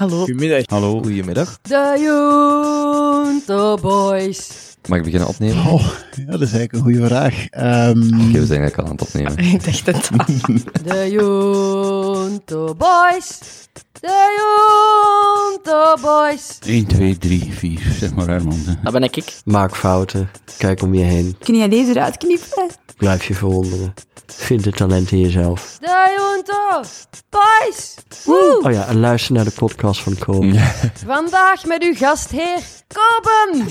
Hallo. Goedemiddag. Hallo. Goedemiddag. De Junto Boys. Mag ik beginnen opnemen? Oh, ja, dat is eigenlijk een goede vraag. Ehm, Oké, we zijn eigenlijk al aan het opnemen. Ik dacht het al. De Junto Boys. De Junto Boys. 1, 2, 3, 4. Zeg maar Herman. Dat ben ik. Maak fouten. Kijk om je heen. Kun jij deze eruit knippen? Blijf je verwonderen. Vind het talent in jezelf. De Junto Boys. Woe. Oh ja, en luister naar de podcast van Koop. Vandaag met uw gastheer Koben.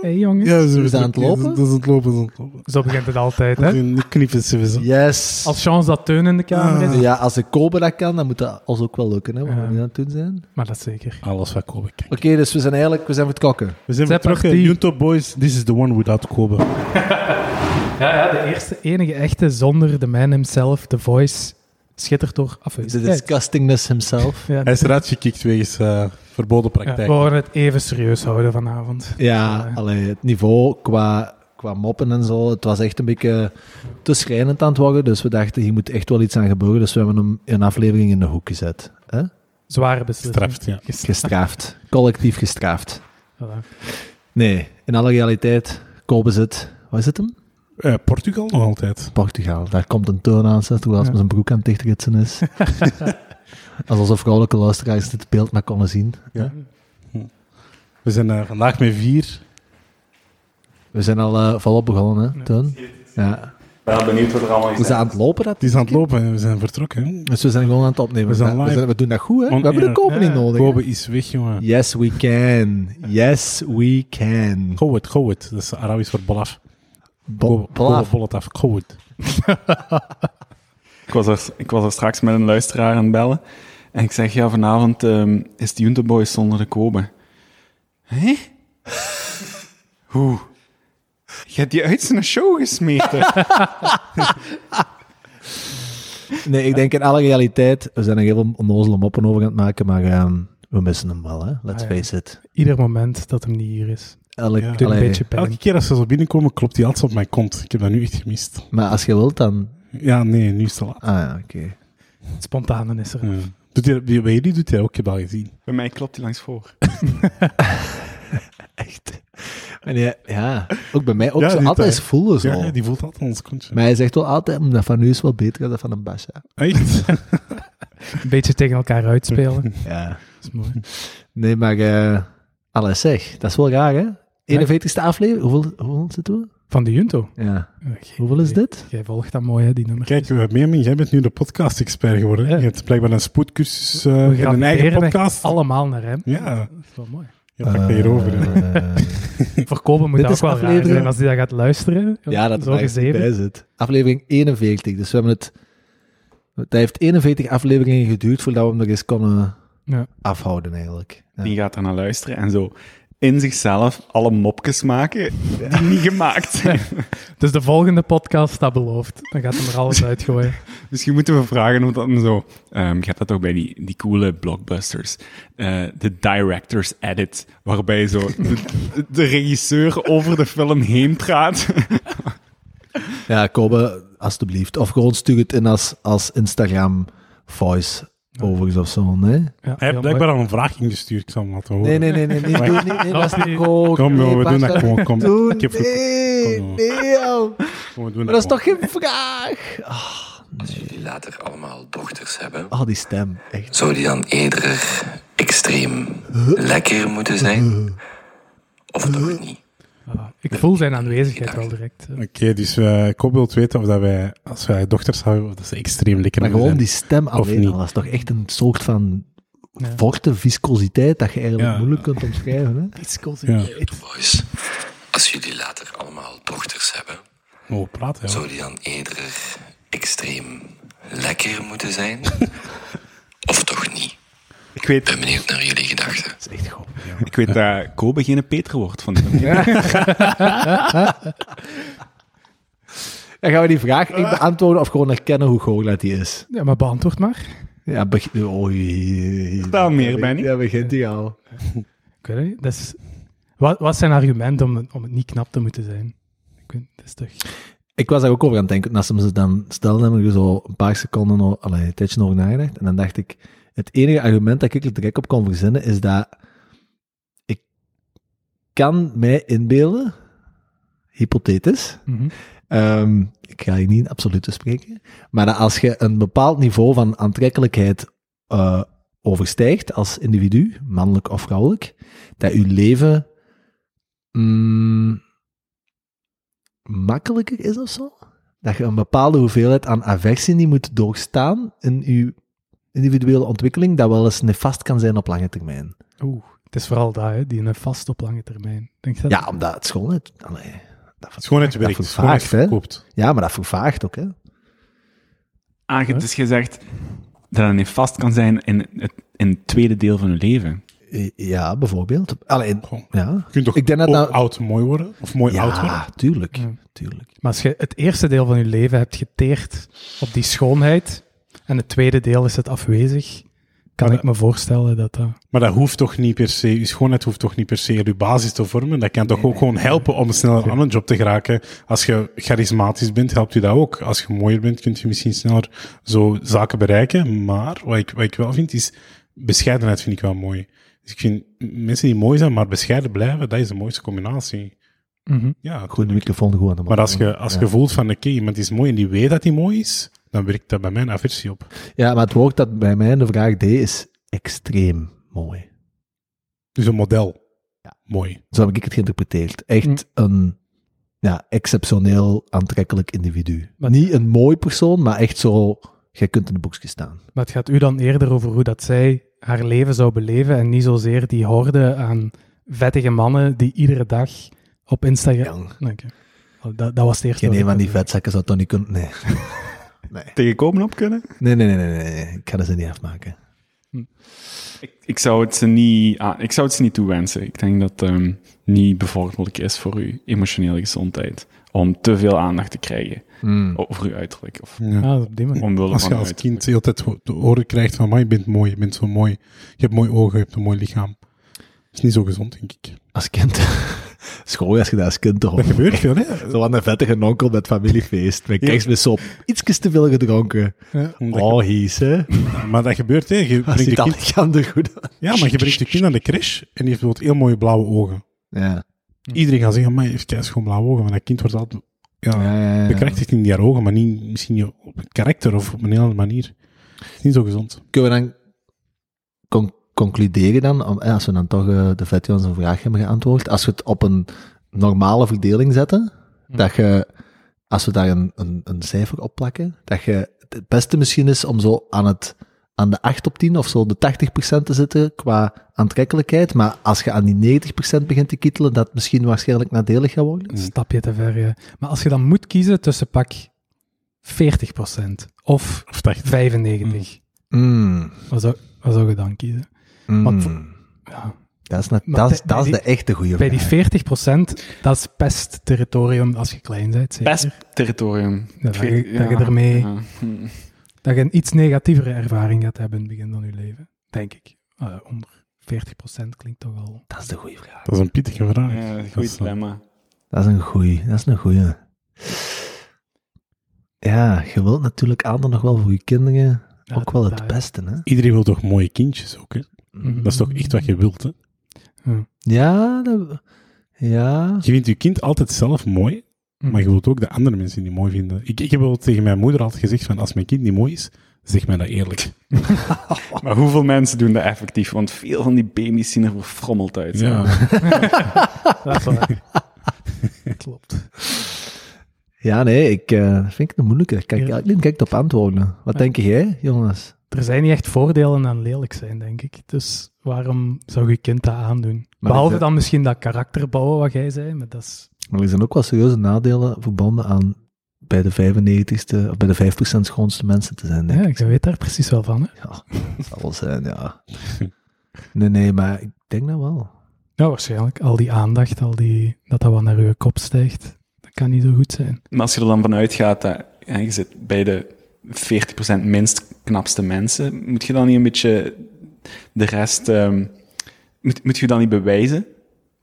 Hey jongen. ja, we zijn aan het lopen. Dat is het lopen, dat is het lopen. Zo begint het altijd, hè? Nu knippen ze weer zo. Yes. Als chance dat Teun in de kamer is. Ja, als ik Kobe dat kan, dan moet dat ons ook wel lukken, hè, wat Ja. we nu aan het doen zijn. Maar dat zeker. Alles wat Kobe kan. Oké, dus we zijn eigenlijk, we zijn voor het kokken. We zijn vertrokken. partie. Junto Boys, this is the one without Kobe. Ja, ja, de eerste enige echte zonder de man himself, The Voice, schittert door The afwezigheid. disgustingness himself. Ja, Hij is eruit gekikt wegens eh, verboden ja, praktijk. we worden het even serieus houden vanavond. Ja, allee, het niveau qua, qua moppen en zo, het was echt een beetje te schrijnend aan het worden. Dus we dachten, hier moet echt wel iets aan gebeuren. Dus we hebben hem in een aflevering in de hoek gezet. Hè? Zware beslissing. Gestraft, ja. Gestraft. Collectief gestraft. Voilà. Nee, in alle realiteit, Kobe zit, waar zit hem? Eh, Portugal nog altijd. Portugal. Daar komt een toon aan, hij Ja. met zijn broek aan het dichtritsen is. Als onze vrouwelijke luisteraars dit beeld maar konden zien. Ja. We zijn eh, vandaag met vier. We zijn al eh, volop begonnen, hè, Toon? Ja. Ik ben benieuwd wat er allemaal We zijn aan het lopen, dat Die is aan het lopen en we zijn vertrokken. hè. Dus we zijn gewoon aan het opnemen. We zijn we, live. zijn- we doen dat goed, hè? On we hebben de kopen niet Ja. nodig. Kobe is weg, jongen. Yes, we can. Yes, we can. Kowet, Kowet. Dat is Arabisch voor bolaf. Bo- Kobe, blaf. Kobe bollet af. Kowet. Ik was, er, ik was er straks met een luisteraar aan het bellen. En ik zeg, ja, vanavond ehm, is de Boys zonder de Kobe. Hé? Hoe? Je hebt die uit zijn show gesmeten. Nee, ik denk in alle realiteit, we zijn er heel onnozele moppen over aan het maken, maar ehm, we missen hem wel, hè? Let's Ah, ja. face it. Ieder moment dat hem niet hier is. Elk, Ja. Doet een allee, beetje pijn. Elke keer als ze zo binnenkomen, klopt die altijd op mijn kont. Ik heb dat nu echt gemist. Maar als je wilt, dan... Ja, nee, nu is het te laat. Ah ja, oké. Spontane is er. Ja. Doet hij, bij jullie doet hij ook, ik heb al gezien. Bij mij klopt hij langs voor. Echt. En ja, ja, ook bij mij, ook Ja, zo, die altijd tijd. voelen zo. Ja, ja, die voelt altijd ons kontje. Maar hij zegt wel altijd, "Mm, dat van nu is wel beter dan dat van een Basja. Echt? Een beetje tegen elkaar uitspelen. Ja. Dat is mooi. Nee, maar... eh alles zeg, dat is wel raar, hè? 41ste aflevering, hoeveel, hoeveel zitten we? Van de Junto. Ja. Eh, geen Hoeveel is idee. dit? Jij volgt dat mooi, hè, die nummer. Kijk, Meermin, jij bent nu de podcast-expert geworden. Ja. Je hebt blijkbaar een spoedcursus uh, We in een eigen podcast. allemaal naar hem. Ja. Dat is wel mooi. Je pakt dat hierover. Eh, Voor Kopen moet Dit dat is ook wel raar aflevering- zijn als hij dat gaat luisteren. ja, dat Zo gezeven. bij zit. Aflevering 41. Dus we hebben het... Het heeft 41 afleveringen geduurd voordat we hem nog eens konden Ja. afhouden, eigenlijk. Ja. Die gaat er naar luisteren en zo in zichzelf alle mopjes maken die niet gemaakt zijn. Dus de volgende podcast, dat belooft. Dan gaat hij er alles uitgooien. Misschien moeten we vragen of dat hem zo... ehm je hebt dat toch bij die, die coole blockbusters. eh, de director's edit, waarbij zo de, de regisseur over de film heen praat. Ja, Kobe, alstublieft. Of gewoon stuur het in als, als Instagram voice overigens of zo, nee? Ja, Hij heeft blijkbaar al een vraag ingestuurd, ik zal hem laten horen. Nee, nee, nee, nee, nee, doe. Nee, dat is niet goed. Kom, nee, joh, we doen dat gewoon. Kom. Doen, Ik heb- nee, Kom, nee, joh. Kom, we doen Maar dat is toch geen vraag? Als jullie later allemaal dochters hebben, Oh, die stem, echt. zou die dan eerder extreem lekker moeten zijn? Of toch niet? Ik voel zijn aanwezigheid wel direct. Oké, dus uh, ik wil weten of dat wij, als wij dochters houden, of dat ze extreem lekker Maar gewoon zijn. die stem alleen niet. al, dat is toch echt een soort van Ja. forte viscositeit dat je eigenlijk Ja. moeilijk kunt omschrijven. Hè? Ja. Boys, als jullie later allemaal dochters hebben, Oh, zou die dan eerder extreem lekker moeten zijn? Of toch niet? Ik weet, ben benieuwd naar jullie gedachten. Dat is echt goed. ik weet dat Kobe geen Peter wordt van de Dan gaan we die vraag echt beantwoorden of gewoon erkennen hoe goochelaar die is. Ja, maar beantwoord maar. Ja, begin... Oei. Vertel meer, Benny. Ja, begint hij al. Ik weet het niet. Dat is, wat, wat is zijn argument om, om het niet knap te moeten zijn? Ik weet, dat is toch... Ik was daar ook over aan het denken. Als ze dan stelden, heb ik zo een paar seconden, allee, een tijdje over nagedacht. En dan dacht ik, het enige argument dat ik er direct op kon verzinnen, is dat ik kan mij inbeelden, hypothetisch, Mhm. Ehm, ik ga hier niet in absolute spreken. Maar dat als je een bepaald niveau van aantrekkelijkheid eh, overstijgt als individu, mannelijk of vrouwelijk, dat je leven mm, makkelijker is of zo. Dat je een bepaalde hoeveelheid aan aversie niet moet doorstaan in je individuele ontwikkeling, dat wel eens nefast kan zijn op lange termijn. Oeh, het is vooral dat, hè, die een vast op lange termijn. Denk je dat? Ja, omdat het schoonheid... Allee, dat, Schoonheid dat werkt, vervaagt, schoonheid hè. verkoopt. Ja, maar dat vervaagt ook, hè. Ah, je- dus je zegt dat het niet vast kan zijn in het, in het tweede deel van je leven. Ja, bijvoorbeeld. Alleen, ja. Je kunt toch Ik denk dat ook nou- oud mooi worden? Of mooi oud worden? Ja, tuurlijk. Ja. tuurlijk. Maar als je het eerste deel van je leven hebt geteerd op die schoonheid, en het tweede deel is het afwezig, kan Maar ik me voorstellen dat dat... Maar dat hoeft toch niet per se, je schoonheid hoeft toch niet per se je basis te vormen. Dat kan toch ook gewoon helpen om sneller aan een job te geraken. Als je charismatisch bent, helpt je dat ook. Als je mooier bent, kun je misschien sneller zo zaken bereiken. Maar wat ik, wat ik wel vind, is bescheidenheid vind ik wel mooi. Dus ik vind mensen die mooi zijn, maar bescheiden blijven, dat is de mooiste combinatie. Mhm. Ja, Goed, de microfoon gewoon. aan de maar als je, als ja. je voelt van, oké, iemand is mooi en die weet dat hij mooi is, dan werkt dat bij mij een aversie op. Ja, maar het woord dat bij mij in de vraag deed is extreem mooi. Dus een model. Mooi. Zo heb ik het geïnterpreteerd. Echt Hm. een ja, exceptioneel aantrekkelijk individu. Maar- Niet een mooi persoon, maar echt zo... Jij kunt in de boekje staan. Maar het gaat u dan eerder over hoe dat zij haar leven zou beleven en niet zozeer die horde aan vettige mannen die iedere dag op Instagram... Ja. Oh, Dat, dat was het eerste. Geen een van die vetzakken zou toch niet kunnen... Nee. Nee. Tegenkomen op kunnen? Nee, nee, nee, nee, nee. Ik ga dat ze niet afmaken. Ik, ik, zou het ze niet, ah, ik zou het ze niet toewensen. Ik denk dat het ehm, niet bevorderlijk is voor uw emotionele gezondheid. Om te veel aandacht te krijgen Hmm. over uw uiterlijk. Of Ja. Ah, op die manier. omwille Als van je als uiterlijk. kind de hele tijd te horen krijgt van, maar je bent mooi, je bent zo mooi. Je hebt mooie ogen, je hebt een mooi lichaam. Dat is niet zo gezond, denk ik. Als kind. School, als je dat als kind toch Dat gebeurt veel, hè? Zo aan een vettige onkel met familiefeest. Met op. Iets te veel gedronken. Omdat Oh, hies, hè. maar dat gebeurt, hè? Je brengt je kind, lichaam er goed uit. ja, maar je brengt je kind naar de crash en die heeft bijvoorbeeld heel mooie blauwe ogen. Ja. Iedereen gaat zeggen, maar je heeft kei schoon blauwe ogen. Maar dat kind wordt altijd ja, Ja, ja, ja. bekrachtigd in die haar ogen, maar niet misschien op het karakter of op een hele andere manier. Het is niet zo gezond. Kunnen we dan con- concluderen dan, eh, als we dan toch eh, de vet zijn vraag hebben geantwoord, als we het op een normale verdeling zetten, dat je, als we daar een, een, een cijfer op plakken, dat je het beste misschien is om zo aan het aan de 8 op 10 of zo de 80% te zitten qua aantrekkelijkheid, maar als je aan die 90% begint te kietelen, dat misschien waarschijnlijk nadelig gaat worden. Een stapje te ver, ja. Maar als je dan moet kiezen tussen pak 40% of Of dacht 95%, Mm, wat, zou, wat zou je dan kiezen? Mm. Want Ja. dat is, net, dat is, bij dat is die- de echte goede Bij vraag. die 40%, dat is pestterritorium als je klein bent. zeker. Pestterritorium. Ja, dat je- dat je ermee- ja. Dat je een iets negatievere ervaring gaat hebben in het begin van je leven. Denk ik. Eh, onder 40% klinkt toch al... Dat is de goede vraag. Dat is een pittige vraag. Ja, een Dat goed is, dilemma. Dat is een goeie. Dat is een goeie. Ja, je wilt natuurlijk altijd nog wel voor je kinderen Ja, ook wel het beste, hè? Iedereen wil toch mooie kindjes ook, hè? Mhm. Dat is toch echt wat je wilt, hè? Ja, dat, ja. Je vindt je kind altijd zelf mooi, Mhm. maar je wilt ook de andere mensen die mooi vinden. Ik, ik heb wel tegen mijn moeder altijd gezegd van, als mijn kind niet mooi is, zeg mij dat eerlijk. Maar hoeveel mensen doen dat effectief? Want veel van die baby's zien er verfrommeld uit. zo. Ja. Dat is waar. Klopt. Ja, nee, ik eh, vind het een moeilijke. Ik Ja. niet direct op antwoorden. Wat denk jij, jongens? Er zijn niet echt voordelen aan lelijk zijn, denk ik. Dus waarom zou je kind dat aandoen? Maar Behalve dan misschien dat karakter bouwen wat jij zei, maar dat is... Maar er zijn ook wel serieuze nadelen verbonden aan bij de 95ste of bij de 5% schoonste mensen te zijn, denk Ja, ik. ik weet daar precies wel van. Hè? Ja, dat zal wel zijn, ja. Nee, nee, maar ik denk dat wel. Ja, waarschijnlijk. Al die aandacht, al die, dat dat wat naar je kop stijgt, dat kan niet zo goed zijn. Maar als je er dan vanuit gaat dat ja, je zit bij de 40% minst knapste mensen, moet je dan niet een beetje de rest... ehm, moet, moet je dan niet bewijzen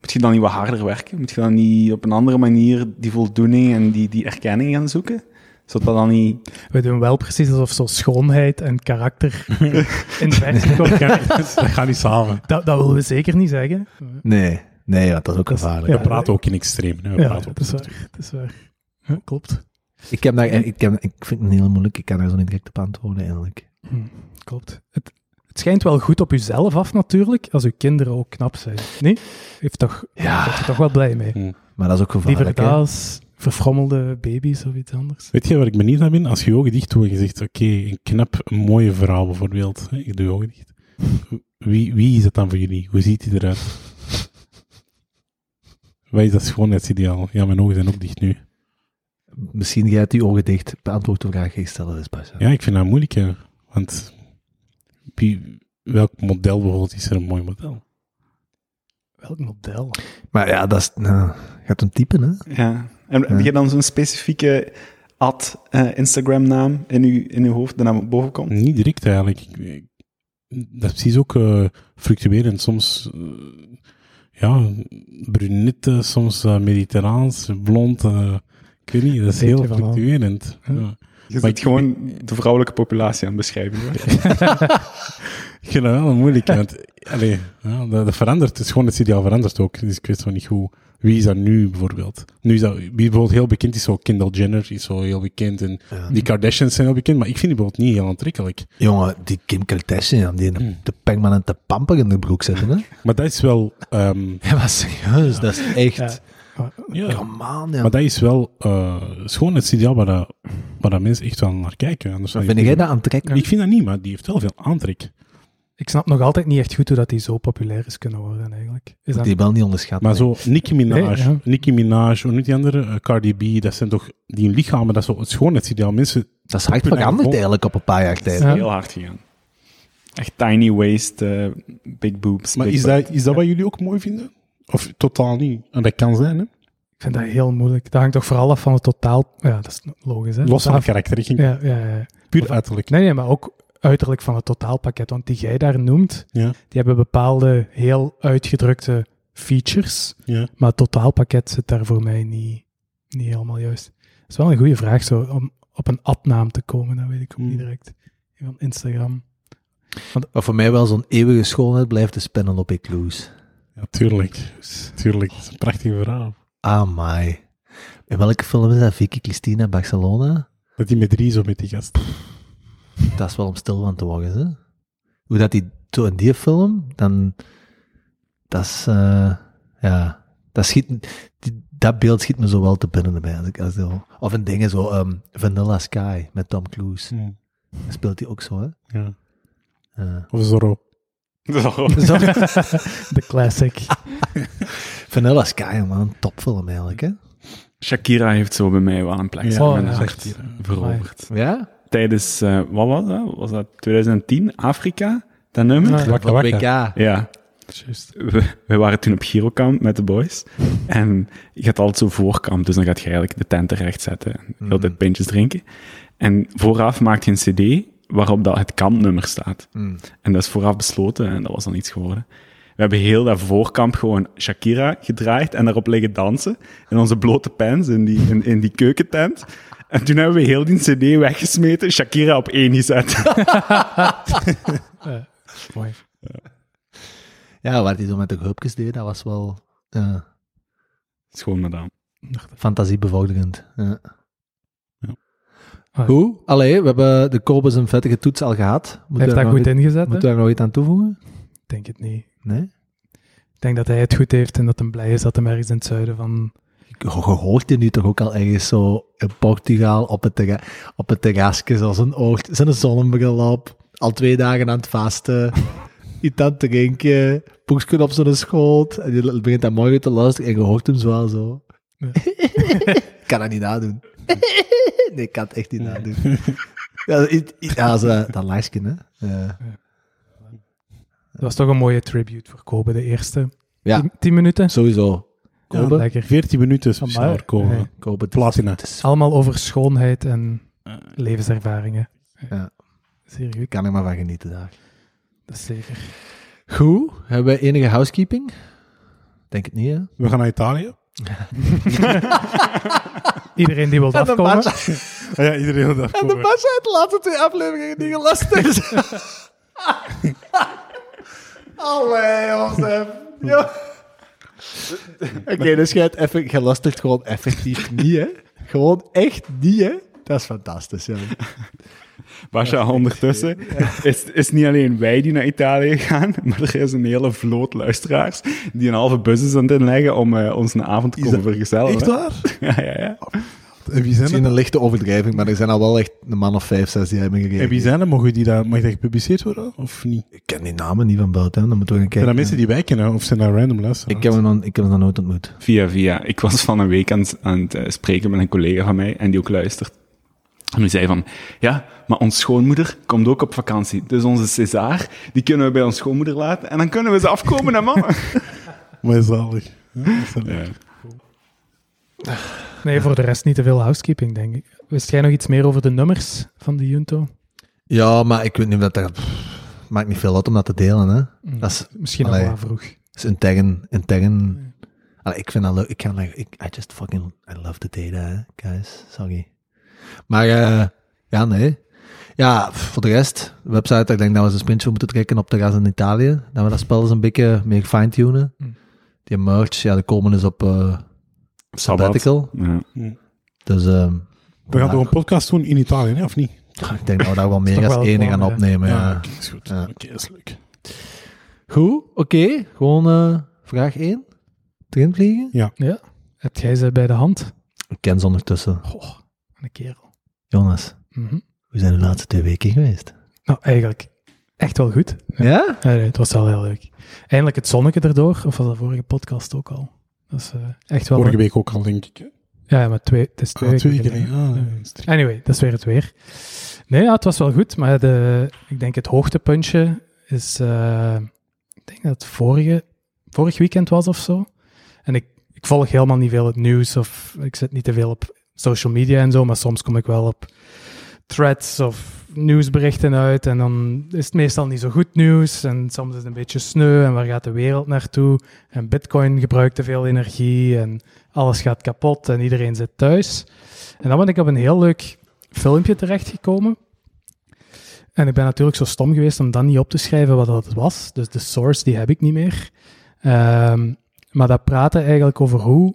Moet je dan niet wat harder werken? Moet je dan niet op een andere manier die voldoening en die, die erkenning gaan zoeken? Zodat dat dan niet... We doen wel precies alsof zo schoonheid en karakter in het werk komt. Dat gaat niet samen. Dat, dat willen we zeker niet zeggen. Nee, nee, want dat is ook gevaarlijk. We praten ook in extreem. hè. We Ja, praten ook dat is waar. Dat is waar. Ja, klopt. Ik, heb daar, ik, heb, ik vind het een heel moeilijk. Ik kan daar zo niet direct op antwoorden, eigenlijk. Hm, klopt. Het, het schijnt wel goed op uzelf af natuurlijk, als uw kinderen ook knap zijn. Nee? Heeft toch, Ja. er toch wel blij mee? Maar dat is ook Liever gevaarlijk, als verfrommelde baby's of iets anders. Weet je waar ik benieuwd naar ben? Als je je ogen dicht doet en je zegt, oké, een knap, een mooie vrouw bijvoorbeeld. Je doet je ogen dicht. Wie, wie is dat dan voor jullie? Hoe ziet hij eruit? Wat is dat schoonheidsideaal? Ja, mijn ogen zijn ook dicht nu. Misschien jij die ogen dicht. Beantwoord de vraag stel, dat is pas. Ja, ik vind dat moeilijk, hè. Want wie, welk model bijvoorbeeld is er een mooi model? Welk model? Maar ja, dat is... Nou, gaat een type, hè? Ja. En heb je dan zo'n specifieke ad eh, Instagram-naam in uw, in uw hoofd, die naar boven komt? Niet direct eigenlijk. Ik- ik- Dat is precies ook eh, fluctuerend. Soms, eh, ja, brunette, soms mediterraans, blond. Ik weet niet, dat is heel fluctuerend. Ja. Je zit gewoon de vrouwelijke populatie aan het beschrijven. hoor. Ik vind dat wel moeilijk. Want, allee, ja, dat, dat verandert. Het is gewoon het ideaal verandert ook. Dus ik weet zo niet hoe. Wie is dat nu bijvoorbeeld? Nu is dat, wie bijvoorbeeld heel bekend is, zo Kendall Jenner is zo heel bekend. En Ja. die Kardashians zijn heel bekend, maar ik vind die bijvoorbeeld niet heel aantrekkelijk. Jongen, die Kim Kardashian, die de, Hmm. de pengman en de pamper in de broek zetten, hè? Maar dat is wel, ehm, Ja, maar serieus, dat is echt... Ja. ja, Come on, ja. maar dat is wel eh gewoon het ideaal waar, dat, waar dat mensen echt wel naar kijken. Anders Vind jij dat aantrekkelijk? Ik vind dat niet, maar die heeft wel veel aantrek. Ik snap nog altijd niet echt goed hoe dat die zo populair is kunnen worden eigenlijk. Is dat... Die wel niet onderschat. Maar nee. zo, Nicki Minaj, Nee, ja. Nicki Minaj, hoe noemt die andere? Eh, Cardi B, dat zijn toch die lichamen, dat is zo het schoonheidsideaal. Mensen, Dat is hard veranderd vol- eigenlijk op een paar jaar tijd. Ja. Heel hard gegaan. Echt tiny waist, eh, big boobs. Maar big is butt. dat, is dat wat jullie ook mooi vinden? Of totaal niet? En dat kan zijn, hè? Ik vind dat heel moeilijk. Dat hangt toch vooral af van het totaal... Ja, dat is logisch, hè? Los van ging Ja, ja, ja. puur uiterlijk. Nee, nee, maar ook uiterlijk van het totaalpakket. Want die jij daar noemt, Ja. die hebben bepaalde heel uitgedrukte features. Ja. Maar het totaalpakket zit daar voor mij niet, niet helemaal juist. Dat is wel een goede vraag, zo, om op een adnaam te komen. Dat weet ik ook Hmm. niet direct. Van Instagram. Wat voor mij wel zo'n eeuwige schoonheid blijft de Penelope Cruz. Ja, tuurlijk. Tuurlijk, dat is een prachtig verhaal. Ah, my. In welke film is dat? Vicky Cristina Barcelona? Dat hij met drie zo met die gast. Dat is wel om stil van te worden, hè? Hoe dat die zo in die film, dan... Dat is... eh, ja... Dat, schiet, die, dat beeld schiet me zo wel te binnen bij. Als ik, als zo, of een ding zo... ehm, Vanilla Sky met Tom Cruise. Hm, Dat speelt hij ook zo, hè? Ja. Ja. Of Zorro. Zo. Zo. De classic. Vanilla Sky, man. Topfilm eigenlijk, hè? Shakira heeft zo bij mij wel een plek. Ja, in mijn ja. hart veroverd. Ja? Tijdens, eh, wat was dat? Was dat 2010? Afrika? Dat nummer? Ja. Wakka wakka. Ja. We, we waren toen op Girokamp met de boys. En je gaat altijd zo voorkamp, dus dan gaat je eigenlijk de tent terecht zetten. En heel tijd pintjes drinken. En vooraf maakt je een cd waarop dat het kampnummer staat. Mm. En dat is vooraf besloten en dat was dan iets geworden. We hebben heel dat voorkamp gewoon Shakira gedraaid en daarop liggen dansen. In onze blote pens in die, in, in die keukentent. En toen hebben we heel die cd weggesmeten, Shakira op één gezet. Eh, mooi. Ja, wat hij zo met de hulpjes deed, dat was wel eh, Schoon madame. fantasiebevorderend. Ja. Hoe? Allee, we hebben de Kobus een vettige toets al gehad. Moet Heeft daar dat goed iets- ingezet? Moet hè? daar nog iets aan toevoegen? Ik denk het niet. Nee? Ik denk dat hij het goed heeft en dat hij blij is dat hij ergens in het zuiden van... Je je hoort je nu toch ook al ergens zo in Portugal op het, terra op het terrasje, zoals een oort, zijn zonnebril op, al twee dagen aan het vasten, iets aan het drinken, boekje op zijn schoot, en je begint dan morgen te luisteren en je hoort hem zo. Ja. kan dat niet nadoen. nee, ik kan het echt niet nadoen. Ja, i- i- ja zo, dat lijstje, hè. Ja. Dat was toch een mooie tribute voor Kobe, de eerste Ja. tien, tien minuten. Sowieso. Ja, Kobe? lekker. 14 minuten speciaal Amai. komen. Nee. Kobe, Platina. Allemaal over schoonheid en levenservaringen. Ja. Zeer goed. Ik kan er maar van genieten daar. Dat is zeker. Goed. Hebben we enige housekeeping? Denk het niet, hè? We gaan naar Italië. Iedereen die wil afkomen. Ah ja, iedereen wil dat en de match uit de laatste twee afleveringen die gelast is. Allee, Jozef. Ja. Oké, dus jij, hebt lastert gewoon effectief niet, hè? Gewoon echt niet, hè? Dat is fantastisch, ja. Basja, ondertussen is, is niet alleen wij die naar Italië gaan, maar er is een hele vloot luisteraars die een halve bus is aan het inleggen om eh, ons een avond te komen vergezellen. Echt hè. waar? Ja, ja, ja. En wie zijn Misschien een lichte overdrijving, maar er zijn al wel echt een man of vijf, zes die hebben En wie gegeven. zijn er? Mogen die dat, mag dat gepubliceerd worden of niet? Ik ken die namen niet van buiten, dan moeten we gaan Zijn kijken. dat mensen die wij kennen of zijn dat random luisteraars? Ik heb hem nog, ik heb hem nog nooit ontmoet. Via, via. Ik was van een week aan, het- aan het eh, spreken met een collega van mij en die ook luistert. En die zei van, ja, maar ons schoonmoeder komt ook op vakantie. Dus onze César, die kunnen we bij ons schoonmoeder laten en dan kunnen we ze afkomen naar mama. Maar zalig. Ja, dat. Nee, voor de rest niet te veel housekeeping, denk ik. Wist jij nog iets meer over de nummers van de Junto? Ja, maar ik weet niet of dat... pff, maakt niet veel uit om dat te delen, hè. Dat is, Misschien nog allee. wel vroeg. is intern... intern Allee, ik vind dat leuk. Ik kan like, ik, I just fucking... I love the data, hè, guys. Sorry. Maar, eh ja, nee. Ja, voor de rest, de website, ik denk dat we eens een sprintje moeten trekken op de gas in Italië. Dat we dat spel eens een beetje meer fine-tunen. Hm. Die merch, ja, de komen is op eh sabbatical. Ja. Dus, ehm We gaan toch een podcast doen in Italië, hè, of niet? ik denk dat we daar wel meer als plan, gaan ja. opnemen, ja. oké, is goed. Ja. Oké, is leuk. Goed, oké. Gewoon eh, vraag 1. Erin vliegen? Ja. Heb jij ze bij de hand? Ik ken ze ondertussen. Goh, een kerel. Jonas, Mhm. hoe zijn de laatste twee weken geweest? Nou, eigenlijk echt wel goed. Ja? Ja, nee, het was wel heel leuk. Eindelijk het zonnetje erdoor, of was dat vorige podcast ook al? Dat is eh, echt wel... Vorige week ook al, denk ik. hè? Ja, ja, maar twee, het is twee, Ah, twee keer. Ah, Ja. Anyway, dat is weer het weer. Nee, ja, het was wel goed, maar de, ik denk het hoogtepuntje is, eh, ik denk dat het vorige, vorig weekend was of zo. En ik, ik volg helemaal niet veel het nieuws of ik zit niet te veel op social media en zo, maar soms kom ik wel op threads of nieuwsberichten uit en dan is het meestal niet zo goed nieuws en soms is het een beetje sneu en waar gaat de wereld naartoe en bitcoin gebruikt te veel energie en alles gaat kapot en iedereen zit thuis. En dan ben ik op een heel leuk filmpje terechtgekomen. En ik ben natuurlijk zo stom geweest om dan niet op te schrijven wat dat was. Dus de source, die heb ik niet meer. Ehm, maar dat praatte eigenlijk over hoe,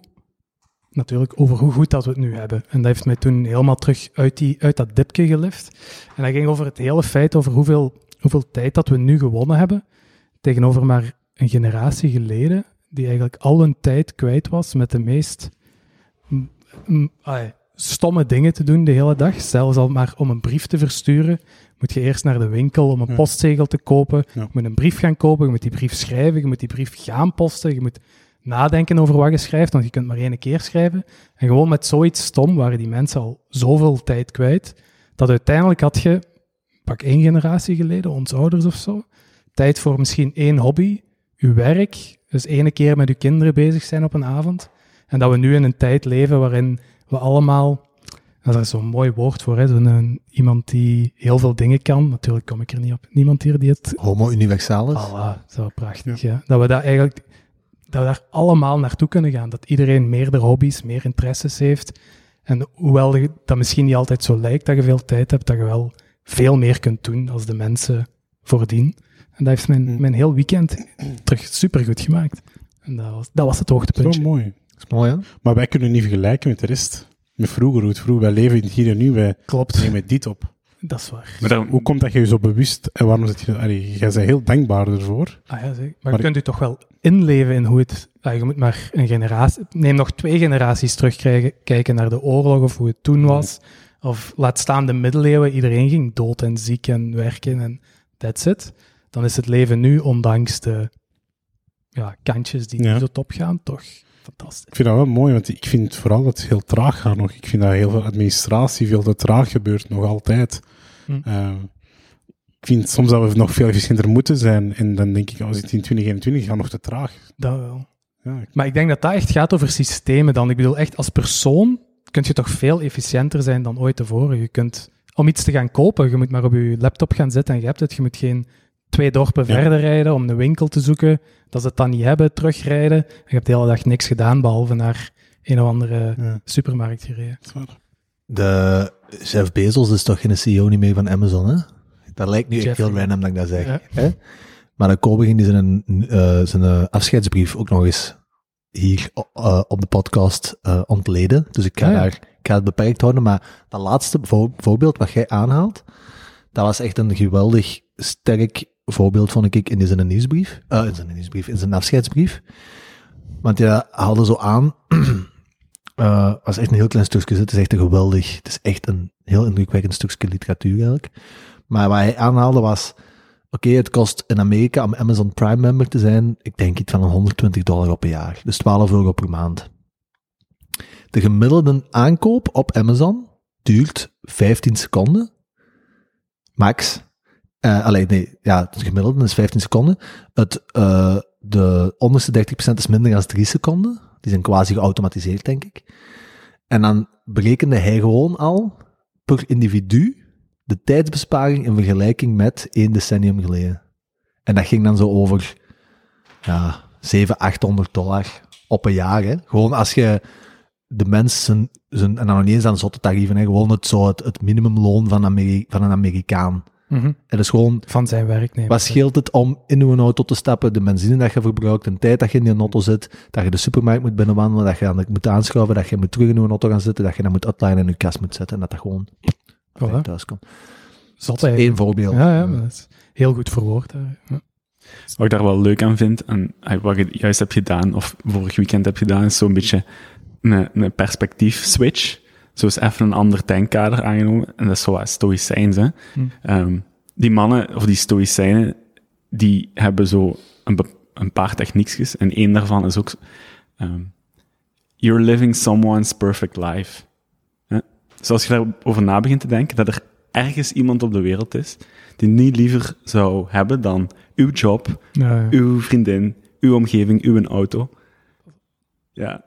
natuurlijk over hoe goed dat we het nu hebben. En dat heeft mij toen helemaal terug uit, die, uit dat dipje gelift. En dat ging over het hele feit over hoeveel, hoeveel tijd dat we nu gewonnen hebben. Tegenover maar een generatie geleden, die eigenlijk al hun tijd kwijt was met de meest stomme dingen te doen de hele dag. Zelfs al maar om een brief te versturen, moet je eerst naar de winkel om een Ja. postzegel te kopen. Ja. Je moet een brief gaan kopen, je moet die brief schrijven, je moet die brief gaan posten, je moet nadenken over wat je schrijft, want je kunt maar één keer schrijven. En gewoon met zoiets stom waren die mensen al zoveel tijd kwijt, dat uiteindelijk had je, pak één generatie geleden, ons ouders of zo, tijd voor misschien één hobby, uw werk, dus ene keer met uw kinderen bezig zijn op een avond. En dat we nu in een tijd leven waarin we allemaal, dat is zo'n mooi woord voor, hè, een- iemand die heel veel dingen kan. Natuurlijk kom ik er niet op. Niemand hier die het Homo universalis. Voilà, zo prachtig, ja. Dat we daar eigenlijk, dat we daar allemaal naartoe kunnen gaan. Dat iedereen meerdere hobby's, meer interesses heeft. En hoewel dat misschien niet altijd zo lijkt dat je veel tijd hebt, dat je wel veel meer kunt doen als de mensen voordien. En dat heeft mijn, Mm. mijn heel weekend terug supergoed gemaakt. En dat was, dat was het Zo hoogtepuntje. mooi. Dat is mooi, hè? Maar wij kunnen niet vergelijken met de rest. Met vroeger, hoe het vroeger. Wij leven hier en nu. Wij Klopt, nemen dit op. dat is waar. Maar Hoe komt dat je je zo bewust en waarom zit je... Allee, jij bent heel dankbaar ervoor. Ah, ja, zeker. Maar, Maar je kunt u toch wel inleven in hoe het... ah, je moet maar een generatie... Neem nog twee generaties terugkijken kijken naar de oorlog of hoe het toen was. Of laat staan de middeleeuwen. Iedereen ging dood en ziek en werken en that's it. Dan is het leven nu, ondanks de ja, kantjes die Ja. nu zo top gaan, toch fantastisch. Ik vind dat wel mooi, want ik vind vooral dat het heel traag gaat nog. Ik vind dat heel veel administratie veel te traag gebeurt, nog altijd. Hm. Eh, ik vind soms dat we nog veel efficiënter moeten zijn. En dan denk ik, als het in 2021 gaat nog te traag. Dat wel. Ja, ik- Maar ik denk dat dat echt gaat over systemen dan. Ik bedoel, echt als persoon kun je toch veel efficiënter zijn dan ooit tevoren. Je kunt, om iets te gaan kopen, je moet maar op je laptop gaan zitten en je hebt het. Je moet geen twee dorpen verder rijden om een winkel te zoeken. Dat ze het dan niet hebben, terugrijden. En je hebt de hele dag niks gedaan, behalve naar een of andere Ja. supermarkt gereden. Dat is waar. De Jeff Bezos is toch geen CEO niet meer van Amazon, hè? Dat lijkt nu echt heel random dat ik dat zeg. Ja. Hè? Maar de Kobe die zijn, eh, zijn eh, afscheidsbrief ook nog eens hier eh, op de podcast eh, ontleden. Dus ik ga, Ah, ja. daar, ik ga het beperkt houden. Maar dat laatste vo- voorbeeld wat jij aanhaalt, dat was echt een geweldig sterk voorbeeld, vond ik, in zijn nieuwsbrief. In zijn nieuwsbrief, in zijn afscheidsbrief. Want je haalde zo aan, eh was echt een heel klein stukje, het is echt een geweldig, het is echt een heel indrukwekkend stukje literatuur eigenlijk. Maar wat hij aanhaalde was, oké, het kost in Amerika om Amazon Prime member te zijn, ik denk iets van een 120 dollar op een jaar. Dus 12 euro per maand. De gemiddelde aankoop op Amazon duurt 15 seconden. Max. Eh alleen, nee, ja, het gemiddelde is 15 seconden. Het, eh, de onderste 30% is minder dan 3 seconden. Die zijn quasi geautomatiseerd, denk ik. En dan berekende hij gewoon al per individu de tijdsbesparing in vergelijking met één decennium geleden. En dat ging dan zo over ja, 700, 800 dollar op een jaar. Hè. Gewoon als je de mensen, zijn, en dan nog niet eens aan zotte tarieven, hè, gewoon het, zo het, minimumloon van, van een Amerikaan. Mhm. Het is gewoon Van zijn werknemer. wat scheelt het om in uw auto te stappen, de benzine dat je verbruikt, de tijd dat je in die auto zit, dat je de supermarkt moet binnenwandelen, dat je dan moet aanschuiven, dat je moet terug in uw auto gaan zitten, dat je dan moet uitlijnen en in je kast moet zetten en dat dat gewoon Voilà. thuis komt. Zot Dat is één voorbeeld. Ja, ja, maar dat is heel goed verwoord. Ja. Wat ik daar wel leuk aan vind, en eh, wat je juist hebt gedaan, of vorig weekend heb gedaan, is zo'n beetje een, een perspectief switch. Zo is even een ander denkkader aangenomen. En dat is zo wat stoïcijns, hè. Hm. Ehm, die mannen, of die stoïcijnen, die hebben zo een, een paar techniekjes. En één daarvan is ook... ehm, you're living someone's perfect life. Hè? Dus als je daarover na begint te denken, dat er ergens iemand op de wereld is die niet liever zou hebben dan uw job, Ja, ja. uw vriendin, uw omgeving, uw auto. Ja,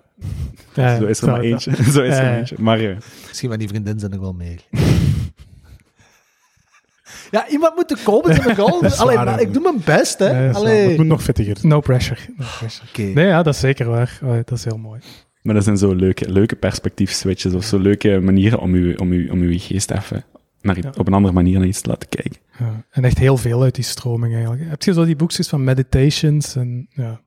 Ja, zo is er maar dat- eentje. zo is er Ja, maar ja. eentje. Maar Misschien van die vriendin zijn er wel meer. ja, iemand moet de komen zijn goal. Allee, maar ik doe mijn best, hè. Ja, dat is Allee. Het moet nog vettiger. No pressure. No pressure. Oké. Nee, ja, dat is zeker waar. Dat is heel mooi. Maar dat zijn zo leuke, leuke perspectief switches of zo leuke manieren om uw, om om geest even naar, Ja. op een andere manier naar iets te laten kijken. Ja. En echt heel veel uit die stroming eigenlijk. Heb je zo die boekjes van meditations en ja,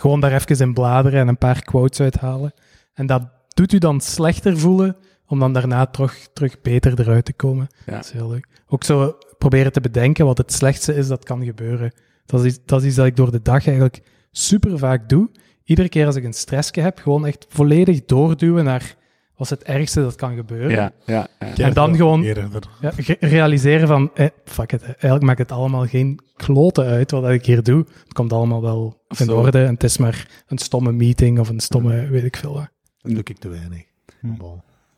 gewoon daar even in bladeren en een paar quotes uithalen. En dat doet u dan slechter voelen om dan daarna terug, terug beter eruit te komen. Ja. Dat is heel leuk. Ook zo proberen te bedenken wat het slechtste is dat kan gebeuren. Dat is, iets- dat is iets dat ik door de dag eigenlijk super vaak doe. Iedere keer als ik een stressje heb, gewoon echt volledig doorduwen naar wat is het ergste dat kan gebeuren. Ja, ja, ja. En dan gewoon. Ja, realiseren van, eh, fuck it, eigenlijk maakt het allemaal geen kloten uit wat ik hier doe. Het komt allemaal wel in Zo. orde en het is maar een stomme meeting of een stomme, weet ik veel wat. Dat doe ik te weinig. Hm.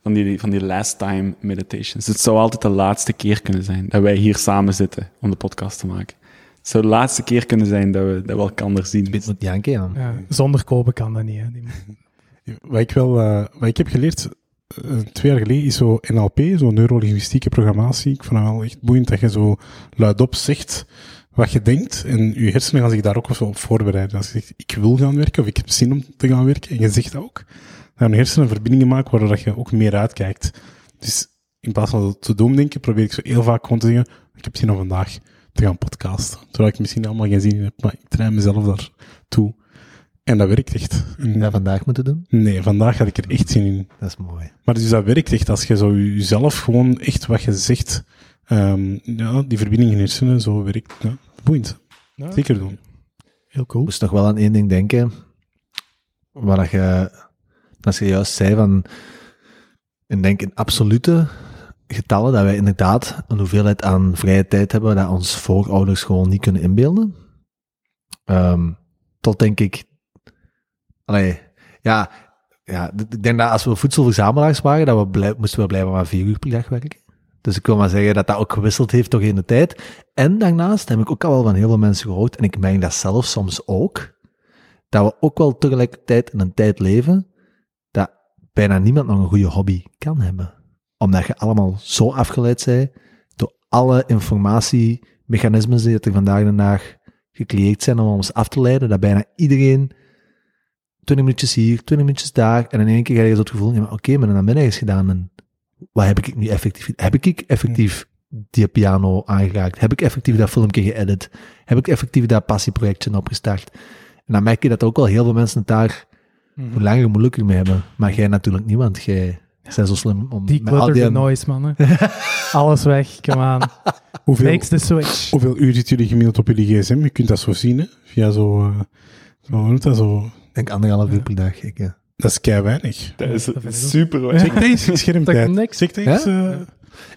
Van die, van die last time meditations. Het zou altijd de laatste keer kunnen zijn dat wij hier samen zitten om de podcast te maken. Het zou de laatste keer kunnen zijn dat we, dat we elkaar zien. Moet Janke aan. Ja, zonder kopen kan dat niet. Hè. Wat ik, wel, eh, wat ik heb geleerd eh, twee jaar geleden is zo NLP, zo neurolinguïstieke programmatie. Ik vond het wel echt boeiend dat je zo luidop zegt wat je denkt en je hersenen gaan zich daar ook op voorbereiden. Als je zegt, ik wil gaan werken of ik heb zin om te gaan werken en je zegt dat ook, dan gaan je hersenen verbindingen maken waardoor je ook meer uitkijkt. Dus in plaats van te doemdenken probeer ik zo heel vaak gewoon te zeggen, ik heb zin om vandaag te gaan podcasten. Terwijl ik misschien allemaal geen zin in heb, maar ik train mezelf daartoe. En dat werkt echt. En- Dat vandaag moeten doen. Nee, vandaag had ik er echt zin in. Dat is mooi. Maar dus dat werkt echt als je zo jezelf gewoon echt wat je zegt, ehm, ja, die verbinding in je hersenen, zo werkt. Ja, boeiend. Ja, Zeker doen. Heel Ik cool. moest nog wel aan één ding denken. Waar dat je, als je juist zei van, ik denk in absolute getallen, dat wij inderdaad een hoeveelheid aan vrije tijd hebben dat ons voorouders gewoon niet kunnen inbeelden. Ehm, tot denk ik, ja, ja, ik denk dat als we voedselverzamelaars waren, dat we moesten we blijven maar vier uur per dag werken. Dus ik wil maar zeggen dat dat ook gewisseld heeft toch in de tijd. En daarnaast heb ik ook al wel van heel veel mensen gehoord, en ik merk dat zelf soms ook, dat we ook wel tegelijkertijd in een tijd leven dat bijna niemand nog een goede hobby kan hebben. Omdat je allemaal zo afgeleid bent door alle informatiemechanismen die er vandaag de dag gecreëerd zijn om ons af te leiden, dat bijna iedereen 20 minuutjes hier, 20 minuutjes daar, en in één keer ga je zo het gevoel, ja, maar oké, maar dan ben ik eens gedaan, en wat heb ik nu effectief, heb ik effectief die piano aangeraakt? Heb ik effectief dat filmpje geëdit? Heb ik effectief dat passieprojectje opgestart? En dan merk je dat ook wel heel veel mensen het daar Mhm. hoe langer hoe moeilijker mee hebben. Maar jij natuurlijk niet, want jij bent zo slim om Die met al clutter die... noise, man. hè. Alles weg, come on. Hoeveel, Makes the switch. hoeveel uur zitten jullie gemiddeld op jullie gsm? Je kunt dat zo zien, hè? Via zo... eh, zo dat zo? Ik denk anderhalf uur per dag. Ik, ja. Dat is kei weinig. Dat is Dat ik super weinig. Zeg dat eens, schermtijd. Zeg eh,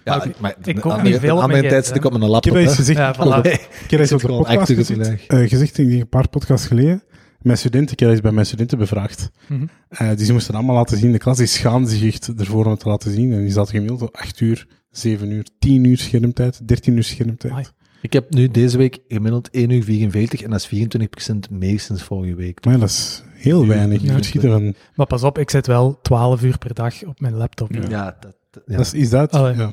Ja, ik, maar ik andere, niet veel andere mijn tijd zit ik op mijn ik heb laptop. eens hè. gezegd, Ja, voilà. Ik heb dat eens op de gewoon podcast gezegd, eh, gezegd, ik een paar podcasts geleden. Mijn studenten, ik heb eens bij mijn studenten bevraagd. Mhm. Eh, die ze moesten allemaal laten zien. De klas die schaamde zich echt ervoor om het te laten zien. En die zaten gemiddeld op 8 uur, 7 uur, 10 uur schermtijd, 13 uur schermtijd. Ik heb nu deze week gemiddeld 1 uur 44 en dat is 24% meer sinds vorige week. Maar dat is heel weinig. Ja. Ervan. Maar pas op, ik zit wel 12 uur per dag op mijn laptop. Ja. Ja, dat, is, dat? Allee. Ja.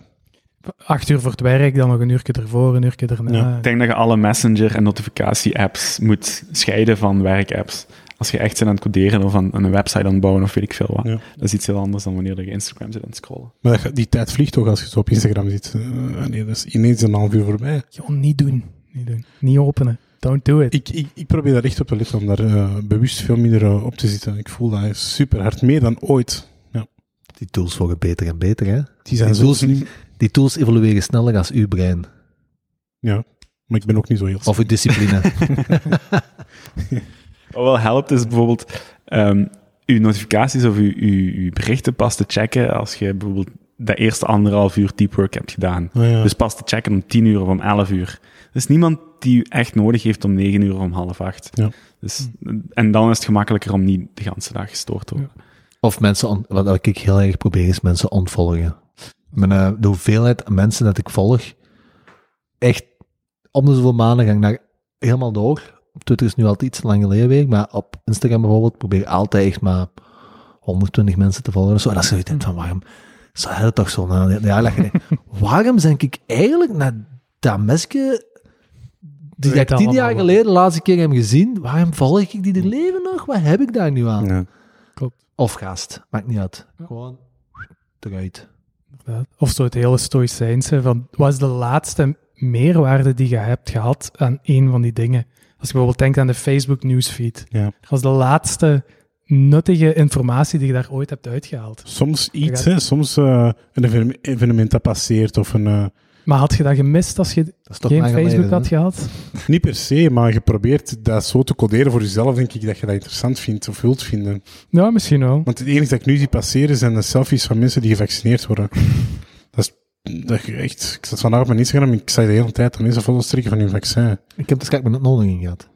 Acht uur voor het werk, dan nog een uurtje ervoor, een uurtje erna. Ja, Ik denk dat je alle messenger- en notificatie-apps moet scheiden van werk-apps. Als je echt bent aan het coderen of aan, een website aan het bouwen of weet ik veel wat. Ja. Dat is iets heel anders dan wanneer je Instagram zit aan het scrollen. Maar die tijd vliegt toch als je zo op Instagram zit. Eh, nee, dat is ineens een half uur voorbij. Gewoon niet doen. Niet doen. Niet openen. Don't do it. Ik, ik, ik probeer daar echt op te letten om daar eh, bewust veel minder eh, op te zitten. Ik voel dat super hard, meer dan ooit. Die tools worden beter en beter, hè? Die zijn Die tools- slim. Die tools evolueren sneller als uw brein. Ja, maar ik ben ook niet zo heel Of uw discipline. Wat wel helpt is bijvoorbeeld ehm uw notificaties of uw, uw, uw berichten pas te checken als je bijvoorbeeld dat eerste anderhalf uur deep work hebt gedaan. Ja. Dus pas te checken om 10 uur of om 11 uur. Er is niemand die u echt nodig heeft om 9 uur of om half 8. Ja. Dus, en dan is het gemakkelijker om niet de hele dag gestoord te worden. Of mensen, on- wat ik heel erg probeer, is mensen ontvolgen. Mijn, eh, de hoeveelheid mensen dat ik volg, echt om de zoveel maanden ga ik daar helemaal door. Op Twitter is nu altijd iets lang geleden weer, maar op Instagram bijvoorbeeld probeer ik altijd echt maar 120 mensen te volgen. Zo. En dan zeg je van, waarom zou hij dat toch zo ja, dat Waarom denk ik eigenlijk naar dat mesje die ik tien jaar geleden de laatste keer heb gezien, waarom volg ik die er leven nog? Wat heb ik daar nu aan? Ja. Of gast, maakt niet uit. Gewoon eruit. Inderdaad. Of zo het hele stoïcijnse van, wat is de laatste meerwaarde die je hebt gehad aan een van die dingen? Als je bijvoorbeeld denkt aan de Facebook newsfeed. Ja. Wat is de laatste nuttige informatie die je daar ooit hebt uitgehaald? Soms iets, hè. soms eh, een even- evenement dat passeert of een... eh, Maar had je dat gemist als je Dat is toch geen Facebook geleden, had gehad? niet per se, maar je probeert dat zo te coderen voor jezelf, denk ik, dat je dat interessant vindt of wilt vinden. Ja, misschien wel. Want het enige dat ik nu zie passeren zijn de selfies van mensen die gevaccineerd worden. Dat is dat je echt... Ik zat vandaag op mijn Instagram en ik zei de hele tijd aan mensen foto's trekken van hun vaccin. Ik heb dus kijk met uitnodiging gehad.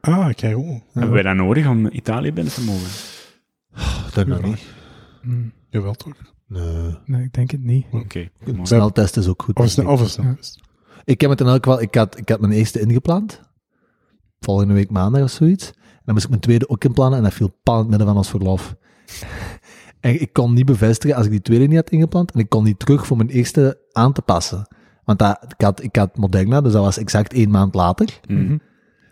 Ah, kijk, oh. Hebben wij dat nodig om Italië binnen te mogen? Dat nog niet. Hm, Jawel toch? Nee. nee, ik denk het niet. Oké. Sneltest is ook goed. Of snel, ik. of een snel. Ja. Ik heb het in elk geval, ik had, ik had mijn eerste ingepland. Volgende week maandag of zoiets. En dan moest ik mijn tweede ook inplannen en dat viel pal in het midden van ons verlof. en ik kon niet bevestigen als ik die tweede niet had ingepland en ik kon niet terug voor mijn eerste aan te passen. Want dat, ik, had, ik had Moderna, dus dat was exact één maand later. Mhm.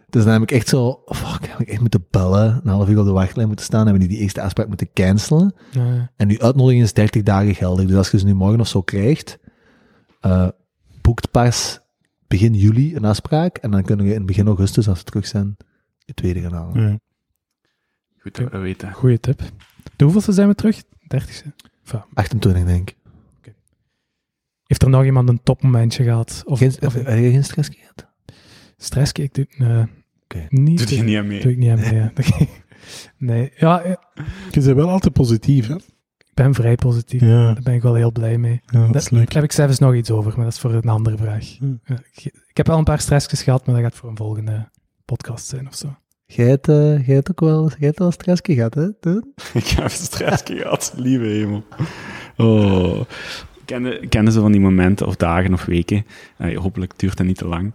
Dus dan heb ik echt zo, fuck, heb ik echt moeten bellen, een half uur op de wachtlijn moeten staan, hebben die die eerste afspraak moeten cancelen. Ja, En die uitnodiging is 30 dagen geldig. Dus als je ze nu morgen of zo krijgt, eh, boekt pas begin juli een afspraak. En dan kunnen we in begin augustus, als we terug zijn, de tweede gaan halen. Ja. Goed dat we weten. goeie tip. De hoeveelste zijn we terug? Dertigste. 28, denk ik. Heeft er nog iemand een topmomentje gehad? Of, Geen, of heb je geen stress gehad? Stress? Ik doe nee, Oké. niet. Doet je niet aan mee. Doe ik niet aan mee. ja. nee, ja, ja, Je bent wel altijd positief, hè? ik ben vrij positief. Ja, Daar ben ik wel heel blij mee. ja dat is leuk. Daar heb ik zelfs nog iets over, maar dat is voor een andere vraag. Hm. Ja, ik, heb wel een paar stressjes gehad, maar dat gaat voor een volgende podcast zijn of zo. Jij hebt, eh, jij hebt ook wel, jij hebt wel stress gehad, hè? Toen? Ik heb stress gehad, lieve hemel. Oh. Kennen, kennen ze van die momenten of dagen of weken, eh, hopelijk duurt dat niet te lang,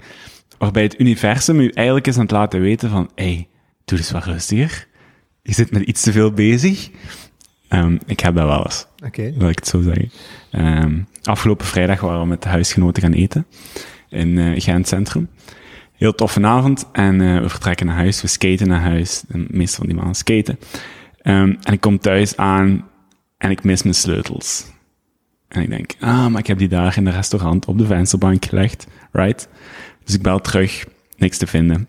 waarbij het universum u eigenlijk eens aan het laten weten van, hey, doe eens wat rustiger. Je zit met iets te veel bezig. Ehm, ik heb dat wel eens, Oké. wil ik het zo zeggen. Ehm, afgelopen vrijdag waren we met de huisgenoten gaan eten in eh, Gent Centrum. Heel toffe avond en eh, we vertrekken naar huis, we skaten naar huis. En meestal van die mannen skaten. Ehm, en ik kom thuis aan en ik mis mijn sleutels. En ik denk, ah, maar ik heb die daar in het restaurant op de vensterbank gelegd, right? Dus ik bel terug, niks te vinden.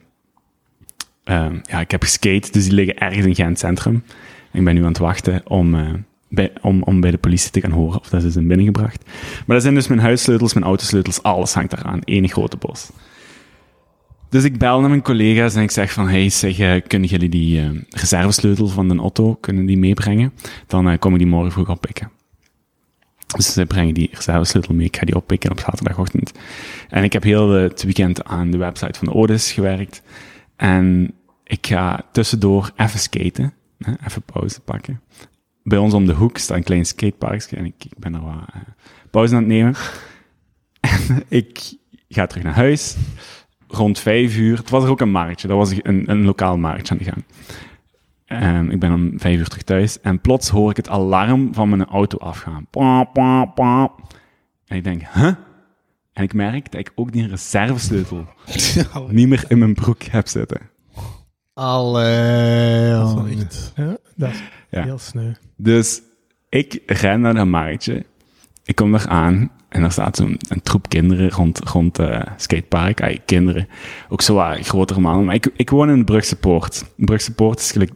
Ehm, ja, ik heb geskate, dus die liggen ergens in Gent Centrum. Ik ben nu aan het wachten om, eh, bij, om, om de politie te gaan horen of dat ze zijn binnengebracht. Maar dat zijn dus mijn huissleutels, mijn autosleutels, alles hangt eraan. Eén grote bos. Dus ik bel naar mijn collega's en ik zeg van, hey, zeg, eh, kunnen jullie die eh, reservesleutel van de auto, kunnen die meebrengen? Dan kom ik die morgen vroeg oppikken. Dus ze brengen die reservesleutel mee, ik ga die oppikken op zaterdagochtend. En ik heb heel het weekend aan de website van de Otis gewerkt. En ik ga tussendoor even skaten, hè, even pauze pakken. Bij ons om de hoek staat een klein skateparkje en ik, ik ben er wat eh, pauze aan het nemen. en ik ga terug naar huis. Rond vijf uur, het was er ook een marktje, dat was een, een lokaal marktje aan de gang. Ehm, ik ben om vijf uur terug thuis en plots hoor ik het alarm van mijn auto afgaan. Pa, pa, pa. En ik denk, huh? En ik merk dat ik ook die reservesleutel niet meer in mijn broek heb zitten. Allee. Dat is wel jongen. echt... Ja, dat is Ja. heel sneu. Dus ik ren naar dat marktje. Ik kom daar aan en er staat zo'n een troep kinderen rond, rond eh skatepark. Ay, kinderen, ook zo grotere mannen. Maar ik, ik woon in de Brugse Poort. Brugse Poort is gelijk,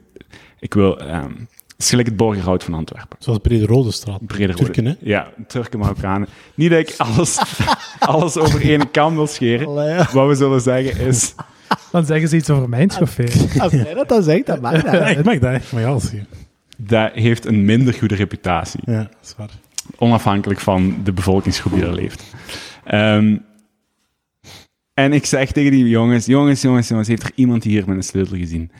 ik wil, ehm, het is gelijk het Borgerhout van Antwerpen. Zoals Brede Rode straat. Breder Turken, hè? Ja, Turken, Marokkanen. Niet dat ik alles, alles over één kam wil scheren. Allee. Wat we zullen zeggen is, Dan zeggen ze iets over mijn chauffeur. Als jij dat dan zegt, dat mag dat. Ja, ik mag dat echt van alles hier. dat heeft een minder goede reputatie. Ja, dat is waar. onafhankelijk van de bevolkingsgroep die er leeft. Ehm, en ik zeg tegen die jongens, jongens, jongens, jongens, heeft er iemand hier met een sleutel gezien?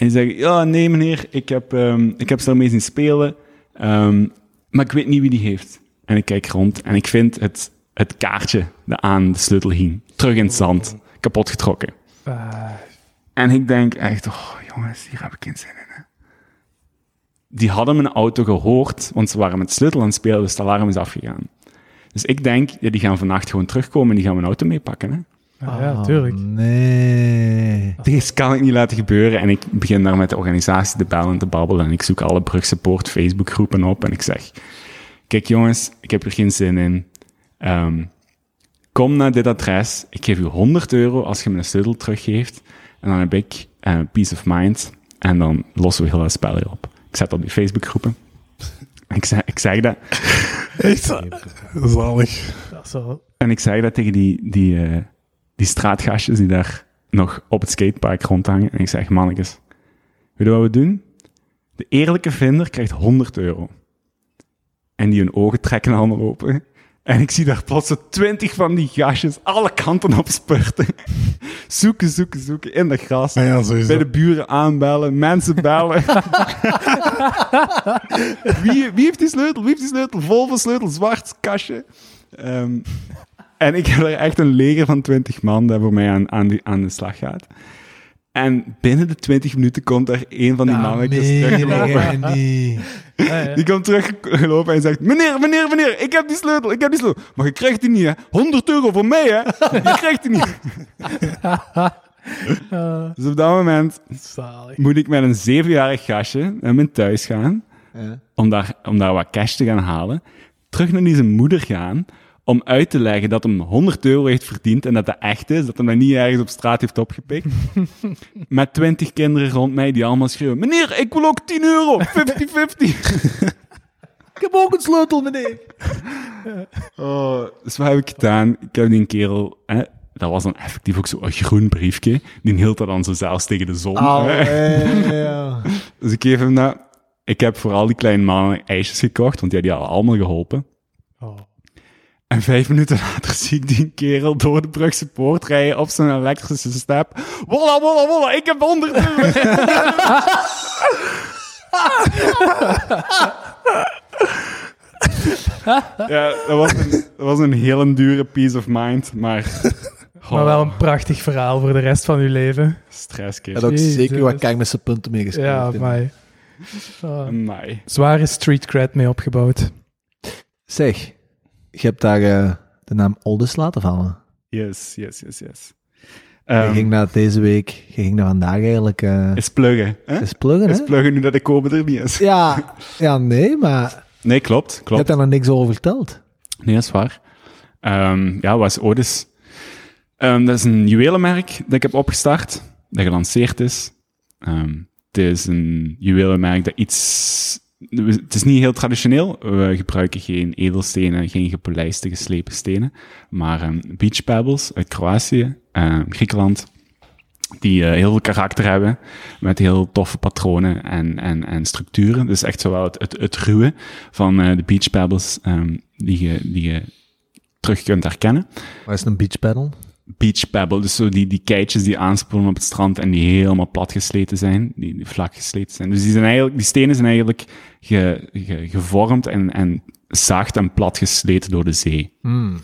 En die zeggen, ja, nee meneer, ik heb, ehm, ik heb ze daarmee zien spelen, ehm, maar ik weet niet wie die heeft. En ik kijk rond en ik vind het, het kaartje dat aan de sleutel hing, terug in het zand, kapot getrokken. Ah, En ik denk echt, oh jongens, hier heb ik geen zin in. Hè. Die hadden mijn auto gehoord, want ze waren met de sleutel aan het spelen, dus het alarm is afgegaan. Dus ik denk, ja, die gaan vannacht gewoon terugkomen en die gaan mijn auto meepakken. Hè. ah, ja, tuurlijk. Nee. Dit kan ik niet laten gebeuren. En ik begin daar met de organisatie te bellen en te babbelen. En ik zoek alle Brugsupport Facebookgroepen op. En ik zeg, kijk jongens, ik heb er geen zin in. Ehm, kom naar dit adres. Ik geef u 100 euro als je me een sleutel teruggeeft. En dan heb ik eh, peace of mind. En dan lossen we heel dat spel hier op. Ik zet dat op die Facebookgroepen. ik, zeg, ik zeg dat. Echt zalig. Dat is wel... En ik zeg dat tegen die, die, eh, die straatgastjes die daar nog op het skatepark rondhangen. En ik zeg, mannetjes, weet je wat we doen? De eerlijke vinder krijgt 100 euro. En die hun ogen trekken allemaal open. En ik zie daar plots twintig van die gastjes alle kanten op spurten. zoeken, zoeken, zoeken in dat gras. Ah ja. Bij de buren aanbellen, mensen bellen. wie, wie heeft die sleutel? Wie heeft die sleutel? Vol van sleutel, zwart kastje. Ehm, en ik heb er echt een leger van 20 man dat voor mij aan, aan, die, aan de slag gaat. En binnen de 20 minuten komt er een van die mannetjes. Ja, ja. Die komt teruggelopen en zegt: Meneer, meneer, meneer, ik heb die sleutel, ik heb die sleutel. Maar je krijgt die niet, hè? 100 euro voor mij, hè? Je krijgt die niet. Dus op dat moment zalig. moet ik met een zevenjarig gastje naar mijn thuis gaan. Ja. om daar, om daar wat cash te gaan halen. Terug naar die zijn moeder gaan. Om uit te leggen dat hem 100 euro heeft verdiend en dat dat echt is. Dat hij dat niet ergens op straat heeft opgepikt. Met 20 kinderen rond mij die allemaal schreeuwen: Meneer, ik wil ook 10 euro. 50-50. Ik heb ook een sleutel, meneer. Oh, dus wat heb ik gedaan? Ik heb die kerel. Hè, dat was dan effectief ook zo'n groen briefje. Die hield dat dan zo zelfs tegen de zon. ja. Dus ik geef hem dat. Ik heb voor al die kleine mannen ijsjes gekocht, want die hadden allemaal geholpen. Oh. En vijf minuten later zie ik die kerel door de Brugse poort rijden op zijn elektrische step. Wolla, wolla, wolla, ik heb 100 euro. ja, dat was, een, dat was een hele dure peace of mind, maar... Maar wel een prachtig verhaal voor de rest van uw leven. Stress, Hij had ook Jezus. zeker wat keimische punten mee gespeeld. Ja, Amai. zware street cred mee opgebouwd. Zeg, je hebt daar eh, de naam Oldest laten vallen. Yes, yes, yes, yes. je Ehm, ging naar deze week, je ging naar vandaag eigenlijk eh is pluggen, hè? eens pluggen, Is hè? pluggen nu dat de Kobe er niet is. Ja, ja, nee, maar Nee, klopt, je hebt klopt. daar nog niks over verteld. Nee, dat is waar. Ehm, ja, wat is Odis? Ehm, dat is een juwelenmerk dat ik heb opgestart, dat gelanceerd is. Het is een juwelenmerk dat iets... Het is niet heel traditioneel. We gebruiken geen edelstenen, geen gepolijste, geslepen stenen. Maar ehm, beach pebbles uit Kroatië, ehm, Griekenland, die eh, heel veel karakter hebben, met heel toffe patronen en, en, en structuren. Dus echt zowel het, het, het ruwe van eh, de beach pebbles ehm, die, je, die je terug kunt herkennen. Wat is een beach paddle? Beach pebble, dus zo die, die keitjes die aanspoelen op het strand en die helemaal plat gesleten zijn, die, die vlak gesleten zijn. Dus die, zijn eigenlijk, die stenen zijn eigenlijk ge, ge- gevormd en, en zacht en plat gesleten door de zee. Hmm.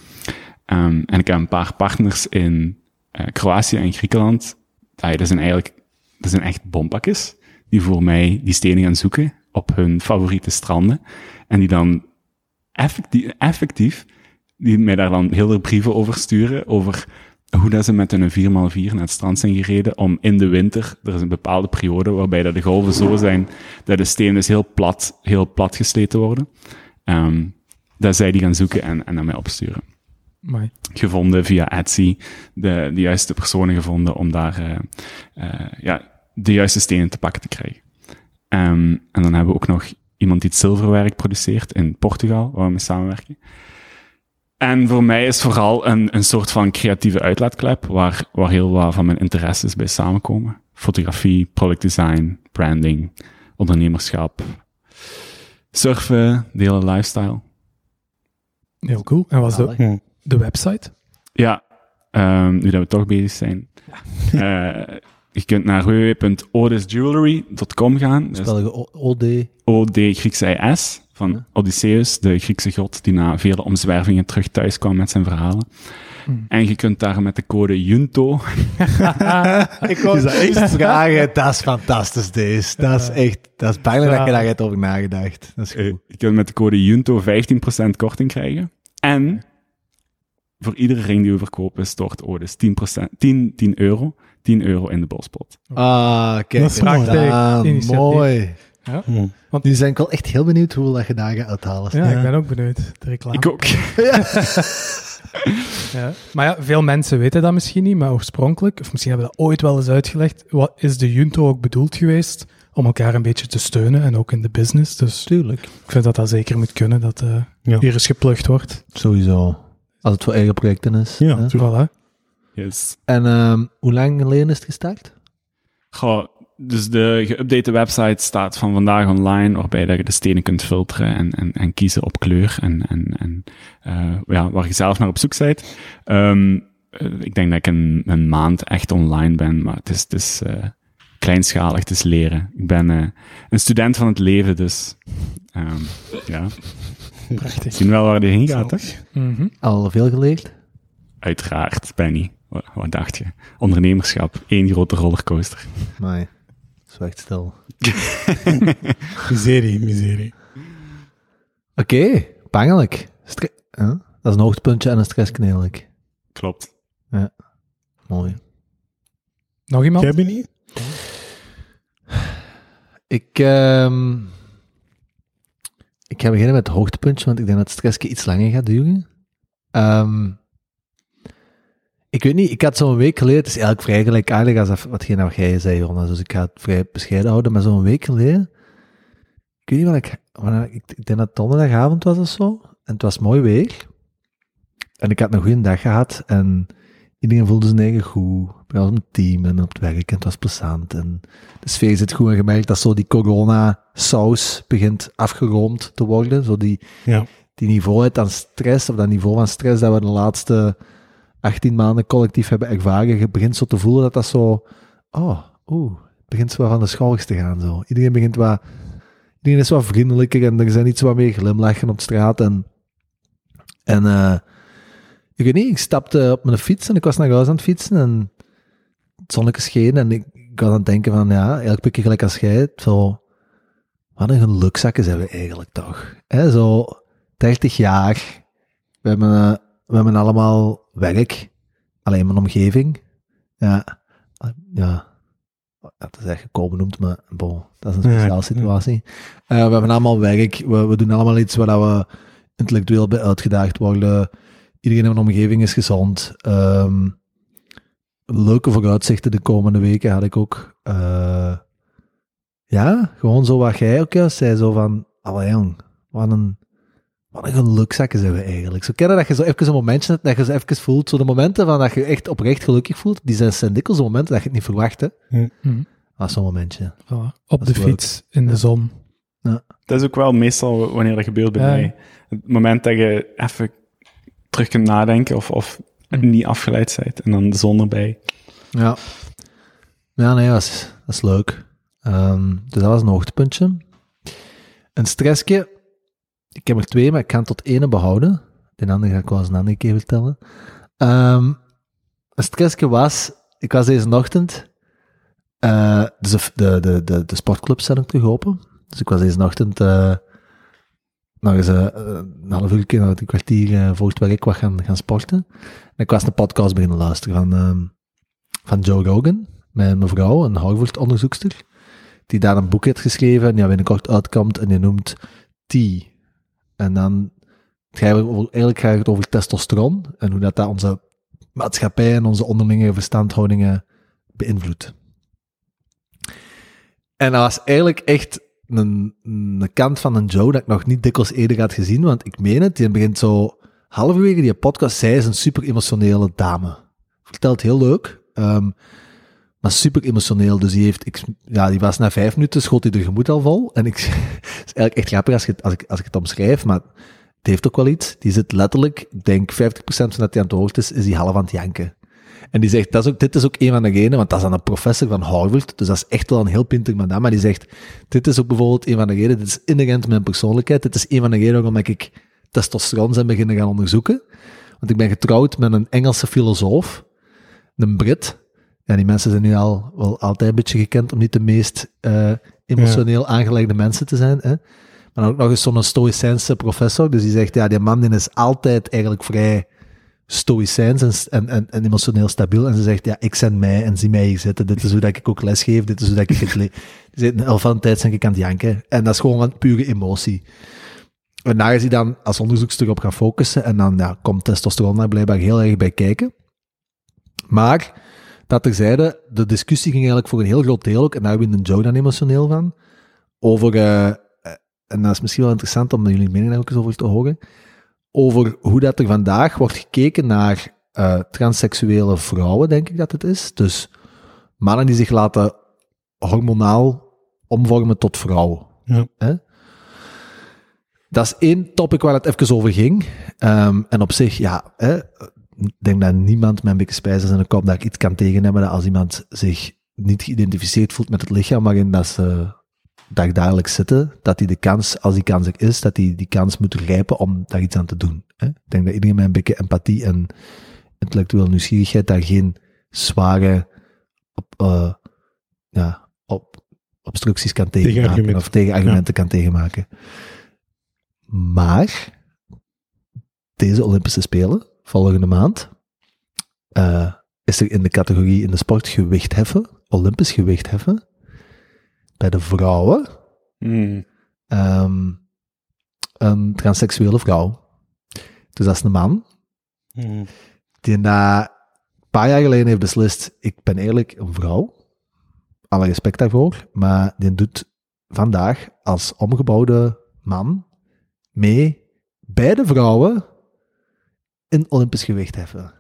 Ehm, en ik heb een paar partners in eh, Kroatië en Griekenland. Ja, dat zijn eigenlijk, dat zijn echt bompakjes. Die voor mij die stenen gaan zoeken op hun favoriete stranden. En die dan effectief, effectief die mij daar dan heel veel brieven over sturen. Over hoe dat ze met hun 4x4 naar het strand zijn gereden. Om in de winter, er is een bepaalde periode waarbij dat de golven zo zijn dat de stenen dus heel plat, heel plat gesleten worden. Ehm, dat zij die gaan zoeken en, en naar mij opsturen Amai. gevonden via Etsy, de, de juiste personen gevonden om daar eh, eh, ja, de juiste stenen te pakken te krijgen. Ehm, en dan hebben we ook nog iemand die het zilverwerk produceert in Portugal, waar we mee samenwerken. En voor mij is vooral een, een soort van creatieve uitlaatklep, waar, waar heel wat van mijn interesses bij samenkomen. Fotografie, product design, branding, ondernemerschap, surfen, de hele lifestyle. Heel cool. En was de, Zalig. Hm. de website? Ja, ehm, nu dat we toch bezig zijn. Eh, je kunt naar www.odysjewelry.com gaan. Is Spel je OD. OD Griekse IS van Odysseus, de Griekse god die na vele omzwervingen terug thuis kwam met zijn verhalen. Hmm. En je kunt daar met de code JUNTO, Ik wou echt vragen, dat is fantastisch deze. Dat is echt, dat is bijna dat je daar hebt over nagedacht. Dat is eh, goed. je kunt met de code JUNTO 15% korting krijgen. En voor iedere ring die we verkopen stort Odys 10%, 10, 10 euro, 10 euro in de bospot. Ah, kijk. Dat is mooi. Mooi. Hm. Nu zijn ik wel echt heel benieuwd hoeveel dat je daar gaat uithalen. Ja, ik ben ook benieuwd. De reclame. Ik ook. Ja. Maar ja, veel mensen weten dat misschien niet, maar oorspronkelijk, of misschien hebben we dat ooit wel eens uitgelegd, wat is de Junto ook bedoeld geweest om elkaar een beetje te steunen en ook in de business. Dus Tuurlijk. ik vind dat dat zeker moet kunnen, dat eh, Ja. hier eens geplukt wordt. Sowieso. Als het voor eigen projecten is. Ja. Voilà. Yes. En ehm, hoe lang geleden is het gestart? Goh, dus de geüpdate website staat van vandaag online, waarbij dat je de stenen kunt filteren en, en, en kiezen op kleur en, en, en eh, ja, waar je zelf naar op zoek bent. Ehm, eh, ik denk dat ik een, een maand echt online ben, maar het is, het is eh, kleinschalig, het is leren. Ik ben een student van het leven, dus ehm, ja, Prachtig. zien wel waar die heen gaat, toch? Mhm. Al veel geleerd? Uiteraard, Benny. Wat, wat dacht je? Ondernemerschap, één grote rollercoaster. Nee. Zo echt stil. Miserie, miserie. Oké, pangelijk. Stre- huh? Dat is een hoogtepuntje en een stressknelijk. Klopt. Mooi. Nog iemand? Jij bent niet? Ik, ehm, ik ga beginnen met het hoogtepuntje, want ik denk dat het stressje iets langer gaat duren. Ehm, ik weet niet, ik had zo'n week geleden, het is eigenlijk vrij gelijkaardig als watgene wat jij zei, Jonas, dus ik ga het vrij bescheiden houden, maar zo'n week geleden, ik weet niet wat ik, wanneer, ik, ik denk dat het donderdagavond was of zo, en het was mooi weer, en ik had een goede dag gehad, en iedereen voelde zijn eigen goed, bij ons team en op het werk, en het was plezant, en de sfeer zit goed en gemerkt dat zo die corona-saus begint afgeroomd te worden. Zo die, Ja. die niveau aan stress, of dat niveau van stress dat we de laatste 18 maanden collectief hebben ervaren, je begint zo te voelen dat dat zo, oh, oeh, het begint zo van de schouders te gaan. Zo. Iedereen begint wat, iedereen is wat vriendelijker en er zijn niet zo wat meer glimlachen op straat. En, en eh, ik weet niet, ik stapte op mijn fiets en ik was naar huis aan het fietsen en het zonnetje scheen en ik, ik was aan het denken van, ja, een beetje gelijk als jij, zo wat een gelukzakken zijn we eigenlijk toch. Hè, zo 30 jaar, we hebben, eh, we hebben allemaal werk, alleen mijn omgeving. Ja, ja. Dat is echt gekomen noemt, maar bon, dat is een speciale ja. situatie. Eh, we hebben allemaal werk, we, we doen allemaal iets waar we intellectueel bij uitgedaagd worden. Iedereen in mijn omgeving is gezond. Ehm, leuke vooruitzichten de komende weken had ik ook. Eh, ja, gewoon zo wat jij ook juist zei, zo van, allee jong, wat een, wat een gelukzakken zijn we eigenlijk. Zo kennen dat je zo even een momentje hebt, dat je zo even voelt, zo de momenten van dat je echt oprecht gelukkig voelt, die zijn, zijn dikwijls de momenten dat je het niet verwacht, hè. Hm. Is zo'n momentje. Voilà. Op Dat de leuk. fiets, in de zon. Dat is ook wel meestal wanneer dat gebeurt bij Ja. mij. Het moment dat je even terug kunt nadenken of, of niet afgeleid bent en dan de zon erbij. Ja. Ja, nee, dat is, dat is leuk. Ehm, dus dat was een hoogtepuntje. Een stressje. Ik heb er twee, maar ik kan tot ene behouden. De andere ga ik wel eens een keer vertellen. Ehm, een stressje was, ik was deze ochtend, eh, dus de, de, de, de, de sportclubs zijn ook terug open. Dus ik was deze ochtend eh, nog eens eh, een half uur, een kwartier voor het werk wat gaan, gaan sporten. En ik was een podcast beginnen luisteren van, ehm, van Joe Rogan, met een mevrouw, een Harvard-onderzoekster, die daar een boek heeft geschreven, en die binnenkort uitkomt, en die noemt T. En dan ga over- eigenlijk gaat het over testosteron, en hoe dat, dat onze maatschappij en onze onderlinge verstandhoudingen beïnvloedt. En dat was eigenlijk echt een, een kant van een Joe dat ik nog niet dikwijls eerder had gezien, want ik meen het, die begint zo halverwege die podcast, zij is een super emotionele dame. Vertelt heel leuk, ehm, maar super emotioneel. Dus die heeft, ik, ja, die was na vijf minuten, schoot hij de gemoed al vol. En ik, het is eigenlijk echt grappig als, het- als, ik, als ik het omschrijf, maar het heeft ook wel iets. Die zit letterlijk, ik denk 50% van dat hij aan het woord is, is die half aan het janken. En die zegt, dat is ook, dit is ook een van de redenen, want dat is dan een professor van Harvard, dus dat is echt wel een heel pinter madame, maar die zegt, dit is ook bijvoorbeeld een van de redenen, dit is inherent mijn persoonlijkheid, dit is een van de redenen waarom ik testosteron zijn beginnen gaan onderzoeken. Want ik ben getrouwd met een Engelse filosoof, een Brit. Ja, die mensen zijn nu al wel altijd een beetje gekend om niet de meest eh, emotioneel aangelegde mensen te zijn. Hè? Maar dan ook nog eens zo'n stoïcijnse professor. Dus die zegt, ja, die man die is altijd eigenlijk vrij stoïcijns en, en, en, emotioneel stabiel. En ze zegt, ja, ik ben mij en zie mij hier zitten. Dit is hoe dat ik ook lesgeef. Dit is hoe dat ik het le- Die zegt, al van de tijd ben ik aan het janken. En dat is gewoon van pure emotie. En daar is hij dan als onderzoekster op gaan focussen. En dan ja, komt testosteron daar blijkbaar heel erg bij kijken. Maar, dat terzijde, de discussie ging eigenlijk voor een heel groot deel ook, en daar wint Joe dan emotioneel van, over, eh, eh, en dat is misschien wel interessant om jullie mening daar ook eens over te horen, over hoe dat er vandaag wordt gekeken naar eh, transseksuele vrouwen, denk ik dat het is. Dus mannen die zich laten hormonaal omvormen tot vrouw. Ja. Hè? Dat is één topic waar het even over ging. Ehm, en op zich, ja, hè, denk dat niemand met een beetje spijs is in de kop dat ik iets kan tegen hebben dat als iemand zich niet geïdentificeerd voelt met het lichaam waarin dat ze dagdagelijks zitten, dat hij de kans, als die kans er is, dat hij die kans moet grijpen om daar iets aan te doen. Hè? Ik denk dat iedereen met een beetje empathie en intellectuele nieuwsgierigheid daar geen zware op, eh, ja, op, obstructies kan tegenmaken of tegenargumenten kan tegenmaken. Maar deze Olympische Spelen, volgende maand, eh, is er in de categorie in de sport gewicht heffen, Olympisch gewicht heffen, bij de vrouwen, Hmm. ehm, een transseksuele vrouw. Dus dat is een man Mm. die na een paar jaar geleden heeft beslist, ik ben eerlijk een vrouw, alle respect daarvoor, maar die doet vandaag als omgebouwde man mee bij de vrouwen in Olympisch gewicht heffen.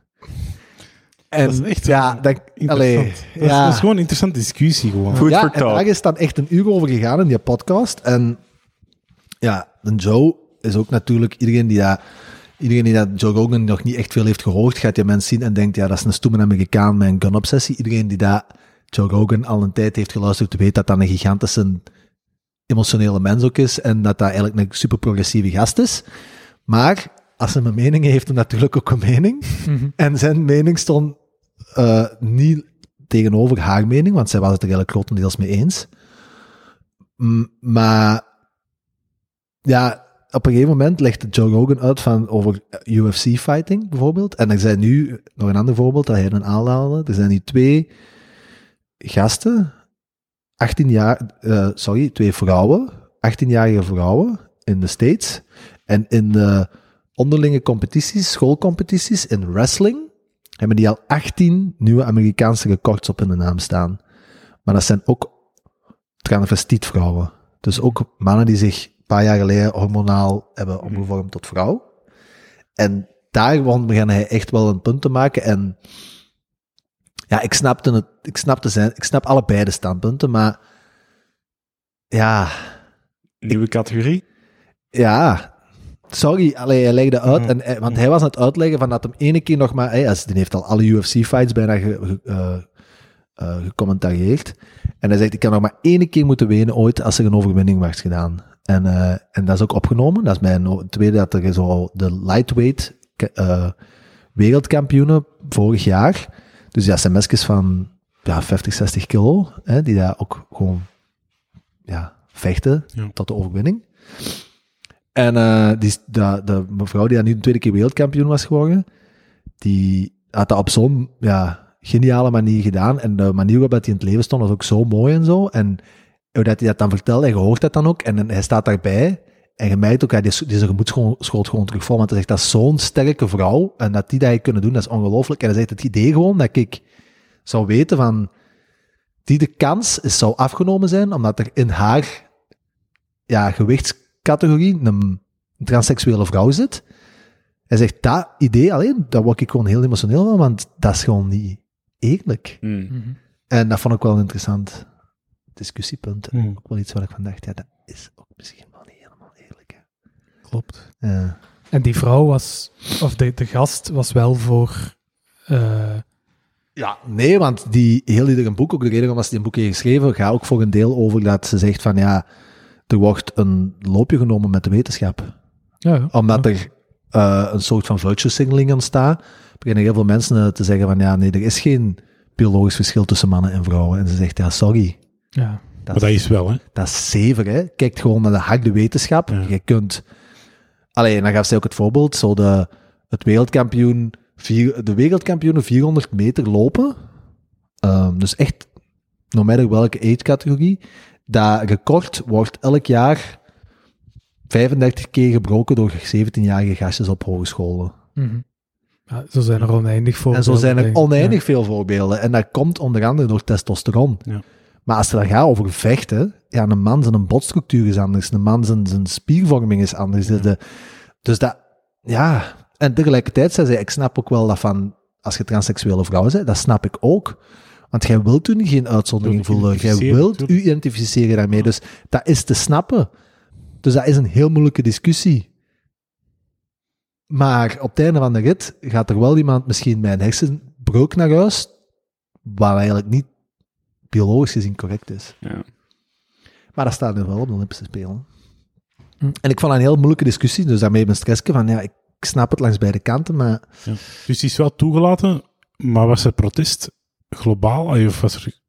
En Dat is echt ja, dat, allee. Dat, is, ja. dat is gewoon een interessante discussie gewoon. Food ja, for en daar is dan echt een uur over gegaan in die podcast. En ja, de Joe is ook natuurlijk iedereen die dat, iedereen die dat Joe Rogan nog niet echt veel heeft gehoord, gaat die mens zien en denkt, ja, dat is een stoeme Amerikaan met een gun-obsessie. Iedereen die dat Joe Rogan al een tijd heeft geluisterd, weet dat dat een gigantische emotionele mens ook is en dat dat eigenlijk een super progressieve gast is. Maar als hij een mening heeft, heeft hij natuurlijk ook een mening. En zijn mening stond eh, niet tegenover haar mening, want zij was het er eigenlijk grotendeels mee eens. Maar ja, op een gegeven moment legde Joe Rogan uit van over UFC fighting bijvoorbeeld. En er zijn nu, nog een ander voorbeeld dat hij een aanhaalde. Er zijn nu twee gasten, 18 jaar, eh, sorry, twee vrouwen, 18-jarige vrouwen in de States. En in de onderlinge competities, schoolcompetities in wrestling, hebben die al 18 nieuwe Amerikaanse records op hun naam staan. Maar dat zijn ook transvestietvrouwen. Dus ook mannen die zich een paar jaar geleden hormonaal hebben omgevormd tot vrouw. En daar begon hij echt wel een punt te maken. En ja, ik snapte het, ik snapte zijn, ik snap allebei de standpunten, maar ja, Nieuwe categorie? ja, sorry, allee, hij legde uit, en, hij- want hij was aan het uitleggen van dat hem ene keer nog maar, hij, die heeft al alle UFC-fights bijna ge, ge- eh, eh, gecommentarieerd. En hij zegt, ik kan nog maar één keer moeten wenen ooit als er een overwinning werd gedaan. En, eh, en dat is ook opgenomen. Dat is mijn tweede dat er zo de lightweight eh wereldkampioenen vorig jaar. Dus ja, zijn mesjes van ja, 50, 60 kilo, hè, die daar ook gewoon ja, vechten Ja. tot de overwinning. En eh, die, de, de mevrouw die daar nu de tweede keer wereldkampioen was geworden, die had dat op zo'n ja, geniale manier gedaan. En de manier waarop hij in het leven stond was ook zo mooi en zo. En hoe hij dat dan vertelde, en hoort dat dan ook. En hij staat daarbij. En je merkt ook, hij is, zijn gemoed gewoon, terug vol. Want hij zegt, dat is zo'n sterke vrouw. En dat die dat heeft kunnen doen, dat is ongelooflijk. En hij zegt, het idee gewoon dat ik zou weten van... Die de kans is, zou afgenomen zijn, omdat er in haar ja, gewichtscategorie een transseksuele vrouw zit. Hij zegt, dat idee alleen, daar word ik gewoon heel emotioneel van, want dat is gewoon niet eerlijk. Hmm. En dat vond ik wel een interessant discussiepunt. En Hmm. Ook wel iets waar ik van dacht, ja, dat is ook misschien wel niet helemaal eerlijk. Hè. Klopt. Ja. En die vrouw was, of de, de gast was wel voor. eh, Ja, nee, want die heel ieder een boek, ook de reden waarom ze die een boek heeft geschreven, gaat ook voor een deel over dat ze zegt van ja, er wordt een loopje genomen met de wetenschap. ja, ja. Omdat Ja. er eh, een soort van virtue signaling ontstaat, beginnen heel veel mensen eh, te zeggen van ja, nee, er is geen biologisch verschil tussen mannen en vrouwen. En ze zegt ja, sorry, Ja. dat, Maar dat is wel, hè. dat is zever, hè. Kijk gewoon naar de harde wetenschap. Ja. Je kunt... Allee, en dan gaf zij ook het voorbeeld, zo de, het wereldkampioen, vier, de wereldkampioenen 400 meter lopen. Ehm, dus echt, no matter welke age-categorie, dat record wordt elk jaar 35 keer gebroken door 17-jarige gastjes op hogescholen. Mhm. ja. Zo zijn er oneindig voor. En zo zijn er oneindig veel voorbeelden. En dat komt onder andere door testosteron. Ja. Maar als het dan gaat over vechten, ja, een man zijn botstructuur is anders, een man zijn, zijn spiervorming is anders. De- de- dus dat, ja. En tegelijkertijd zei zij, ik snap ook wel dat van, als je transseksuele vrouw bent, dat snap ik ook. Want jij wilt toen geen uitzondering voelen. Jij wilt u identificeren daarmee. Dus dat is te snappen. Dus dat is een heel moeilijke discussie. Maar op het einde van de rit gaat er wel iemand misschien met een hersenbreuk naar huis, waar eigenlijk niet biologisch gezien correct is. Ja. Maar dat staat nu wel op de Olympische Spelen. Hm. En ik vond dat een heel moeilijke discussie, dus daarmee mijn stressje van, ja, ik snap het langs beide kanten, maar Dus die is wel toegelaten, maar was er protest globaal? Of was er,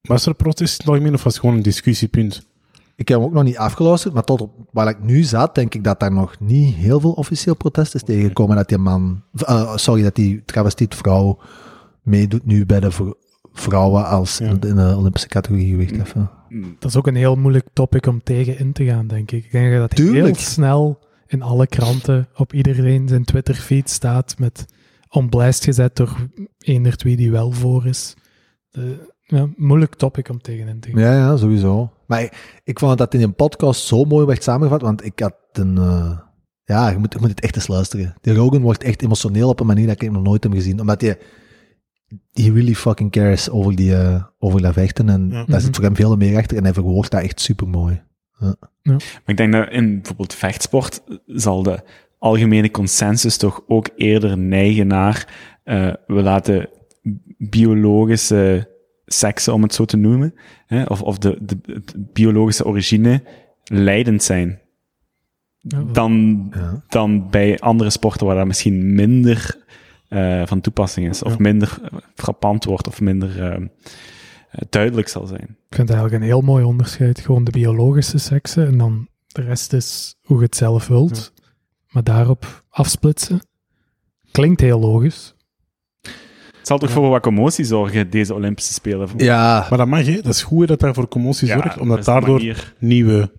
was er protest in het algemeen, of was het gewoon een discussiepunt? ik heb hem ook nog niet afgeluisterd, maar tot op waar ik nu zat, denk ik dat daar nog niet heel veel officieel protest is tegengekomen dat die man, eh, sorry, dat die travestiet vrouw meedoet nu bij de vrouwen als Ja. in de Olympische categorie gewicht heffen. Dat is ook een heel moeilijk topic om tegen in te gaan, denk ik. Ik denk dat heel Tuurlijk. snel in alle kranten, op iedereen zijn Twitter-feed staat met onblijst gezet door eender wie die wel voor is. De, ja, moeilijk topic om tegen in te gaan. Ja, ja, sowieso. Maar ik, ik vond dat in een podcast zo mooi werd samengevat, want ik had een... eh, ja, je moet, je moet het echt eens luisteren. Die Rogan wordt echt emotioneel op een manier dat ik nog nooit heb gezien. Omdat hij... He really fucking cares over, die, eh, over dat vechten. En Ja. daar zit voor hem veel meer achter. En hij verwoordt dat echt super mooi. Maar ik denk dat in bijvoorbeeld vechtsport zal de algemene consensus toch ook eerder neigen naar eh, we laten biologische seksen, om het zo te noemen, hè, of, of de, de, de biologische origine leidend zijn. Dan, Ja. dan bij andere sporten waar dat misschien minder eh, van toepassing is, of Ja. minder frappant wordt, of minder, eh, duidelijk zal zijn. Ik vind het eigenlijk een heel mooi onderscheid. Gewoon de biologische seksen en dan de rest is hoe je het zelf wilt. Maar daarop afsplitsen klinkt heel logisch. Het zal toch voor wat commotie zorgen, deze Olympische Spelen? Ja, Maar dat mag, hè. Dat is goed dat daar voor commotie Ja, zorgt, dat omdat daardoor manier. nieuwe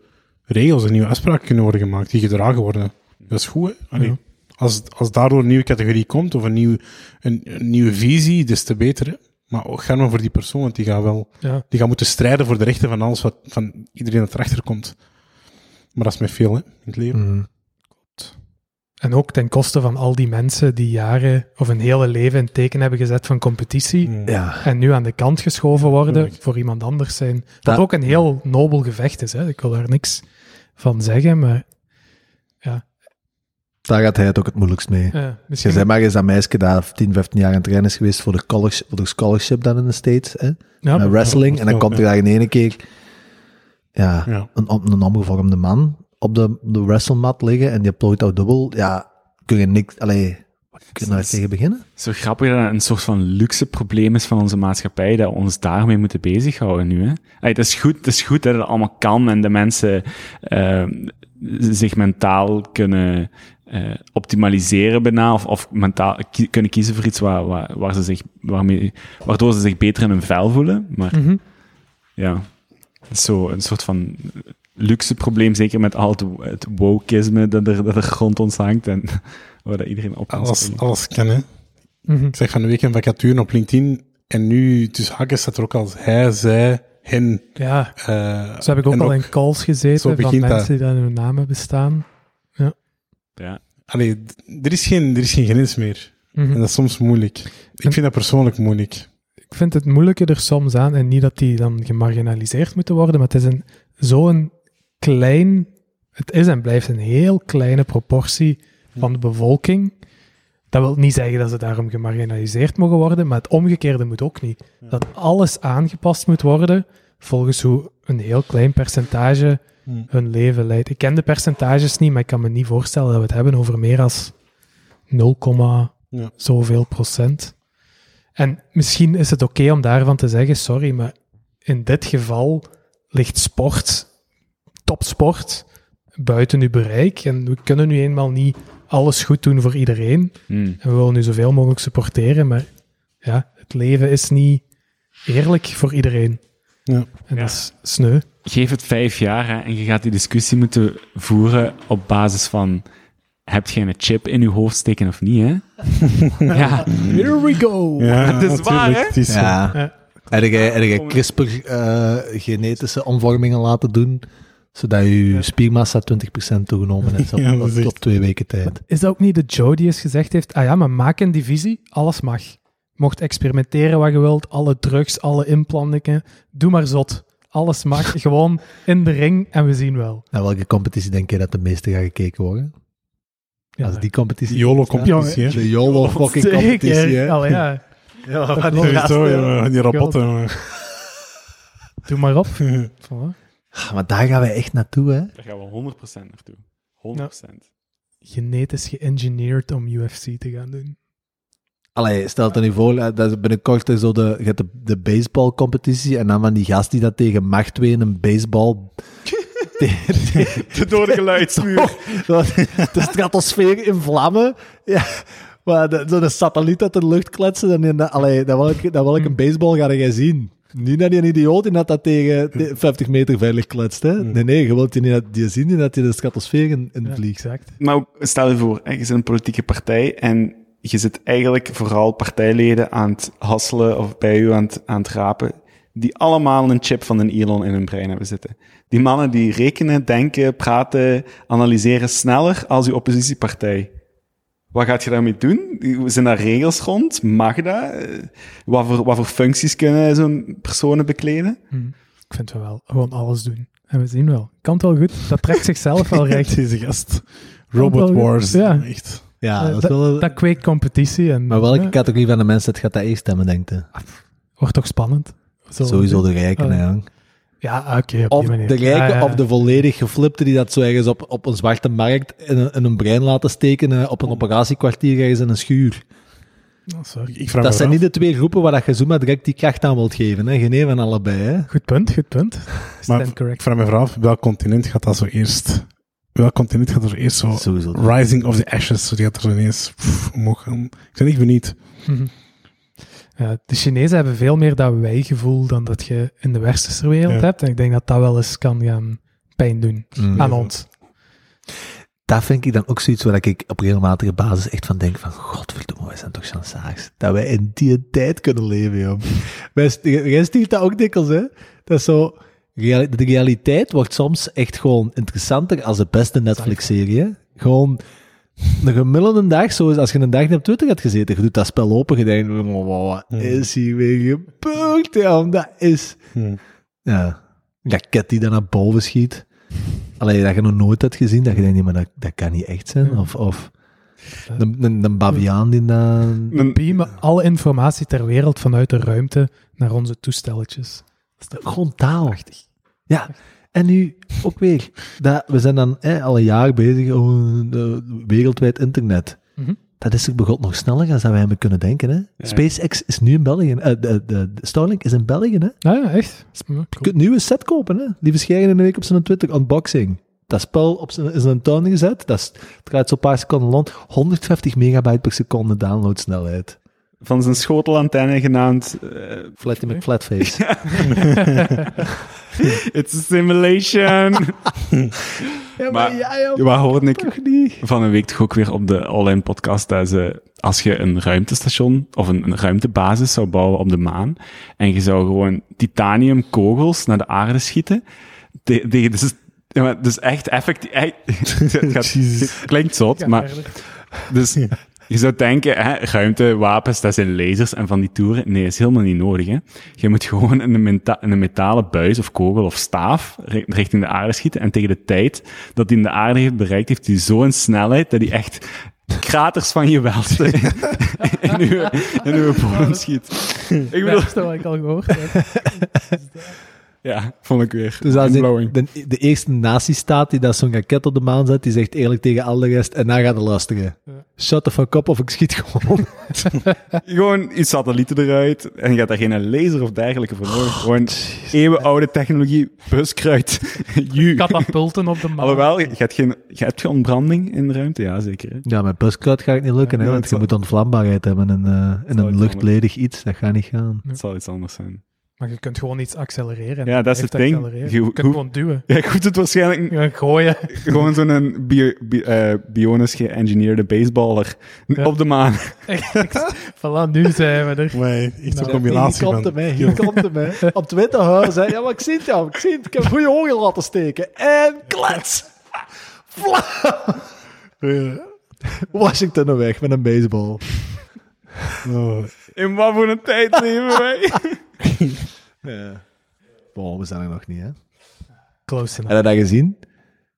regels en nieuwe afspraken kunnen worden gemaakt, die gedragen worden. Dat is goed, hè. Allee, Ja. als, als daardoor een nieuwe categorie komt, of een, nieuw, een, een nieuwe visie, des te beter, hè. Maar ook ga maar voor die persoon, want die gaat wel... Ja. Die gaat moeten strijden voor de rechten van alles wat... Van iedereen dat erachter komt. Maar dat is met veel, hè, in het leven. mm, En ook ten koste van al die mensen die jaren of een hele leven in het teken hebben gezet van competitie. Mm. ja. En nu aan de kant geschoven worden Tuurlijk. voor iemand anders zijn. Wat Dat- ook een heel nobel gevecht is. Hè. Ik wil daar niks van zeggen, maar daar gaat hij het ook het moeilijkst mee. Je misschien... zei maar eens dat meisje dat 10, 15 jaar aan het trainen is geweest voor de, college, voor de scholarship dan in de States, hè? ja, met wrestling. En dan komt er daar in één keer ja, Ja. een, een omgevormde man op de, de wrestlemat liggen en die plooit al dubbel. Ja, kun je niks... Allee, kun je daar tegen beginnen? Zo grappig dat het een soort van luxe probleem is van onze maatschappij, dat we ons daarmee moeten bezighouden nu. Hè? Allee, het, is goed, het is goed dat het allemaal kan en de mensen eh, zich mentaal kunnen eh, optimaliseren bijna, of, of mentaal kunnen kiezen voor iets waar, waar, waar ze zich, waarmee, waardoor ze zich beter in hun vel voelen. Maar Mhm. ja, zo een soort van luxe probleem, zeker met al het, het wokeisme dat er, dat er rond ons hangt en waar dat iedereen op kan Alles, kan, hè. Mhm. Ik zeg van de week een vacature op LinkedIn en nu tussen haakjes staat er ook als hij, zij, hen. Ja, eh, zo heb ik ook al in calls gezeten van mensen dat. die daar hun namen bestaan. Ja. Allee, d- er is geen, er is geen grens meer. Mhm. En dat is soms moeilijk. Ik En- vind dat persoonlijk moeilijk. Ik vind het moeilijke er soms aan, en niet dat die dan gemarginaliseerd moeten worden, maar het is een zo'n klein, het is en blijft een heel kleine proportie van de bevolking. Dat wil niet zeggen dat ze daarom gemarginaliseerd mogen worden, maar het omgekeerde moet ook niet. Dat alles aangepast moet worden volgens hoe een heel klein percentage Hmm. hun leven leidt. Ik ken de percentages niet, maar ik kan me niet voorstellen dat we het hebben over meer dan 0, Ja. zoveel procent. En misschien is het oké om daarvan te zeggen, sorry, maar in dit geval ligt sport, topsport, buiten uw bereik. En we kunnen nu eenmaal niet alles goed doen voor iedereen. Hmm. En we willen nu zoveel mogelijk supporteren, maar ja, het leven is niet eerlijk voor iedereen. Ja. En Ja. dat is sneu. Geef het vijf jaar hè, en je gaat die discussie moeten voeren op basis van heb je een chip in je hoofd steken of niet, hè? ja, Here we go! Ja, Het is waar, hè? is. Ja. Ja. Heb jij, heb jij CRISPR eh, genetische omvormingen laten doen, zodat je spiermassa 20% toegenomen is op, Ja, dat is op, echt- op twee weken tijd? Is dat ook niet de Joe die eens gezegd heeft, ah ja, maar maak een divisie, alles mag. Mocht experimenteren wat je wilt, alle drugs, alle implantingen, doe maar zot. Alles mag, gewoon in de ring en we zien wel. Naar welke competitie denk je dat de meeste gaat gekeken worden? Ja, Als die competitie... YOLO-competitie, hè? De YOLO fucking competitie, hè? Allee, ja. Ja, Dat ja, die jongen. Doe maar op. Voilà. Ah, Maar daar gaan wij echt naartoe, hè? daar gaan we 100% naartoe. 100%. Genetisch geëngineerd om UFC te gaan doen. Allee, stel het er nu voor, eh, dat is binnenkort zo de, je hebt de, de baseballcompetitie en dan van die gast die dat tegen macht twee een baseball... De doorgeluidsmuur. De stratosfeer in vlammen. Ja, maar de- zo'n satelliet uit de lucht kletsen. In de, allee, dat wil ik, dat wil ik een baseball gaan jij zien. Niet dat die een idioot in dat dat tegen te- 50 meter veilig kletst. Hè? Nee, nee, je wilt die, niet dat, die zien die dat je de stratosfeer in, in Ja, vliegt. exact. Maar ook, stel je voor, hè, je zit een politieke partij en je zit eigenlijk vooral partijleden aan het hasselen of bij u aan het, aan het rapen, die allemaal een chip van een Elon in hun brein hebben zitten. Die mannen die rekenen, denken, praten, analyseren sneller als uw oppositiepartij. Wat gaat je daarmee doen? Zijn daar regels rond? Mag dat? Eh, Wat voor, wat voor functies kunnen zo'n personen bekleden? Hm. Ik vind we wel. Gewoon alles doen. En we zien wel. Kan het wel goed. Dat trekt zichzelf wel recht. Deze gast. Robot. Wars. Ja. Echt. Ja, Eh, dat is wel... Dat kweekt competitie. En, maar welke ja, categorie van de mensen het gaat dat eerst stemmen, denkt je? Wordt toch spannend? Zo- Sowieso de rijken, Oh. Ja, oké. op Of die manier. de rijken Ja, ja. of de volledig geflipte die dat zo ergens op, op een zwarte markt in een, in een brein laten steken eh, op een operatiekwartier ergens in een schuur. Sorry. Ik vraag Dat me zijn af, niet de twee groepen waar dat je zomaar direct die kracht aan wilt geven. Hè? Geen een van allebei. Hè? Goed punt, goed punt. maar Stand ik correct. vraag me af, welk continent gaat dat zo eerst... Welk continent gaat er eerst zo... Sowieso. Rising of the Ashes, zo die gaat er zo ineens pff, omhoog gaan. Ik ben echt benieuwd. Mhm. Ja, de Chinezen hebben veel meer dat wij-gevoel dan dat je in de westerse wereld Ja. hebt. En ik denk dat dat wel eens kan gaan pijn doen Mm. aan ons. Dat vind ik dan ook zoiets waar ik op regelmatige basis echt van denk van, godverdomme, wij zijn toch chansaars. Dat wij in die tijd kunnen leven, joh. Jij stiert dat ook dikwijls, hè? Dat is zo... De realiteit wordt soms echt gewoon interessanter als de beste Netflix-serie. Gewoon een gemiddelde dag, zoals als je een dag niet op Twitter hebt gezeten, je doet dat spel open, je denkt, "Oh, wat is hier weer gebeurd, ja? Dat is... Hm. Ja, een raket die dan naar boven schiet. Alleen dat je nog nooit hebt gezien, dat je denkt, nee, maar dat, dat kan niet echt zijn. Of, of een, een, een baviaan die dan... We beamen alle informatie ter wereld vanuit de ruimte naar onze toestelletjes. Dat is toch Gewoon taal. Ja, en nu ook weer. Dat, we zijn dan hè, al een jaar bezig over de wereldwijd internet. Mhm. Dat is er begot nog sneller dan wij hebben kunnen denken. Hè? SpaceX is nu in België. eh, de, de, de Starlink is in België. Hè? Ja, echt? Cool. Je kunt nu een set kopen, hè? Die verschijnen in een week op zijn Twitter unboxing. Dat spel op zijn, in zijn tuin gezet, dat is, het draait zo'n paar seconden rond. 150 megabyte per seconde downloadsnelheid. Van zijn schotelantenne genaamd... eh, Flatty McFlatface. It's a simulation. ja, Maar- Wat hoorde ik toch niet? van een week toch ook weer op de All-In podcast dat ze, als je een ruimtestation of een, een ruimtebasis zou bouwen op de maan en je zou gewoon titanium kogels naar de aarde schieten, te- tegen dus, ja, maar dus echt effectief, echt- het, gaat- het klinkt zot, maar dus je zou denken, hè, ruimtewapens, dat zijn lasers en van die toeren. Nee, dat is helemaal niet nodig. Hè. Je moet gewoon een, een metalen buis of kogel of staaf ri- richting de aarde schieten. En tegen de tijd dat hij in de aarde heeft bereikt, heeft hij zo'n snelheid dat hij echt kraters van je welste in, in, uw, in uw bodem schiet. Ik bedoel, dat is wat ik al gehoord heb. ja, vond ik weer Dus als mindblowing. de, de, de eerste nazi-staat die dat zo'n raket op de maan zet, die zegt eerlijk tegen al de rest, en dan gaat het luisteren. Shut the fuck up of ik schiet gewoon. Gewoon iets satellieten eruit en je gaat daar geen laser of dergelijke voor nodig. Gewoon eeuwenoude technologie, buskruid. Katapulten op de maan. Alhoewel, je hebt, geen, je hebt geen ontbranding in de ruimte, ja zeker. Hè? Ja, met buskruid gaat het niet lukken, hè, Ja, want je zal- moet ontvlambaarheid hebben in, eh, een luchtledig iets. Dat gaat niet gaan. Het zal iets anders zijn. Maar je kunt gewoon iets accelereren. Ja, dat is het ding. accelereren. Je- Je, kunt hoe- gewoon duwen. Ja, goed, het waarschijnlijk Je kunt gooien. gewoon zo'n bio, bi- eh, bionisch geëngineerde baseballer Ja. op de maan. voilà, nu zijn we er. Maar echt zo'n Nou, combinatie Hier komt van... hem, hè. Hier komt hem, hè. Op Twitter huis, hè. Ja, maar ik zie het, ja. Ik zie het. Ik heb goede ogen laten steken. En klets! Vla! Washington weg met een baseball. Oh, In wat voor een tijd leven wij? Ja. We zijn er nog niet, hè. Close enough. Heb je dat gezien?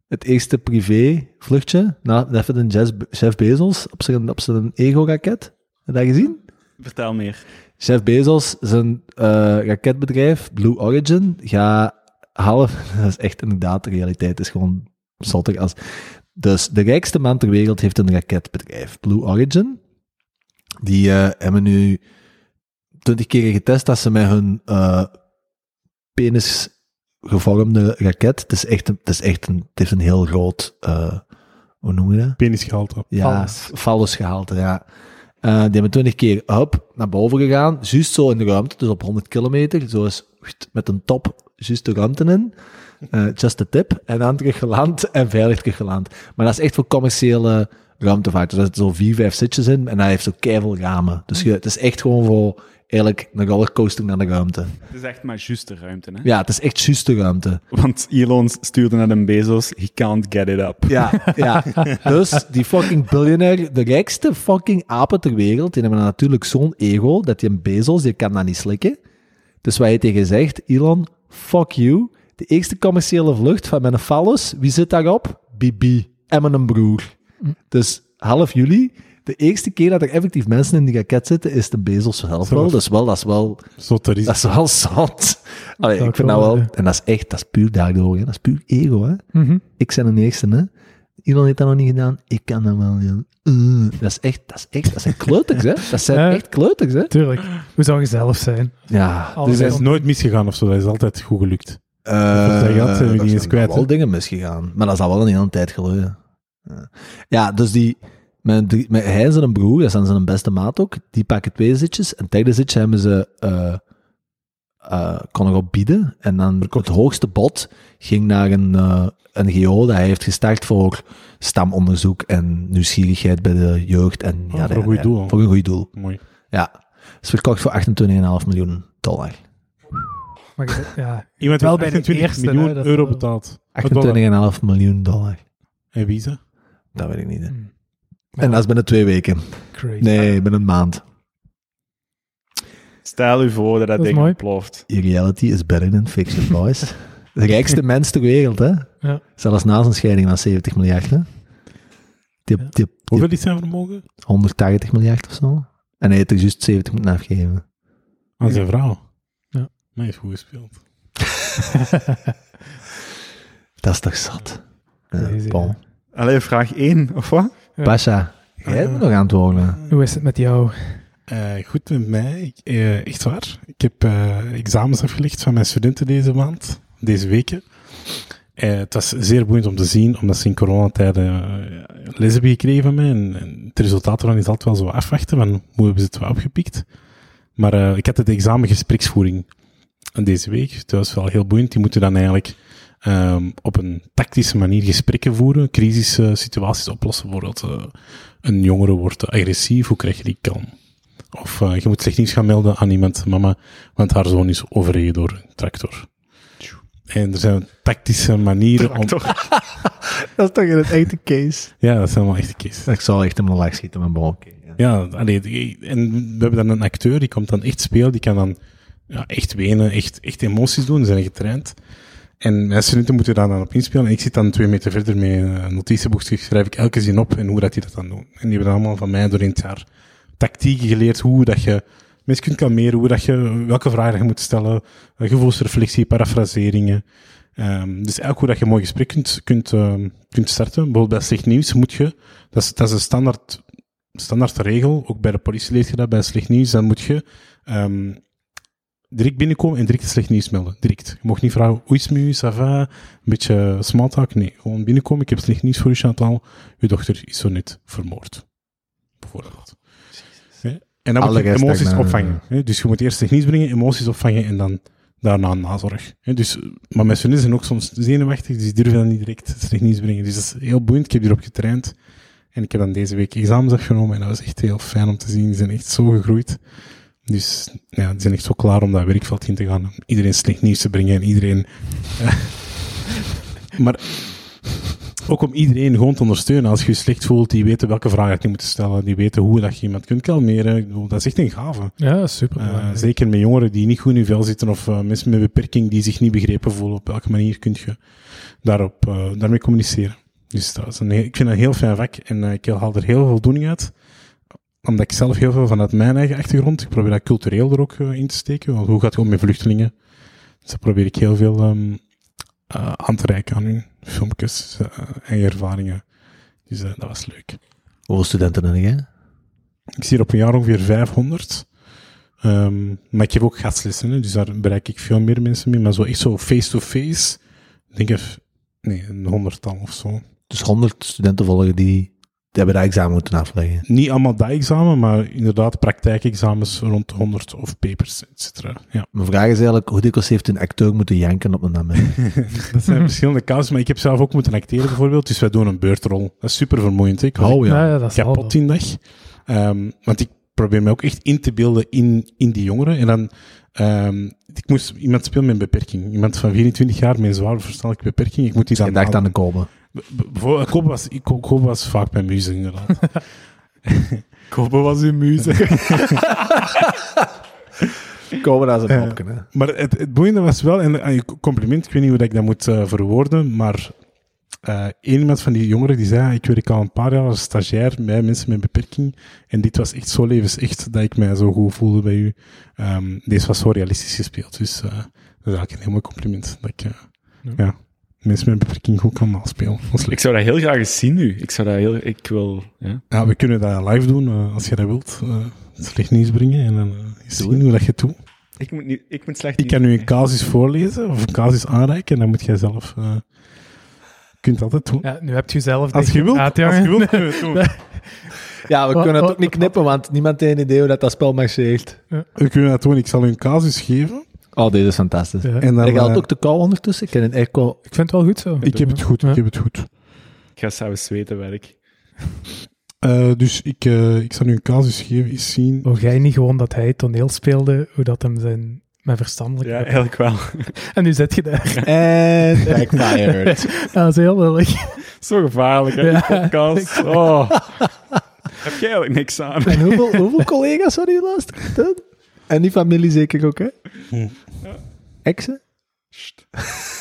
Het eerste privé-vluchtje na even de Jeff, Jeff Bezos op zijn, op zijn ego-raket. Heb je dat gezien? Vertel meer. Jeff Bezos, zijn eh, raketbedrijf, Blue Origin, gaat half... Dat is echt inderdaad de realiteit. Is gewoon zottig als... Dus de rijkste man ter wereld heeft een raketbedrijf, Blue Origin. Die eh, hebben nu twintig keer getest dat ze met hun eh penis gevormde raket... Het is echt een, het is echt een, het heeft een heel groot... eh, hoe noem je dat? penisgehalte. Ja, fallusgehalte, ja. Eh, die hebben twintig keer up naar boven gegaan, juist zo in de ruimte, dus op 100 kilometer, zo is met een top juist de ruimte in, Eh, just a tip, en dan terug geland en veilig terug geland. Maar dat is echt voor commerciële ruimtevaart, dus daar zitten zo vier, vijf zitjes in, en hij heeft zo keiveel ramen. Dus je, het is echt gewoon voor, eigenlijk, een rollercoaster naar de ruimte. Het is echt maar juist de ruimte, hè? Ja, het is echt juist de ruimte. Want Elon stuurde naar een Bezos, he can't get it up. Ja, ja. Dus die fucking biljonair, de rijkste fucking apen ter wereld, die hebben natuurlijk zo'n ego, dat die een Bezos, die kan dat niet slikken. Dus wat hij tegen zegt, Elon, fuck you. De eerste commerciële vlucht van mijn fallus, wie zit daarop? Bibi en mijn broer. Dus half juli, de eerste keer dat er effectief mensen in die raket zitten, is de Bezos zelf wel. Dus wel, dat is wel, Zo te dat is wel zot. Allee, Dat ik vind dat wel, ja. en dat is echt, dat is puur daardoor, hè. dat is puur ego, hè. Mhm. Ik ben de eerste, hè. Iemand heeft dat nog niet gedaan. Ik kan dat wel doen. Uh, dat is echt, dat is echt, dat zijn kleuters, hè? Dat zijn Ja. echt kleuters, hè? Tuurlijk. Hoe zou je zelf zijn? Ja. Alles Dus dat is nooit misgegaan of zo, dat is altijd goed gelukt. Uh, dat zijn we die eens kwijt, wel dingen misgegaan. Maar dat is al wel een hele tijd geleden. Ja, dus die... Mijn, drie- mijn, hij en zijn broer, dat zijn zijn beste maat ook, die pakken twee zitjes. En het derde zitje hebben ze... eh eh, kon nog op bieden. En dan het hoogste bod ging naar een, eh, een GO dat hij heeft gestart voor stamonderzoek en nieuwsgierigheid bij de jeugd. En, Oh, ja, voor een goed doel. Voor een goed doel. Mooi. Ja. is verkocht voor 28,5 miljoen dollar. Maar je- ja, Iemand Wel bij de 28 eerste, miljoen hè, euro betaald. 28,5 miljoen dollar. En wie is dat? Dat weet ik niet. hè. Hmm. En dat is binnen twee weken. crazy. Nee, binnen een maand. Stel u voor dat dat, Dat ding mooi. ontploft. Reality is better than fiction, boys. De rijkste mens ter wereld, hè? Ja. Zelfs na zijn scheiding van 70 miljard, hè? Die, die, die, Hoeveel is zijn vermogen? 180 miljard of zo. En hij heeft er juist 70 moeten afgeven. Aan zijn vrouw. Ja. Nee, is goed gespeeld. Dat is toch zat? Ja. Alleen vraag 1, of wat? Pasha, jij moet nog antwoorden. Hoe is het met jou? Eh, goed met mij. Ik- eh, echt waar. Ik heb eh, examens afgelegd van mijn studenten deze maand, deze weken. Eh, het was zeer boeiend om te zien, omdat ze in coronatijden uh, les hebben gekregen van mij. En, en het resultaat ervan is altijd wel zo afwachten, van hoe hebben ze het wel opgepikt. Maar eh, ik had het examen gespreksvoering deze week. Dat was wel heel boeiend. Die moeten dan eigenlijk ehm, op een tactische manier gesprekken voeren, crisissituaties oplossen. Bijvoorbeeld, eh, een jongere wordt agressief, hoe krijg je die kalm? Of eh, je moet slecht nieuws gaan melden aan iemand, mama, want haar zoon is overreden door een tractor. En er zijn tactische manieren om... Dat is toch in het echte case? Ja, dat zijn wel echte cases. Ik zal echt in mijn lach schieten met mijn oké. Ja. Ja, allee, die- en we hebben dan een acteur, die komt dan echt spelen, die kan dan ja, echt wenen, echt, echt emoties doen, die zijn getraind. En mijn studenten moeten daar dan op inspelen. En ik zit dan twee meter verder met een notitieboekje, schrijf ik elke zin op en hoe dat die dat dan doen. En die hebben allemaal van mij door in het jaar tactieken geleerd, hoe dat je mensen kunt kalmeren, hoe dat je, welke vragen je moet stellen, eh, gevoelsreflectie, parafraseringen. Ehm, dus eigenlijk hoe dat je een mooi gesprek kunt, kunt, ehm, kunt starten. Bijvoorbeeld bij slecht nieuws moet je, dat is, dat is een standaard, standaard regel, ook bij de politie leert je dat, bij slecht nieuws, dan moet je ehm, direct binnenkomen en direct slecht nieuws melden. Direct. Je mag niet vragen, hoe is het met u, ça va, een beetje small talk. Nee, gewoon binnenkomen, ik heb slecht nieuws voor u, Chantal. Uw dochter is zo net vermoord. Bijvoorbeeld. Hè? En dan moet je emoties opvangen. hè. Dus je moet eerst slecht nieuws brengen, emoties opvangen en dan daarna nazorg. hè. Dus, maar mijn zijn ook soms zenuwachtig, dus die durven dan niet direct slecht nieuws brengen. Dus dat is heel boeiend, ik heb hierop getraind. En ik heb dan deze week examens afgenomen en dat was echt heel fijn om te zien. Die zijn echt zo gegroeid. Dus ja, die zijn echt zo klaar om dat werkveld in te gaan. Iedereen slecht nieuws te brengen en iedereen... maar ook om iedereen gewoon te ondersteunen. Als je je slecht voelt, die weten welke vragen je moet stellen. Die weten hoe dat je iemand kunt kalmeren. Dat is echt een gave. Ja, super. Eh, zeker met jongeren die niet goed in hun vel zitten of eh, mensen met beperking die zich niet begrepen voelen. Op welke manier kun je daarop, eh, daarmee communiceren? Dus dat is een, ik vind dat een heel fijn vak en eh, ik haal er heel veel voldoening uit. Omdat ik zelf heel veel vanuit mijn eigen achtergrond, ik probeer dat cultureel er ook eh, in te steken. Want hoe gaat het om met vluchtelingen? Dus daar probeer ik heel veel ehm, eh, aan te reiken aan hun filmpjes eh, en ervaringen. Dus dat was leuk. Hoeveel studenten heb jij? Ik zie hier op een jaar ongeveer 500. Ehm, maar ik heb ook gastlessen, hè, dus daar bereik ik veel meer mensen mee. Maar zo echt zo face-to-face, ik denk ik, nee, een honderdtal of zo. Dus 100 studenten volgen die hebben dat examen moeten afleggen. Niet allemaal dat examen, maar inderdaad praktijkexamens rond de 100 of papers, et cetera. Ja. Mijn vraag is eigenlijk, hoe dikwijls heeft een acteur moeten janken op een namen? Dat zijn verschillende casus, maar ik heb zelf ook moeten acteren bijvoorbeeld, dus wij doen een beurtrol. Dat is super vermoeiend. Ik was Oh ja. ja, ja, dat is al kapot die dag. Ehm, want ik probeer me ook echt in te beelden in, in die jongeren. En dan, ehm, ik moest iemand spelen met een beperking. Iemand van 24 jaar met een zware verstandelijke beperking. Ik moet die Je dan dacht aan de komen. Bijvoorbeeld, Kobe was, was vaak mijn muze, inderdaad. Kobe was uw muze. Komen als een hè. maar het, het boeiende was wel, en je compliment, ik weet niet hoe dat ik dat moet eh, verwoorden, maar eh een iemand van die jongeren die zei, ik werk al een paar jaar als stagiair bij mensen met beperking, en dit was echt zo levensecht dat ik mij zo goed voelde bij u. Ehm, deze was zo realistisch gespeeld, dus eh, dat is eigenlijk een heel mooi compliment. Dat ik, Ja. ja. Mensen met een beperking goed kan naspelen. Ik zou dat heel graag eens zien nu. Ik zou dat heel... Ik wil... Ja. Ja, we kunnen dat live doen, eh, als je dat wilt. eh slecht nieuws brengen en dan eh, eens zien hoe dat je het doet. Ik moet, niet, ik moet slecht Ik kan nu een casus voorlezen, of een casus aanreiken, en dan moet jij zelf... eh je kunt altijd doen. Ja, nu heb je zelf Als je wilt, als je wilt kunnen we het doen. Ja, we Wat- kunnen het ook niet knippen, want niemand heeft een idee hoe dat, dat spel marcheert. We kunnen dat doen. Ik zal u een casus geven. Oh, dit is fantastisch. Ja. En dan, Ik had eh, ook de kou ondertussen. Ik ken een echo. Ik vind het wel goed zo. ik heb het goed, Ja. ik heb het goed. Ik ga zelfs zweten werk. Eh, dus ik, eh, ik zal u een casus geven, eens zien. Wou jij niet gewoon dat hij toneel speelde, hoe dat hem zijn met verstandelijk... Ja, eigenlijk wel. En nu zit je daar. En backfired. Dat is heel lullig. Zo gevaarlijk, hè, Ja. die podcast. Oh. Heb jij eigenlijk niks aan? en hoeveel, hoeveel collega's hadden je luisteren? En die familie zeker ook, hè? Hm. Exen?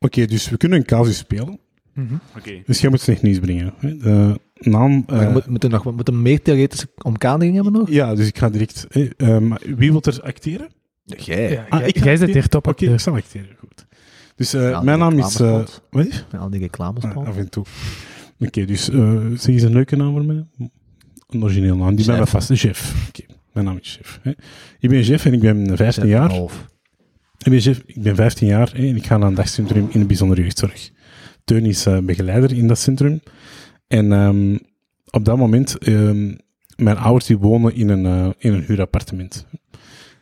Oké, dus we kunnen een casus spelen. Oké. Dus jij moet slecht nieuws brengen. hè. De naam... Eh, moet, moet er nog we moeten een meer theoretische omkadering hebben nog? ja, dus ik ga direct... eh, eh, maar wie wil er acteren? Jij. Ja, Ah, jij- ik ga jij zit hier top Oké, ik zal acteren. Goed. Dus eh, mijn naam is... eh reclamespot. wat al die reclamespot. Ah, af en toe. Oké, dus eh zeg eens een leuke naam voor mij. Een origineel naam. Die mij Jeff. vast. Jeff. Oké, mijn naam is Jeff. Hè. Ik ben Jeff en ik ben 15 jaar. Ik ben, Jeff, ik ben 15 jaar hè, en ik ga naar een dagcentrum in de bijzondere jeugdzorg. Teun is eh, begeleider in dat centrum. En ehm, op dat moment, ehm, mijn ouders die wonen in een, eh, in een huurappartement.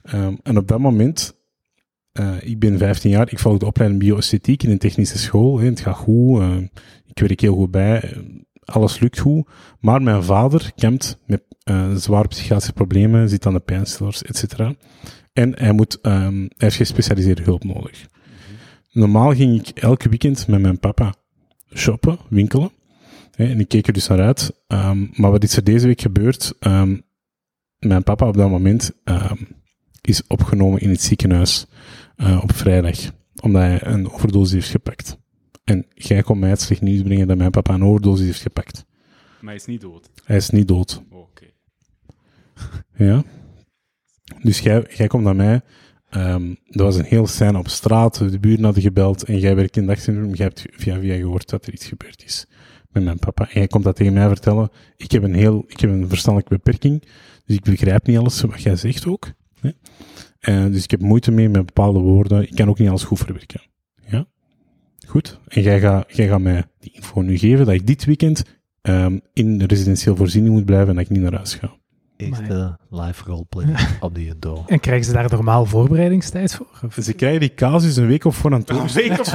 Ehm, en op dat moment, eh, ik ben 15 jaar, ik volg de opleiding bioesthetiek in een technische school. Hè, het gaat goed, ik werk heel goed bij, alles lukt goed. Maar mijn vader kampt met eh, zware psychiatrische problemen, zit aan de pijnstillers, et cetera. En hij, moet, ehm, hij heeft gespecialiseerde hulp nodig. Normaal ging ik elke weekend met mijn papa shoppen, winkelen. Hè, en ik keek er dus naar uit. Ehm, maar wat is er deze week gebeurd? Ehm, mijn papa op dat moment is opgenomen in het ziekenhuis eh, op vrijdag. Omdat hij een overdosis heeft gepakt. En jij kon mij het slecht nieuws brengen dat mijn papa een overdosis heeft gepakt. Maar hij is niet dood. Hij is niet dood. Oh, Oké. Ja. Dus jij, jij komt naar mij. ehm er was een heel scène op straat. De buren hadden gebeld. En jij werkt in het dagcentrum. Jij hebt via via gehoord dat er iets gebeurd is met mijn papa. En jij komt dat tegen mij vertellen. Ik heb een heel, ik heb een verstandelijke beperking. Dus ik begrijp niet alles wat jij zegt ook. Hè? Eh, dus ik heb moeite mee met bepaalde woorden. Ik kan ook niet alles goed verwerken. Goed. En jij gaat, jij gaat mij die info nu geven dat ik dit weekend ehm, in de residentieel voorziening moet blijven en dat ik niet naar huis ga. Eerste live roleplay op die door. En krijgen ze daar normaal voorbereidingstijd voor? Of? Ze krijgen die casus een week op voorhand toe. Een week op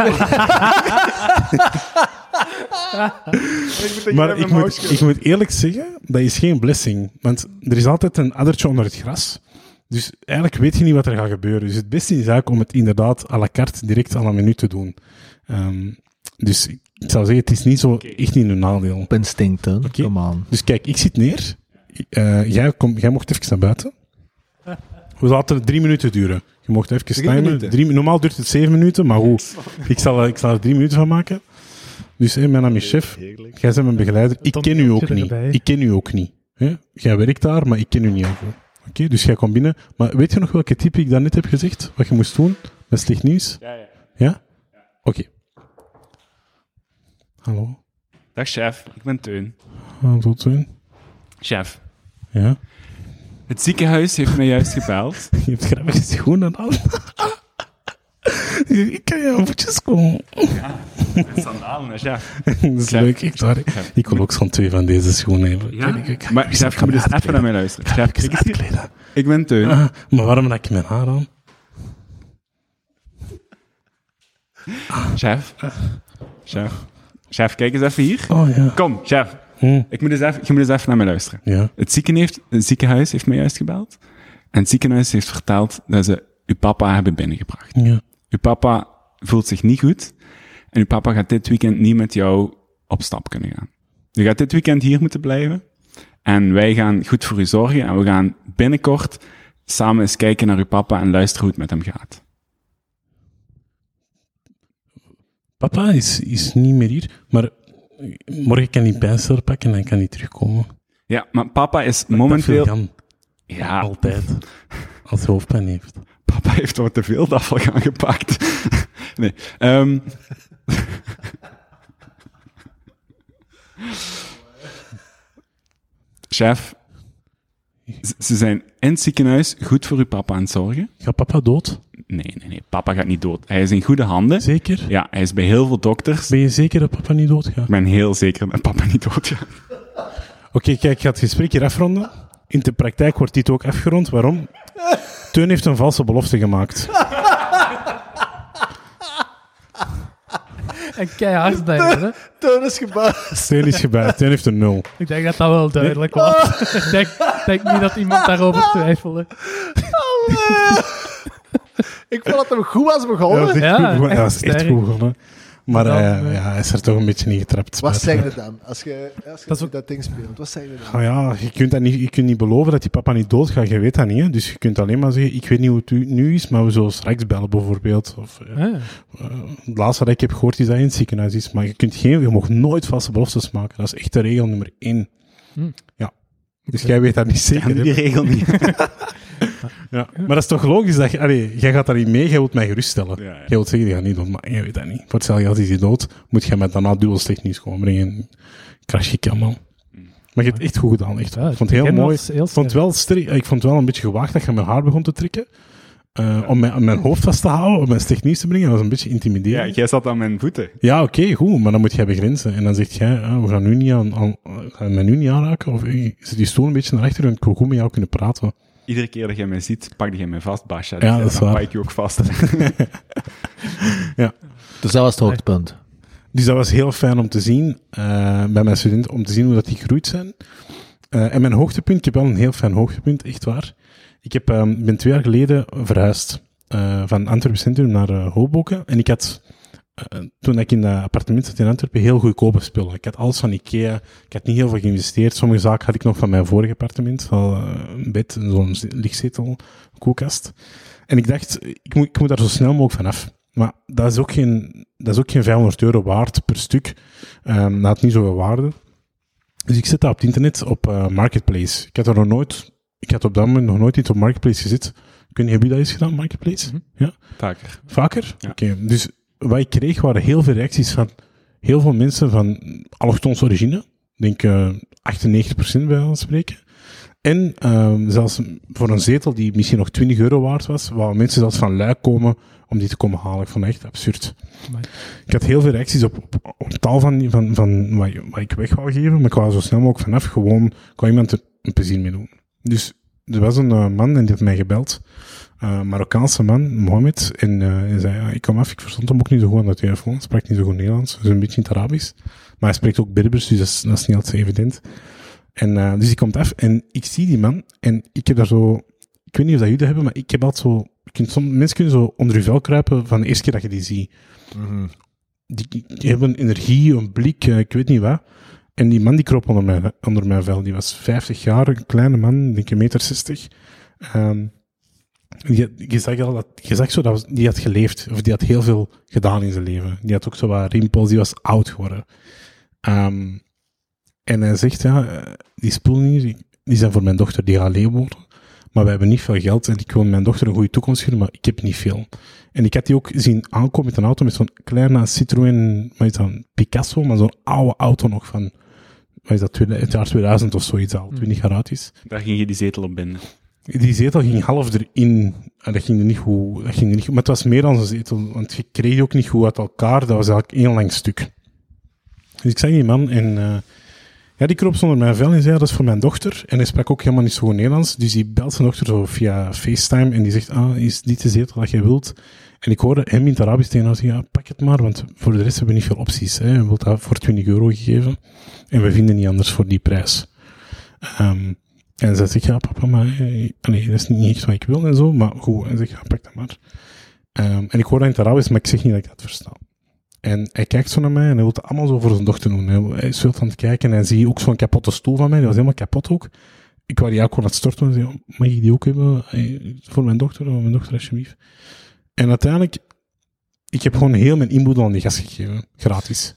Maar ik moet, ik moet eerlijk zeggen, dat is geen blessing. Want er is altijd een addertje onder het gras. Dus eigenlijk weet je niet wat er gaat gebeuren. Dus het beste is eigenlijk om het inderdaad à la carte direct à la minuut te doen. Ehm, dus ik zou zeggen, het is niet zo echt niet een nadeel. Op instinct, hè? Come on. Dus kijk, ik zit neer. Eh, jij, kom, jij mocht even naar buiten. We laten het drie minuten duren. Je mocht even Drie timen. minuten? Drie, normaal duurt het zeven minuten, maar goed. Ik zal, er- ik zal er drie minuten van maken. Dus hé, mijn naam is Chef. Jij bent mijn begeleider. Ik ken u ook niet. Ik ken u ook niet. Hè? Jij werkt daar, maar ik ken u niet. Oké, Oké, dus jij komt binnen. Maar weet je nog welke tip ik daarnet heb gezegd? Wat je moest doen? Met slecht nieuws? Ja, ja. Ja? Oké. Hallo? Dag chef, ik ben Teun. Hallo, tot ziens. Chef, Ja? het ziekenhuis heeft mij juist gebeld. Je hebt grappige schoenen aan. Ik kan je voetjes komen. Sandalen, hè, chef. Dat is Chef. leuk. Ik, daar, ik wil ook zo'n twee van deze schoenen hebben. Ja? Kijk, ik- Maar chef, moet eens even naar mij luisteren. Chef, Ik uitkleden. Ik ben Teun. Ah, maar waarom heb ik mijn haar aan? Chef. Chef. Chef, kijk eens even hier. Oh ja. Kom, chef. Hm. Ik moet eens even, je moet eens even naar mij luisteren. Ja. Het, zieken heeft, het ziekenhuis heeft mij juist gebeld. En het ziekenhuis heeft verteld dat ze uw papa hebben binnengebracht. Ja. Uw papa voelt zich niet goed. En uw papa gaat dit weekend niet met jou op stap kunnen gaan. Je gaat dit weekend hier moeten blijven. En wij gaan goed voor u zorgen. En we gaan binnenkort samen eens kijken naar uw papa en luisteren hoe het met hem gaat. Papa is, is niet meer hier, maar morgen kan hij pijnstiller pakken en dan kan hij terugkomen. Ja, maar papa is Dat momenteel... kan Ja, altijd. Als hij hoofdpijn heeft. papa heeft wat te veel gaan gepakt. Nee. ehm. Chef, ze zijn in het ziekenhuis goed voor uw papa aan het zorgen. Gaat papa dood? Nee, nee, nee. Papa gaat niet dood. Hij is in goede handen. Zeker? Ja, hij is bij heel veel dokters. Ben je zeker dat papa niet dood gaat? Ik ben heel zeker dat papa niet dood gaat. Oké, kijk, ik ga het gesprek hier afronden. In de praktijk wordt dit ook afgerond. Waarom? Teun heeft een valse belofte gemaakt. En keihard je, hè? Teun is gebaasd. Teun is gebuit. Teun heeft een nul. Ik denk dat dat wel duidelijk was. ik denk, denk niet dat iemand daarover twijfelde. Ik vond dat hem goed was begonnen. Ja, dat is echt Ja, goed begonnen. echt Ja, dat is echt sterk. goed begonnen. Maar Ja, eh, ja, hij is er toch een beetje in getrapt. Wat zeg je dan? Als je, als je Dat is dat, ook- dat ding speelt, wat zeg je dan? Oh ja, je kunt, dat niet, je kunt niet beloven dat die papa niet doodgaat. Je weet dat niet. Hè? Dus je kunt alleen maar zeggen, ik weet niet hoe het nu is, maar we zullen straks bellen bijvoorbeeld. Of, eh, Ja. eh, het laatste wat ik heb gehoord is dat hij in het ziekenhuis is. Maar je, kunt geen, je mag nooit vaste beloftes maken. Dat is echt de regel nummer één. Hm. Ja. Dus jij weet dat niet zeker. die regel niet. Ja. Maar dat is toch logisch dat je, allee, jij gaat daar niet mee, jij wilt mij geruststellen. Ja, ja. Jij wilt zeggen, die gaat niet dood, maar jij weet dat niet. Voor hetzelfde geld is hij dood, moet jij met daarna nieuws komen brengen. Crash je allemaal. Maar je hebt het echt goed gedaan, echt. Ja, ik vond het heel mooi. heel Ik vond wel sterk, ik vond het wel een beetje gewaagd dat je mijn haar begon te trekken. Eh, om, mijn, om mijn hoofd vast te houden, om mijn slecht nieuws te brengen, dat was een beetje Ja, intimiderend. jij zat aan mijn voeten. Ja, oké, goed, maar dan moet jij begrenzen. En dan zeg jij, ah, we gaan nu niet aan, aan, gaan nu niet aanraken, of eh, zit die stoel een beetje naar achter en ik wil goed met jou kunnen praten. Iedere keer dat jij mij ziet, pak jij mij vast, Basja. Ja, dat is dan waar. pak ik je ook vast. Dus dat was het hoogtepunt. Dus dat was heel fijn om te zien eh, bij mijn studenten, om te zien hoe dat die gegroeid zijn. Eh, en mijn hoogtepunt, ik heb wel een heel fijn hoogtepunt, echt waar. Ik heb, ehm, ben twee jaar geleden verhuisd eh, van Antwerpen Centrum naar eh, Hoboken. En ik had, eh, toen ik in dat appartement zat in Antwerpen, heel goedkope spullen. Ik had alles van Ikea, ik had niet heel veel geïnvesteerd. Sommige zaken had ik nog van mijn vorige appartement, eh, een bed, zo'n lichtzetel, koelkast. En ik dacht, ik moet, ik moet daar zo snel mogelijk vanaf. Maar dat is ook geen, dat is ook geen 500 euro waard per stuk. Ehm dat had niet zoveel waarde. Dus ik zet dat op het internet op eh, Marketplace. Ik had er nog nooit, ik had op dat moment nog nooit iets op Marketplace gezet. Heb je dat eens gedaan, Marketplace? Mhm. Ja? Vaker. Vaker? Ja. Oké, dus wat ik kreeg waren heel veel reacties van heel veel mensen van allochtons origine. Ik denk eh 98% bij ons spreken. En ehm, zelfs voor een zetel die misschien nog 20 euro waard was, waren mensen zelfs van Luik komen om die te komen halen. Ik vond het echt absurd. Amai. Ik had heel veel reacties op, op, op taal van, van, van wat, wat ik weg wou geven, maar ik wou zo snel mogelijk vanaf gewoon, wou iemand er een plezier mee doen. Dus er was een eh, man en die heeft mij gebeld. Eh, Een Marokkaanse man, Mohammed. En eh, hij zei, ja, ik kom af, ik verstond hem ook niet zo goed aan de telefoon. Hij sprak niet zo goed Nederlands, dus een beetje in het Arabisch. Maar hij spreekt ook Berbers, dus dat is, dat is niet altijd zo evident. En eh, dus hij komt af en ik zie die man en ik heb daar zo... Ik weet niet of dat jullie dat hebben, maar ik heb altijd zo... kunt mensen kunnen zo onder je vel kruipen van de eerste keer dat je die ziet. Die, die hebben een energie, een blik, eh, ik weet niet wat. En die man die kroop onder mijn, onder mijn vel. Die was 50 jaar, een kleine man, ik denk een meter 60. Ehm, je, je zag al dat, je zag zo dat die had geleefd, of die had heel veel gedaan in zijn leven. Die had ook zo wat rimpels, die was oud geworden. Ehm, en hij zegt, ja, eh, die spullen hier, die, die zijn voor mijn dochter, die gaat alleen wonen. Maar we hebben niet veel geld en ik wil mijn dochter een goede toekomst geven, maar ik heb niet veel. En ik had die ook zien aankomen met een auto met zo'n kleine Citroën, wat is dat, Picasso, maar zo'n oude auto nog van, wat is dat, het jaar 2000 of zoiets al, 20 jaar oud is. Daar ging je die zetel op binden. Die zetel ging half erin. En dat ging er niet goed. Dat ging er niet goed. Maar het was meer dan een zetel. Want je kreeg die ook niet goed uit elkaar. Dat was eigenlijk één lang stuk. Dus ik zag die man en... eh, ja, die kroop zonder mijn vel en zei, dat is voor mijn dochter. En hij sprak ook helemaal niet zo goed Nederlands. Dus die belt zijn dochter zo via FaceTime. En die zegt, ah, is dit de zetel dat jij wilt? En ik hoorde hem in het Arabisch tegen haar zeggen, pak het maar. Want voor de rest hebben we niet veel opties. Hè. We wilt dat voor 20 euro gegeven. En we vinden niet anders voor die prijs. Ehm, en zij zegt, ja, papa, maar eh, nee, dat is niet echt wat ik wil en zo. Maar goed, en zegt, ja, pak dat maar. Ehm, en ik hoor dat in het Arabisch, maar ik zeg niet dat ik dat versta. En hij kijkt zo naar mij en hij wil het allemaal zo voor zijn dochter doen. Hij, is veel aan het kijken en hij ziet ook zo'n kapotte stoel van mij. Die was helemaal kapot ook. Ik wou die ook gewoon het storten en zei, oh, mag ik die ook hebben? Eh, Voor mijn dochter, voor mijn dochter alsjeblieft. En uiteindelijk, ik heb gewoon heel mijn inboedel aan die gast gegeven. Gratis.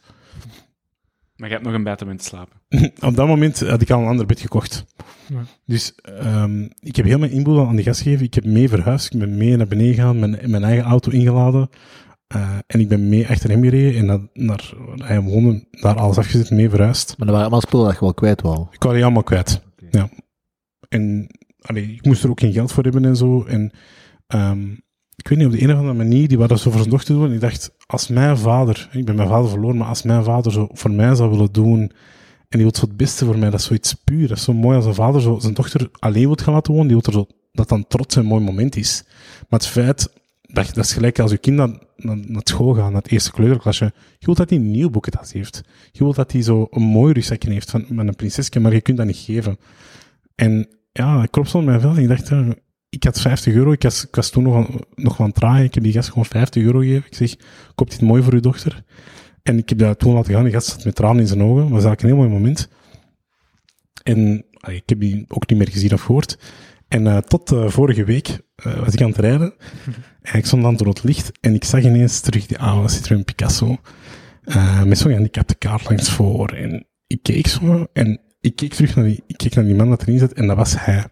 Maar je hebt nog een bed om in te slapen. Op dat moment had ik al een ander bed gekocht. Ja. Dus ehm, ik heb heel mijn inboedel aan die gast gegeven. Ik heb mee verhuisd. Ik ben mee naar beneden gegaan, mijn, mijn eigen auto ingeladen. Eh, en ik ben mee achter hem gereden en dat, naar, hij woonde daar alles afgezet, mee verhuisd. Maar dat waren allemaal spullen dat je wel kwijt wou. Ik wou die allemaal kwijt. Ja. En allee, ik moest er ook geen geld voor hebben en zo. En ehm, ik weet niet, op de een of andere manier, die waren zo voor zijn dochter doen. En ik dacht, als mijn vader, ik ben mijn vader verloren, maar als mijn vader zo voor mij zou willen doen, en die wil zo het beste voor mij, dat is zoiets puur. Dat is zo mooi als een vader zo zijn dochter alleen wil gaan laten wonen, die wil zo, dat dan trots een mooi moment is. Maar het feit, dat, dat is gelijk als je kind naar, naar, school gaat, naar het eerste kleuterklasje, je wilt dat hij een nieuw boekentas heeft. Je wilt dat hij zo een mooi rugzakje heeft van, met een prinsesje, maar je kunt dat niet geven. En ja, ik klopte op mijn vel en ik dacht, ja, ik had 50 euro, ik was, ik was toen nog aan, nog aan het draaien, ik heb die gast gewoon 50 euro gegeven. Ik zeg, koop dit mooi voor uw dochter. En ik heb dat toen laten gaan, die gast zat met tranen in zijn ogen, dat was eigenlijk een heel mooi moment. En allee, ik heb die ook niet meer gezien of gehoord. En eh, tot eh, vorige week eh, was ik aan het rijden. En ik stond aan het rood licht en ik zag ineens terug die oude Citroën Picasso. met zo'n gehandicapte kaart langs voor. En ik keek zo en ik keek terug naar die, ik keek naar die man dat erin zat en dat was hij.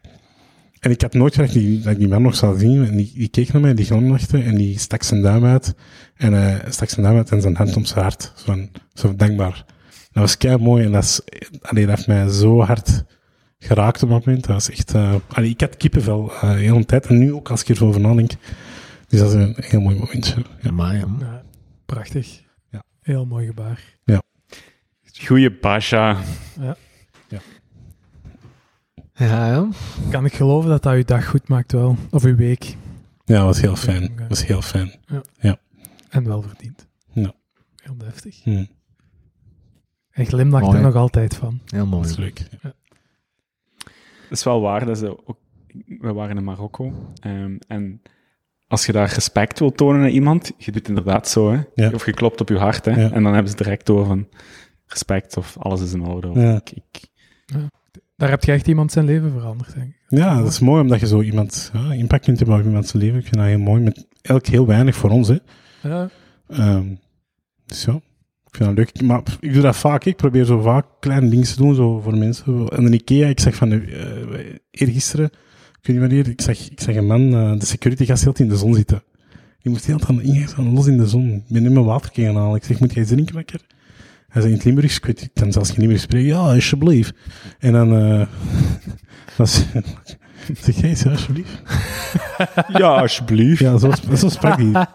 En ik had nooit gedacht die, dat ik die man nog zou zien. En die, die keek naar mij, die glimlachte en die stak zijn duim uit. En hij stak zijn duim uit en zijn hand om zijn hart. Zo, van, zo dankbaar. Dat was kei mooi en dat, is, allee, dat heeft mij zo hard geraakt op dat moment. Dat was echt, eh allee, ik had kippenvel eh, de hele tijd. En nu ook als ik over nadenk. Dus dat is een heel mooi momentje. Ja. Maar ja. Ja, prachtig. Ja. Heel mooi gebaar. Goeie Basha. Ja, ja. Kan ik geloven dat dat uw dag goed maakt wel. Of uw week. ja, dat was heel fijn. Dat was heel fijn. En wel verdiend. Ja. Heel deftig. Hm, En glimlacht Mooi. er nog altijd van. Heel mooi. dat is leuk. Het is wel waar dat ze ook... We waren in Marokko. ehm, en als je daar respect wil tonen aan iemand, je doet inderdaad zo, hè. Ja. Of je klopt op je hart, hè. Ja. En dan hebben ze direct door van respect of alles is in orde. Of Ja. ik, ik, Daar heb je echt iemand zijn leven veranderd, denk ik. Ja, dat is mooi omdat je zo iemand ja, impact kunt hebben op iemands leven. Ik vind dat heel mooi. Met elk heel weinig voor ons, hè. Ja, Ehm, dus ja, ik vind dat leuk. Maar ik doe dat vaak. Ik probeer zo vaak kleine dingen te doen zo voor mensen. En de Ikea, ik zeg van, uh, eergisteren, ik weet niet wanneer, ik zag, ik zag een man, eh, de security gast, heel in de zon zitten. Die moest heel aan los in de zon. Ik ben nu mijn water gaan halen. Ik zeg, moet jij eens drinken, lekker? Hij zei in het Limburgs, ik, weet, ik kan zelfs geen Limburgs spreken. Ja, alsjeblieft. En dan, eh was, zeg jij eens, alsjeblieft? ja, alsjeblieft. Ja, zo, zo sprak hij.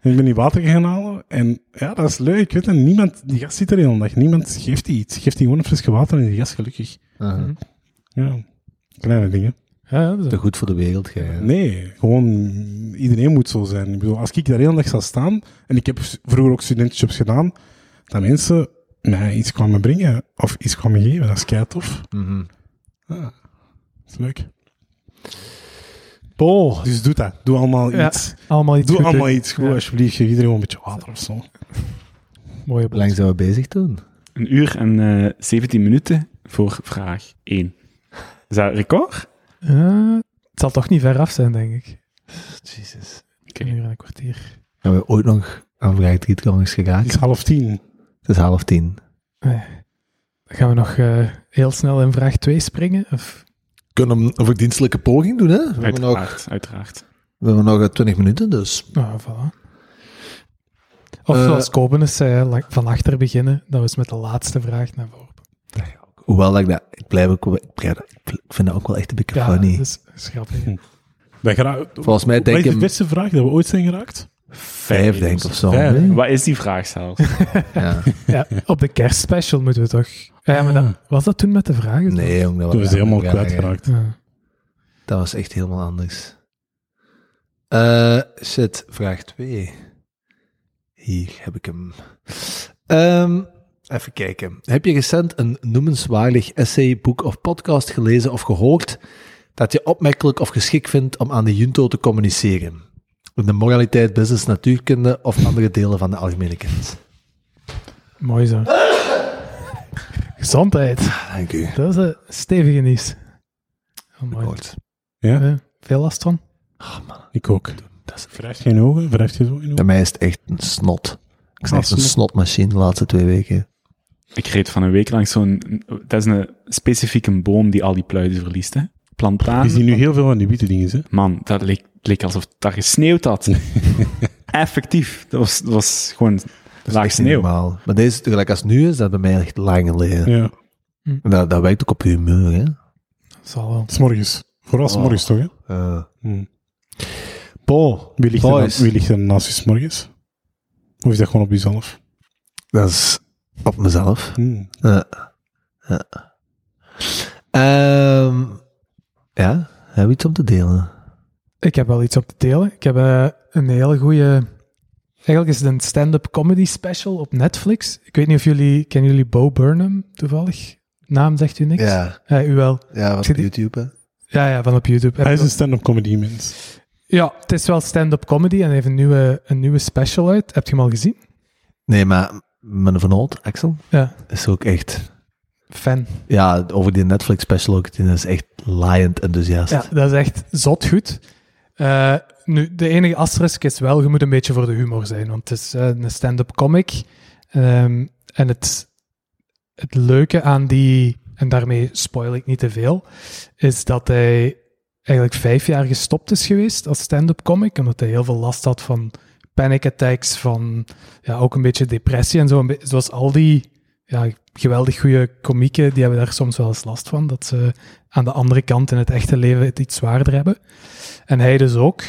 En ik ben die water gaan halen. En ja, dat is leuk. Ik weet het, niemand, die gast zit er de hele dag. Niemand geeft die iets. Geeft die gewoon een flesje water en die gast gelukkig. Uh, Ja, kleine dingen. ja, ja, dat is te goed voor de wereld, gij. Nee, gewoon iedereen moet zo zijn. Ik bedoel, als ik daar de hele dag zou staan, en ik heb vroeger ook studentenjobs gedaan, dat mensen mij iets kwamen brengen, of iets kwamen geven, dat is kei tof. Mhm. Ah, dat is leuk. Bo. Dus doe dat. Doe allemaal Ja, iets. allemaal iets Doe goed allemaal doen. iets goed, Ja. alsjeblieft. Geef iedereen een beetje water of zo. Mooie Hoe lang zijn we bezig toen? Een uur en eh 17 minuten voor vraag 1. Is dat record? Eh, het zal toch niet ver af zijn, denk ik. Jezus. Oké. Een uur en een kwartier. Hebben we ooit nog aan vraag 3 trouwens Het geraakt? is half tien. Het is half tien. Nee. Dan gaan we nog eh, heel snel in vraag 2 springen? Of? Kunnen we een verdienstelijke poging doen, hè? We hebben nog, Uiteraard, uiteraard. we hebben nog eh, 20 minuten, dus... Nou, voilà. Of Eh, zoals Kobenes zei, van achter beginnen. Dat was met de laatste vraag naar voren. Hoewel dat ik dat... Ik blijf ook wel... Ik, blijf dat- ik vind dat ook wel echt een beetje Ja, funny. dat is, dat is grappig. Wij gera- Volgens mij denk is ik de beste vraag dat we ooit zijn geraakt? Vijf, denk ik, of zo. Vijf. nee? Wat is die vraag zelfs? Ja. Ja, op de kerstspecial moeten we toch... Ja, maar dat, was dat toen met de vragen? Nee, jong, dat Toen was helemaal kwijtgeraakt. Ja. Dat was echt helemaal anders. Eh shit, vraag 2. Hier heb ik hem. Ehm, even kijken. Heb je recent een noemenswaardig essay, boek of podcast gelezen of gehoord dat je opmerkelijk of geschikt vindt om aan de junto te communiceren? De moraliteit, business, natuurkunde of andere delen van de algemene kennis? Mooi zo. Gezondheid. Dank u. Dat is een stevige nieuws. Oh, mooi. Ja, Eh, veel last van? ik ook. Dat is- Wrijft geen ogen? Wrijft je zo in Bij ogen? mij is het echt een snot. Ik ben Ah, een snot. snotmachine de laatste twee weken. Ik reed van een week lang zo'n... Dat is een specifieke boom die al die pluizen verliest, hè. Plantaan. Je ziet nu heel veel van die witte dingen, hè? Man, dat leek, alsof het daar gesneeuwd had. effectief. Dat was, dat was gewoon Dat laag sneeuw. normaal. Maar deze, gelijk als het nu is, dat bij mij echt lang geleden. Ja, Dat, dat werkt ook op je humeur, hè. Zal wel. s'morgens. Vooral Oh. s'morgens toch, hè? Uh, Hm. Bo, Wie ligt, er, wie ligt er naast je s'morgens? Of is dat gewoon op jezelf? Dat is op mezelf. Hm. Ja. Ja. Ehm, ja, hebben we iets om te delen? Ik heb wel iets op te delen. Ik heb eh, een hele goede. Eigenlijk is het een stand-up comedy special op Netflix. Ik weet niet of jullie... Kennen jullie Bo Burnham toevallig? Naam zegt u niks? Ja, Ja, u wel. ja op YouTube, hè. Ja, ja, van op YouTube. Heb Hij is een stand-up comedy mens. Ja, het is wel stand-up comedy en hij heeft een nieuwe, een nieuwe special uit. Heb je hem al gezien? Nee, maar mijn Van Oud, Axel, Ja. is ook echt... Fan. Ja, over die Netflix special ook, die is echt laaiend enthousiast. Ja, dat is echt zot goed. Eh, nu, de enige asterisk is wel, je moet een beetje voor de humor zijn, want het is eh, een stand-up comic. Ehm, en het, het leuke aan die, en daarmee spoil ik niet te veel, is dat hij eigenlijk vijf jaar gestopt is geweest als stand-up comic, omdat hij heel veel last had van panic attacks, van ja, ook een beetje depressie en zo. Zoals al die ja, geweldig goede komieken, die hebben daar soms wel eens last van, dat ze aan de andere kant in het echte leven het iets zwaarder hebben. En hij dus ook.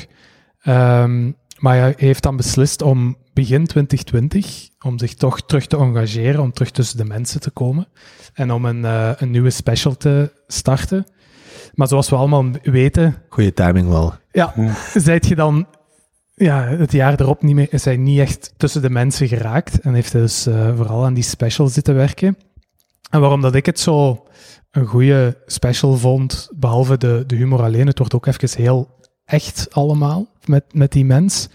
Ehm, maar hij heeft dan beslist om begin 2020, om zich toch terug te engageren, om terug tussen de mensen te komen en om een, eh, een nieuwe special te starten. Maar zoals we allemaal weten, Goeie timing wel. ja, zijt je dan ja, het jaar erop niet is hij niet echt tussen de mensen geraakt en heeft dus eh, vooral aan die special zitten werken. En waarom dat ik het zo een goede special vond, behalve de, de humor alleen, het wordt ook even heel echt allemaal met, met die mens.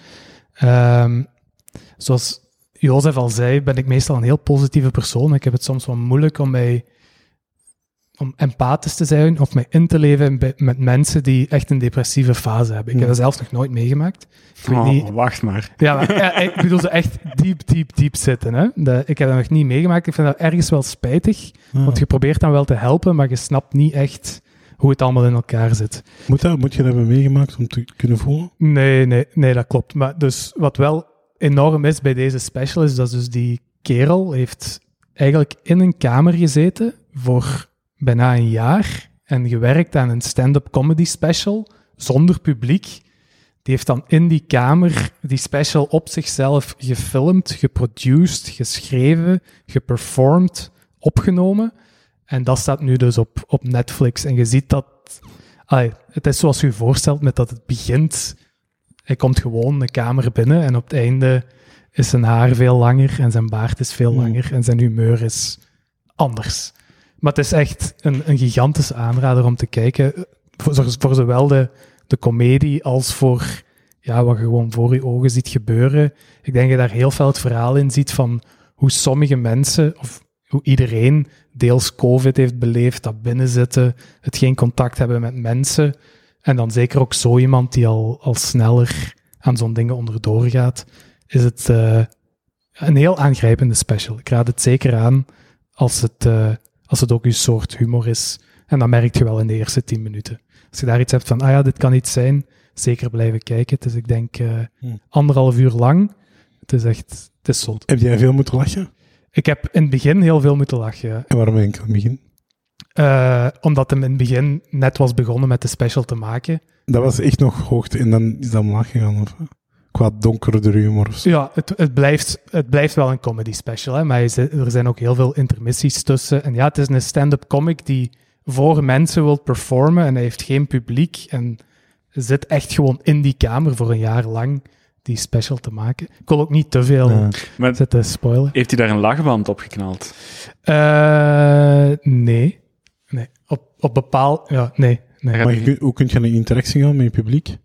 Ehm, zoals Jozef al zei, ben ik meestal een heel positieve persoon. Ik heb het soms wel moeilijk om mij om empathisch te zijn of mij in te leven bij- met mensen die echt een depressieve fase hebben. Ik heb dat zelfs nog nooit meegemaakt. Ik weet Oh, niet, wacht maar. ja, maar, ja, ik bedoel ze echt diep, diep, diep zitten. Hè? Ik heb dat nog niet meegemaakt. Ik vind dat ergens wel spijtig, want je probeert dan wel te helpen, maar je snapt niet echt hoe het allemaal in elkaar zit. Moet, dat, moet je dat hebben meegemaakt om te kunnen voelen? Nee, nee, nee, dat klopt. Maar dus wat wel enorm is bij deze special is dat dus die kerel heeft eigenlijk in een kamer gezeten voor bijna een jaar en gewerkt aan een stand-up comedy special zonder publiek. Die heeft dan in die kamer die special op zichzelf gefilmd, geproduced, geschreven, geperformed, opgenomen. En dat staat nu dus op, op Netflix. En je ziet dat... allee, het is zoals je je voorstelt, met dat het begint... Hij komt gewoon de kamer binnen en op het einde is zijn haar veel langer en zijn baard is veel Hmm. langer en zijn humeur is anders. Maar het is echt een, een gigantische aanrader om te kijken, voor, voor zowel de, de comedie als voor ja, wat je gewoon voor je ogen ziet gebeuren. Ik denk dat je daar heel veel het verhaal in ziet van hoe sommige mensen, of hoe iedereen deels COVID heeft beleefd, dat binnenzitten, het geen contact hebben met mensen. En dan zeker ook zo iemand die al, al sneller aan zo'n dingen onderdoor gaat, is het eh, een heel aangrijpende special. Ik raad het zeker aan als het, eh, als het ook uw soort humor is. En dat merk je wel in de eerste tien minuten. Als je daar iets hebt van, ah ja, dit kan iets zijn, zeker blijven kijken. Het is, ik denk, eh, Hmm. anderhalf uur lang. Het is echt, het is zot. Heb jij veel moeten lachen? Ik heb in het begin heel veel moeten lachen. En waarom ik aan het begin? Eh, omdat hem in het begin net was begonnen met de special te maken. Dat was echt nog hoogte en dan is dat omlaag gegaan. Of, qua donkerder humor. Ja, het, het, blijft, het blijft wel een comedy special, hè, maar er zijn ook heel veel intermissies tussen. En ja, het is een stand-up comic die voor mensen wil performen en hij heeft geen publiek en zit echt gewoon in die kamer voor een jaar lang die special te maken. Ik wil ook niet te veel. Maar zitten spoilen. heeft hij daar een lachband op geknald? Eh, nee. Nee. Op, op bepaald... Ja, nee. nee. Maar je hoe kun je een interactie gaan met je publiek?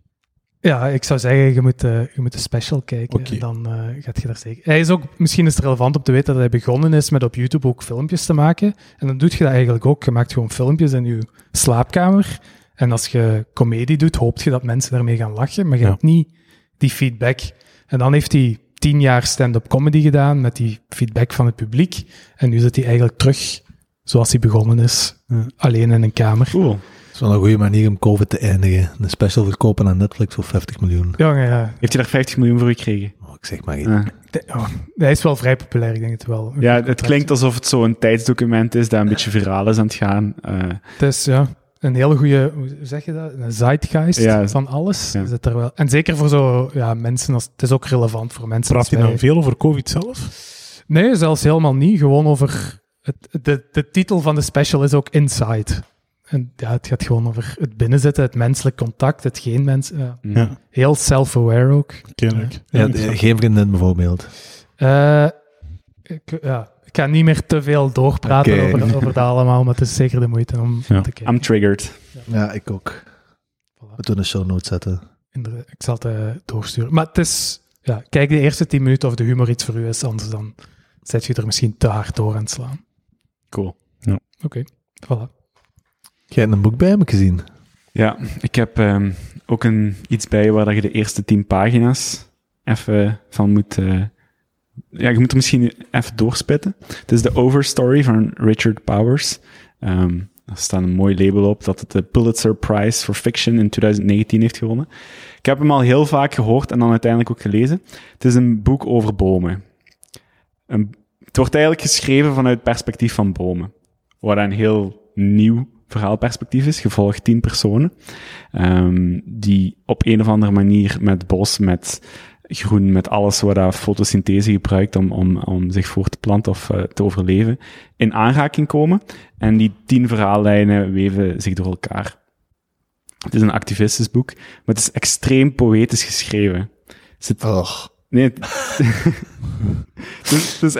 Ja, ik zou zeggen, je moet, eh, je moet de special kijken. En dan eh, gaat je daar zeker... Hij is ook, misschien is het relevant om te weten dat hij begonnen is met op YouTube ook filmpjes te maken. En dan doe je dat eigenlijk ook. Je maakt gewoon filmpjes in je slaapkamer. En als je comedie doet, hoopt je dat mensen daarmee gaan lachen. Maar je Ja. hebt niet die feedback. En dan heeft hij tien jaar stand-up comedy gedaan met die feedback van het publiek. En nu zit hij eigenlijk terug zoals hij begonnen is. Ja. Alleen in een kamer. Cool. Is wel een goede manier om COVID te eindigen. Een special verkopen aan Netflix voor 50 miljoen. Jongen, ja. Heeft hij daar 50 miljoen voor gekregen? Oh, ik zeg maar iets. Ah. De- oh, hij is wel vrij populair, ik denk het wel. Ja, het klinkt alsof het zo'n tijdsdocument is dat een beetje viraal is aan het gaan. Eh, Het is ja, een hele goede, hoe zeg je dat? Een zeitgeist Ja. van alles. Ja. Zit er wel. En zeker voor zo ja, mensen, als, het is ook relevant voor mensen. Praat je wij- dan veel over COVID zelf? Nee, zelfs helemaal niet. Gewoon over. Het, de, de titel van de special is ook Inside. En ja, het gaat gewoon over het binnenzitten, het menselijk contact, het geen mens. ja. mm. Ja, Heel self-aware ook. kennelijk. Ja, de- geen vriendin bijvoorbeeld. Eh, ik, ja, ik ga niet meer te veel doorpraten over, over dat allemaal, maar het is zeker de moeite om Ja. te kijken. I'm triggered. Ja, ik ook. Voilà. We doen een show notes zetten. Inderdaad, Ik zal het eh, doorsturen. Maar het is... Ja, kijk de eerste tien minuten of de humor iets voor u is, anders dan zet je er misschien te hard door aan het slaan. Cool. Oké, voilà. Jij hebt een boek bij hem gezien. Ja, ik heb ehm, ook een, iets bij waar je de eerste tien pagina's even van moet... eh, ja, je moet er misschien even doorspitten. Het is de Overstory van Richard Powers. Ehm er staat een mooi label op dat het de Pulitzer Prize for Fiction in 2019 heeft gewonnen. Ik heb hem al heel vaak gehoord en dan uiteindelijk ook gelezen. Het is een boek over bomen. Een, het wordt eigenlijk geschreven vanuit het perspectief van bomen. Wat een heel nieuw verhaalperspectief is. Je volgt tien personen ehm, die op een of andere manier met bos, met groen, met alles wat dat fotosynthese gebruikt om, om, om zich voor te planten of eh, te overleven, in aanraking komen. En die tien verhaallijnen weven zich door elkaar. Het is een activistisch boek, maar het is extreem poëtisch geschreven. Er Och. Nee. dus, dus,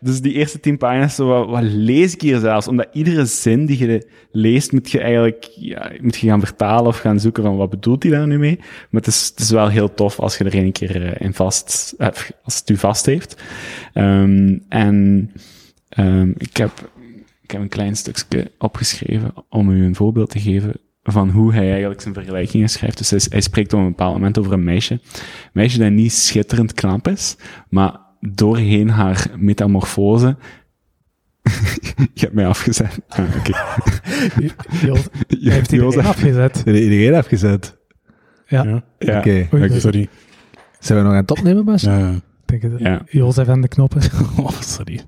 dus die eerste tien pagina's, zo, wat, wat lees ik hier zelfs? Omdat iedere zin die je leest, moet je eigenlijk ja, moet je gaan vertalen of gaan zoeken van wat bedoelt hij daar nu mee. Maar het is, het is wel heel tof als je er een keer eh, in vast, eh, als het u vast heeft. Ehm, en ehm, ik, heb, ik heb een klein stukje opgeschreven om u een voorbeeld te geven van hoe hij eigenlijk zijn vergelijkingen schrijft. Dus hij, hij spreekt op een bepaald moment over een meisje. Een meisje dat niet schitterend knap is, maar doorheen haar metamorfose... Je hebt mij afgezet. Ah, oké. Jo- Je heeft erin afgezet. Iedereen afgezet? Ja. Ja. Ja, Oké. Sorry. Zijn we nog aan het opnemen, Bas? Ja. Denk het. ja. Jozef en de knoppen. Oh, sorry.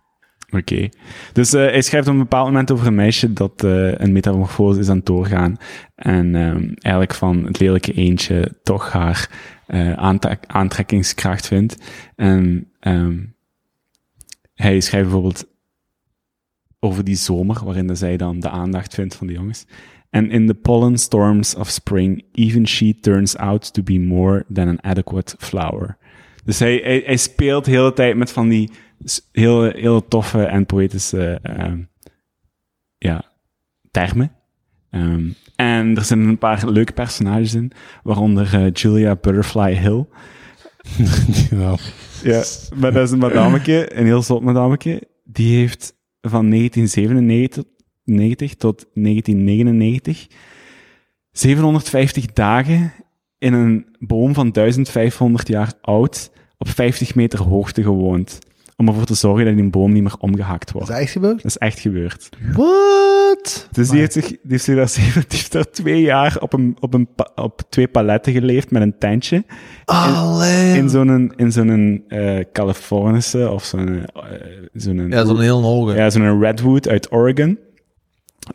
Oké. Dus eh, hij schrijft op een bepaald moment over een meisje dat eh, een metamorfose is aan het doorgaan. En ehm, eigenlijk van het lelijke eendje toch haar eh, aantrek- aantrekkingskracht vindt. En ehm, hij schrijft bijvoorbeeld over die zomer, waarin zij dan de aandacht vindt van de jongens. And in the pollen storms of spring, even she turns out to be more than an adequate flower. Dus hij, hij, hij speelt de hele tijd met van die heel, heel toffe en poëtische ehm, ja, termen. Ehm, en er zijn een paar leuke personages in, waaronder eh, Julia Butterfly Hill. ja. Ja, maar dat is een madameke, een heel zot madameke. Die heeft van 1997 tot 1999 750 dagen in een boom van 1500 jaar oud op 50 meter hoogte gewoond. Om ervoor te zorgen dat die boom niet meer omgehakt Is wordt. dat echt gebeurd? Dat is echt gebeurd. What? Dus die heeft, zich, die heeft zich daar, zeven- die heeft daar twee jaar op, een, op, een, op twee paletten geleefd met een tentje. Allee. In zo'n, in zo'n eh Californische of zo'n, eh, zo'n, Ja, zo'n heel hoge. ja, zo'n redwood uit Oregon.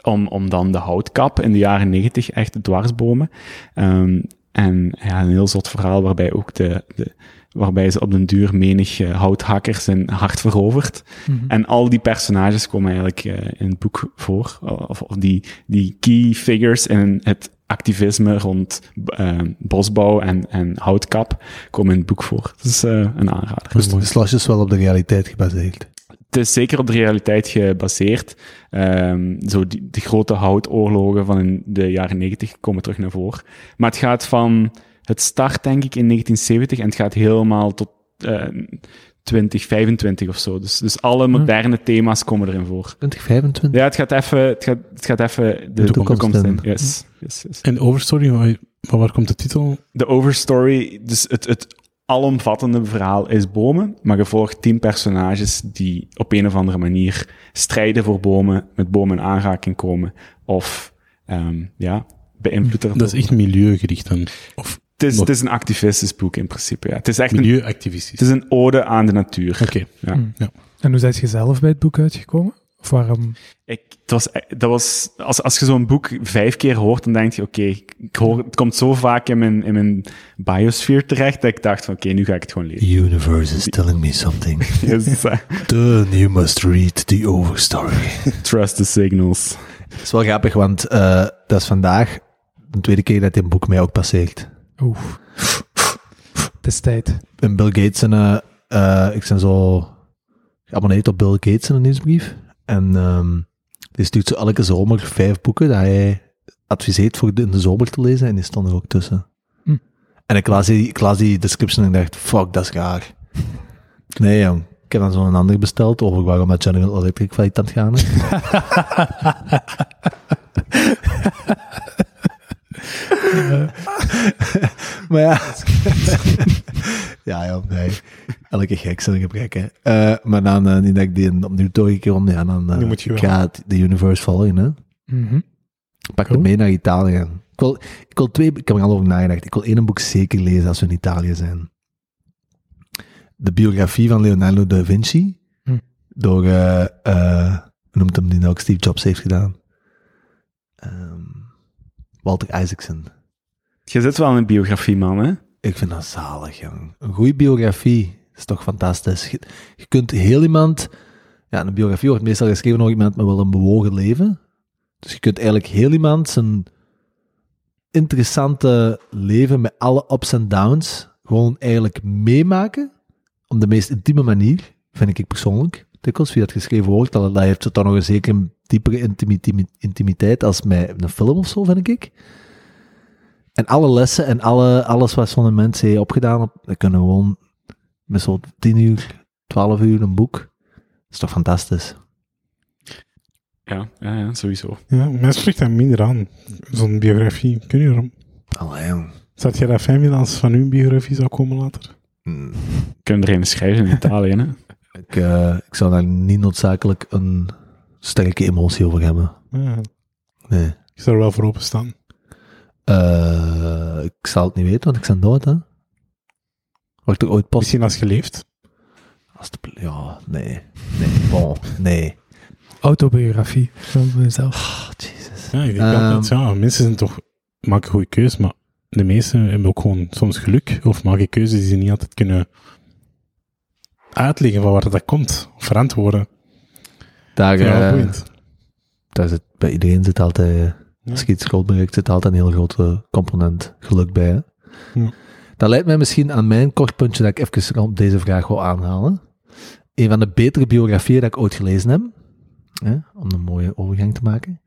Om, om dan de houtkap in de jaren negentig echt te dwarsbomen. Ehm, en ja, een heel zot verhaal waarbij ook de, de waarbij ze op den duur menig eh, houthakker zijn hart verovert. En al die personages komen eigenlijk eh, in het boek voor. Of, of die, die key figures in het activisme rond eh, bosbouw en, en houtkap komen in het boek voor. Dat is eh, een aanrader. Dus de slash is wel op de realiteit gebaseerd. Het is zeker op de realiteit gebaseerd. Ehm, zo die, die grote houtoorlogen van in de jaren 90 komen terug naar voren. Maar het gaat van... Het start denk ik in 1970 en het gaat helemaal tot eh 2025 of zo. Dus, dus alle moderne thema's komen erin voor. 2025? Ja, het gaat even, het gaat, het gaat even de, De toekomst in. in. Yes, yes, yes. En Overstory, van, van waar komt de titel? De overstory, dus het, het alomvattende verhaal is bomen, maar je volgt tien personages die op een of andere manier strijden voor bomen, met bomen in aanraking komen, of Ehm, ja, beïnvloedt dat. Dat is echt milieugericht dan. Of het, is, nog- het is een activistisch boek in principe, ja. Het is echt een, het is een ode aan de natuur. Oké. Ja. Ja. En hoe zijn je zelf bij het boek uitgekomen? Of waarom? Ik, het was, dat was, als, als je zo'n boek vijf keer hoort, dan denk je, oké, ik hoor, het komt zo vaak in mijn, in mijn biosfeer terecht, dat ik dacht van, oké, nu ga ik het gewoon lezen. The universe is telling me something. Yes, Then you must read the overstory. trust the signals. Het is wel grappig, want eh, dat is vandaag de tweede keer dat dit boek mij ook passeert. Oeh. Het is tijd. En Bill Gates, en, eh, ik ben zo geabonneerd op Bill Gates in een nieuwsbrief. En ehm die stuurt zo elke zomer vijf boeken dat hij adviseert voor de, in de zomer te lezen. En die stonden er ook tussen. Hm. En ik las, die, ik las die description en ik dacht, fuck, dat is raar. Nee, jong. Ik heb dan zo'n ander besteld over waarom met General Electric failliet aan het gaan is. maar ja. ja, ja, nee. Elke gek zijn een gebrek, hè. Eh, maar dan, eh, niet dat ik die opnieuw doorgekomen, ja, dan Nu moet je ga de universe volgen, hè. Mhm. Pak Cool. het mee naar Italië. Ik wil, ik wil twee, ik heb er al over nagedacht. Ik wil één boek zeker lezen als we in Italië zijn. De biografie van Leonardo da Vinci. Hm. Door, eh noemt hem die nou ook Steve Jobs heeft gedaan? Ehm, Walter Isaacson. Je zit wel een biografie, man, hè? Ik vind dat zalig, jong. Een goede biografie is toch fantastisch. Je, kunt heel iemand... Ja, een biografie wordt meestal geschreven door iemand met wel een bewogen leven. Dus je kunt eigenlijk heel iemand zijn interessante leven met alle ups en downs gewoon eigenlijk meemaken. Op de meest intieme manier, vind ik persoonlijk. Dikwijls, via het geschreven woord, dat, dat heeft het dan nog een zekere diepere intimi- intimi- intimiteit als met een film of zo, vind ik. En alle lessen en alle, alles wat zo'n mens heeft opgedaan, op, dat kunnen we gewoon met zo'n 10 uur, 12 uur een boek. Dat is toch fantastisch? Ja, ja, ja sowieso. Ja, mij spreekt dat minder aan. Zo'n biografie. Kun je erom? Allee, jong. Zou jij dat fijn vinden als van uw biografie zou komen later? Mm. Kunnen er een schrijven in Italië, hè? Ik, eh, ik zou daar niet noodzakelijk een sterke emotie over hebben. Ja, Nee. ik zou er wel voor openstaan. Eh, ik zal het niet weten, want ik ben dood, hè. Wordt er ooit pas... Misschien als je leeft. Als de, ja, nee. Nee, bon, nee. Autobiografie van mezelf. Oh, Jesus. Ja, ik denk Ehm. altijd, ja, mensen zijn toch, maken goede keuzes, maar de meesten hebben ook gewoon soms geluk of maken keuzes die ze niet altijd kunnen uitleggen van waar dat komt, of verantwoorden. Daar, Ja, eh, zit, bij iedereen zit altijd, eh, als je iets groot bereikt, zit altijd een heel grote component geluk bij. Hè? Dat leidt mij misschien aan mijn kort puntje dat ik even op deze vraag wil aanhalen. Een van de betere biografieën dat ik ooit gelezen heb, hè, om een mooie overgang te maken.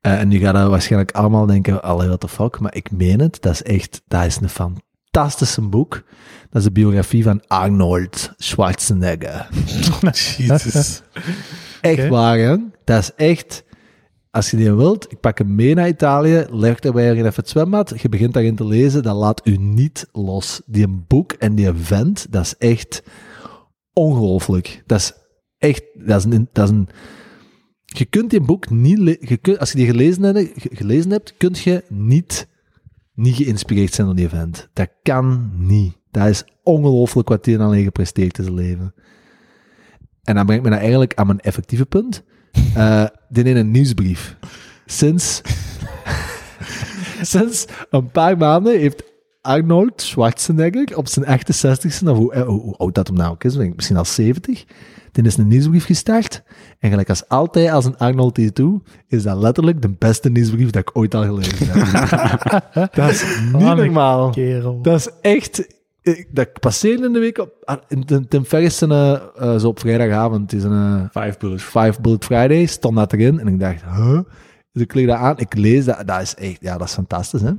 Eh, en nu gaat waarschijnlijk allemaal denken, allee, what the fuck, maar ik meen het, dat is echt, dat is een fantastische boek. Dat is de biografie van Arnold Schwarzenegger. Jezus. Echt waar, hè? Dat is echt... Als je die wilt, ik pak hem mee naar Italië, leg er bij even het zwembad, je begint daarin te lezen, dat laat u niet los. Die boek en die vent, dat is echt ongelooflijk. Dat is echt... Dat is een... Dat is een je kunt die boek niet... Je kunt, als je die gelezen hebt, ge- gelezen hebt, kun je niet, niet geïnspireerd zijn door die vent. Dat kan niet. Dat is ongelooflijk wat die alleen gepresteerd in zijn leven. En dan brengt me dat eigenlijk aan mijn effectieve punt. Eh dit in een nieuwsbrief. Sinds, sinds een paar maanden heeft Arnold Schwarzenegger op zijn 68ste, of hoe, eh, hoe, hoe oud dat hem nou ook is, misschien al 70, dit is een nieuwsbrief gestart. En gelijk als altijd als een Arnold die doet, is dat letterlijk de beste nieuwsbrief dat ik ooit al gelezen heb. dat is niet normaal. Kerel. Dat is echt... ik- Dat passeerde in de week op... ah, Tim, Tim Ferriss zijn, eh, eh, zo op vrijdagavond, is een eh, Five Bullets. Five Bullet Friday, stond dat erin. En ik dacht, huh? Dus ik klik dat aan, ik lees dat. Dat is echt... Ja, dat is fantastisch, hè?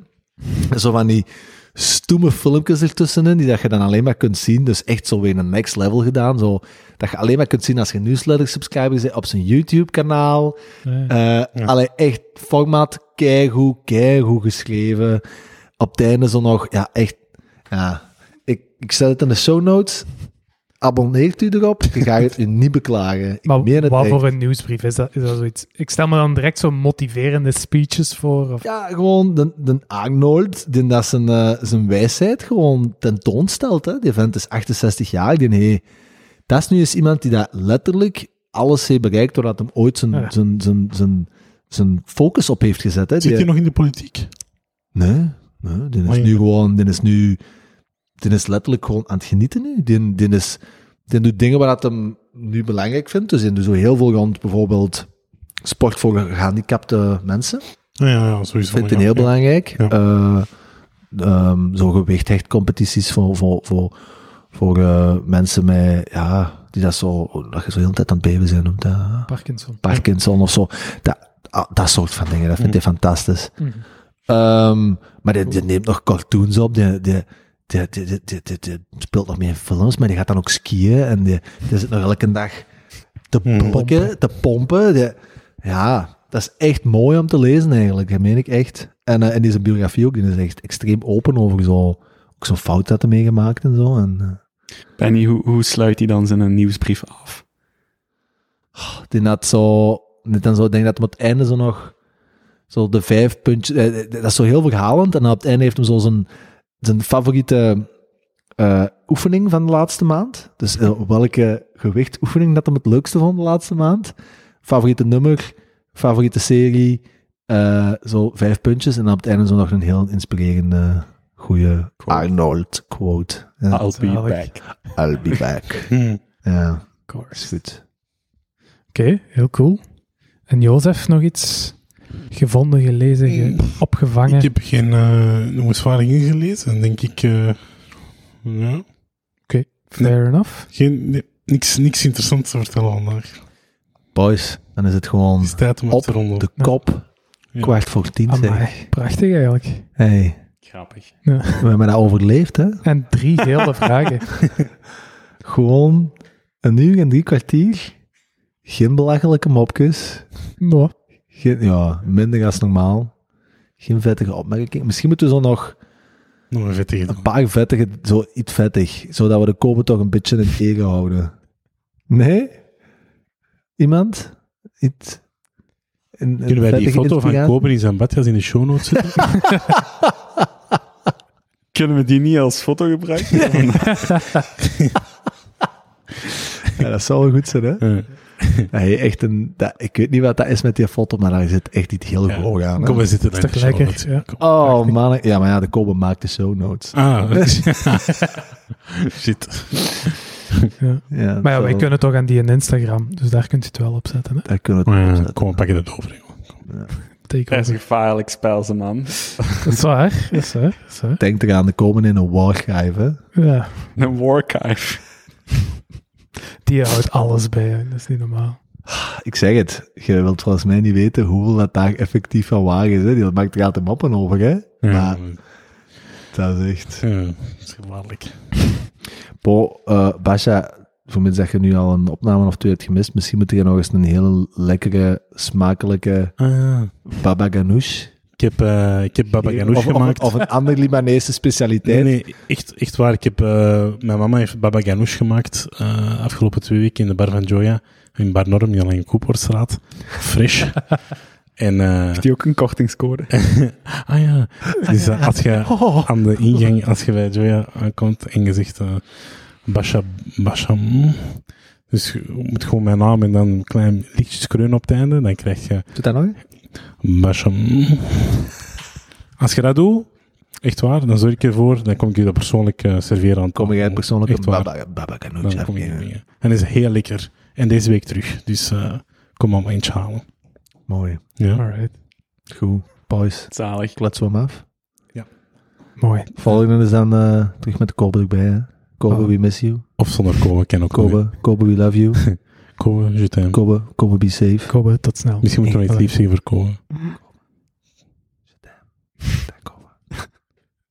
Zo van die stoeme filmpjes ertussenin, die dat je dan alleen maar kunt zien. Dus echt zo weer een next level gedaan. Zo, dat je alleen maar kunt zien als je newsletter subscriber bent op zijn YouTube-kanaal. Ja. Eh allee, echt formaat keigoed, keigoed geschreven. Op het einde zo nog, ja, echt, ja. Ik, ik zet het in de show notes. abonneert u erop, je gaat het u niet beklagen. Ik Maar meen het wat echt. voor een nieuwsbrief is dat? Is dat zoiets? Ik stel me dan direct zo motiverende speeches voor. Of... Ja, gewoon de, de Arnold, die dat zijn, eh, zijn wijsheid gewoon tentoonstelt. Hè. Die vent is 68 jaar, die hey, dat is nu eens iemand die dat letterlijk alles heeft bereikt doordat hem ooit zijn, Ja. zijn, zijn, zijn, zijn focus op heeft gezet. Hè. Zit je nog in de politiek? Nee, nee die is nu gewoon, die is nu, die is letterlijk gewoon aan het genieten nu. Die, die, is, die doet dingen waar dat hem nu belangrijk vindt. Dus die doet zo heel veel rond bijvoorbeeld sport voor gehandicapte mensen. Ja, ja, sowieso. Vindt ja. hij heel belangrijk. Ja. Eh, ehm, zo gewichthechtcompetities voor, voor, voor, voor eh, mensen met, ja, die dat zo, dat je zo heel de tijd aan het beven zijn noemt. hè. Parkinson. Parkinson of zo. Dat, ah, dat soort van dingen, dat vindt hij fantastisch. Mhm. Ehm, maar die, die neemt nog cartoons op, die, die, die, die, die, die, die- die speelt nog meer films, maar die gaat dan ook skiën en die, zit nog elke dag te Hmm. bulken, te pompen. Ja, dat is echt mooi om te lezen eigenlijk, dat meen ik echt. En, eh, en zijn biografie ook, die is echt extreem open over zo, ook zo'n fout dat hij meegemaakt en zo. En, eh, Benny, hoe, hoe sluit hij dan zijn nieuwsbrief af? die had zo, net dan zo, ik denk dat hem op het einde zo nog, zo de vijf puntjes, eh, dat is zo heel verhalend, en op het einde heeft hem zo zijn, zijn favoriete eh, oefening van de laatste maand. Dus eh, welke gewichtoefening dat hem het leukste vond de laatste maand. Favoriete nummer, favoriete serie, eh, zo vijf puntjes, en dan op het einde zo nog een heel inspirerende, goede Arnold quote. Ja, I'll be back. I'll be back. Hm. Ja, Of is course. goed. Oké, heel cool. En Jozef, nog iets gevonden, gelezen, ge- opgevangen? Ik heb geen uh, ingelezen, denk ik. eh, ja. Fair enough. Geen, nee, niks, niks interessants te vertellen vandaag. Boys, dan is het gewoon Het is tijd om op af te ronden. de kop. Ja. Kwart voor tien, zeg. Prachtig eigenlijk. Hey, Grappig. we hebben dat overleefd, hè? En drie hele vragen. Gewoon een uur en drie kwartier. Geen belachelijke mopjes. Nou, Geen, ja, minder als normaal. Geen vettige opmerking. Misschien moeten we zo nog Nog een vettige een paar vettige, zo iets vettig, zodat we de kopen toch een beetje in ere houden. Nee? Iemand? Iets? Een, een Kunnen wij die foto van? Kober in zijn badjas in de show notes zetten? Kunnen we die niet als foto gebruiken? Ja, dat zou wel goed zijn, hè? Ja. Hey, echt een, dat, ik weet niet wat dat is met die foto, maar daar zit echt iets heel Ja. hoog aan. Kom, we zitten is toch lekker? notes. Ja. Oh man, ja, maar ja, de Kobe maakt de show notes. Ah, shit. Ja. Ja, Maar ja, wij zo- kunnen toch aan die in Instagram, dus daar kunt u het wel op zetten. Hè? Daar kunnen we het op ja, zetten. kom, we pakken het over. joh. Take Dat is een gevaarlijk spel, ze man. Dat is waar, dat is waar. Dat is waar. Denk eraan, de komen in een warschijf, hè? Ja, Een warchive. Die houdt alles bij, hè. dat is niet normaal. Ik zeg het, je wilt volgens mij niet weten hoeveel dat daar effectief van waar is, hè? Die maakt er altijd moppen over, hè? Ja, Maar dat is echt... ja, dat is gevaarlijk. Bo, eh Basja, voor mij dat je nu al een opname of twee hebt gemist, misschien moet je nog eens een hele lekkere, smakelijke Ah, ja. baba ganoush Ik heb, eh, ik heb baba ganoush of, gemaakt. Of, een andere Libanese specialiteit. Nee, nee, echt, echt waar. Ik heb, eh, mijn mama heeft baba ganoush gemaakt eh, afgelopen twee weken in de bar van Joya. In Bar Norm, in Lange Koepoortstraat. Fresh. en, Heeft die ook een kortingscode? ah ja, dus als je Oh. aan de ingang, als je bij Joya aankomt en je zegt Basha, Basha, mm. dus je moet gewoon mijn naam en dan een klein lichtjes kreun op het einde, dan krijg je Doe dat nog? Basha, mm. Als je dat doet, echt waar, dan zorg ik ervoor, dan kom ik je dat persoonlijk eh, serveren aan Kom jij persoonlijk Echt een waar. baba, Dan kom je afgeven? mee. En dat is heel lekker. En deze week terug. Dus eh, kom maar eentje halen. Mooi. Ja. Alright, Goed. Boys, Zalig. kletsen we hem af. mooi. Volgende is dan eh, terug met de Kobe erbij, hè? Kobe, Oh. we miss you. Of zonder komen, kan ook. Kobe, Kobe, we love you. Kobe, Jutem. Kobe, Kobe be safe. Kobe, tot snel. Misschien moeten we iets liefs zeggen voor Kobe. Mhm. Jutem.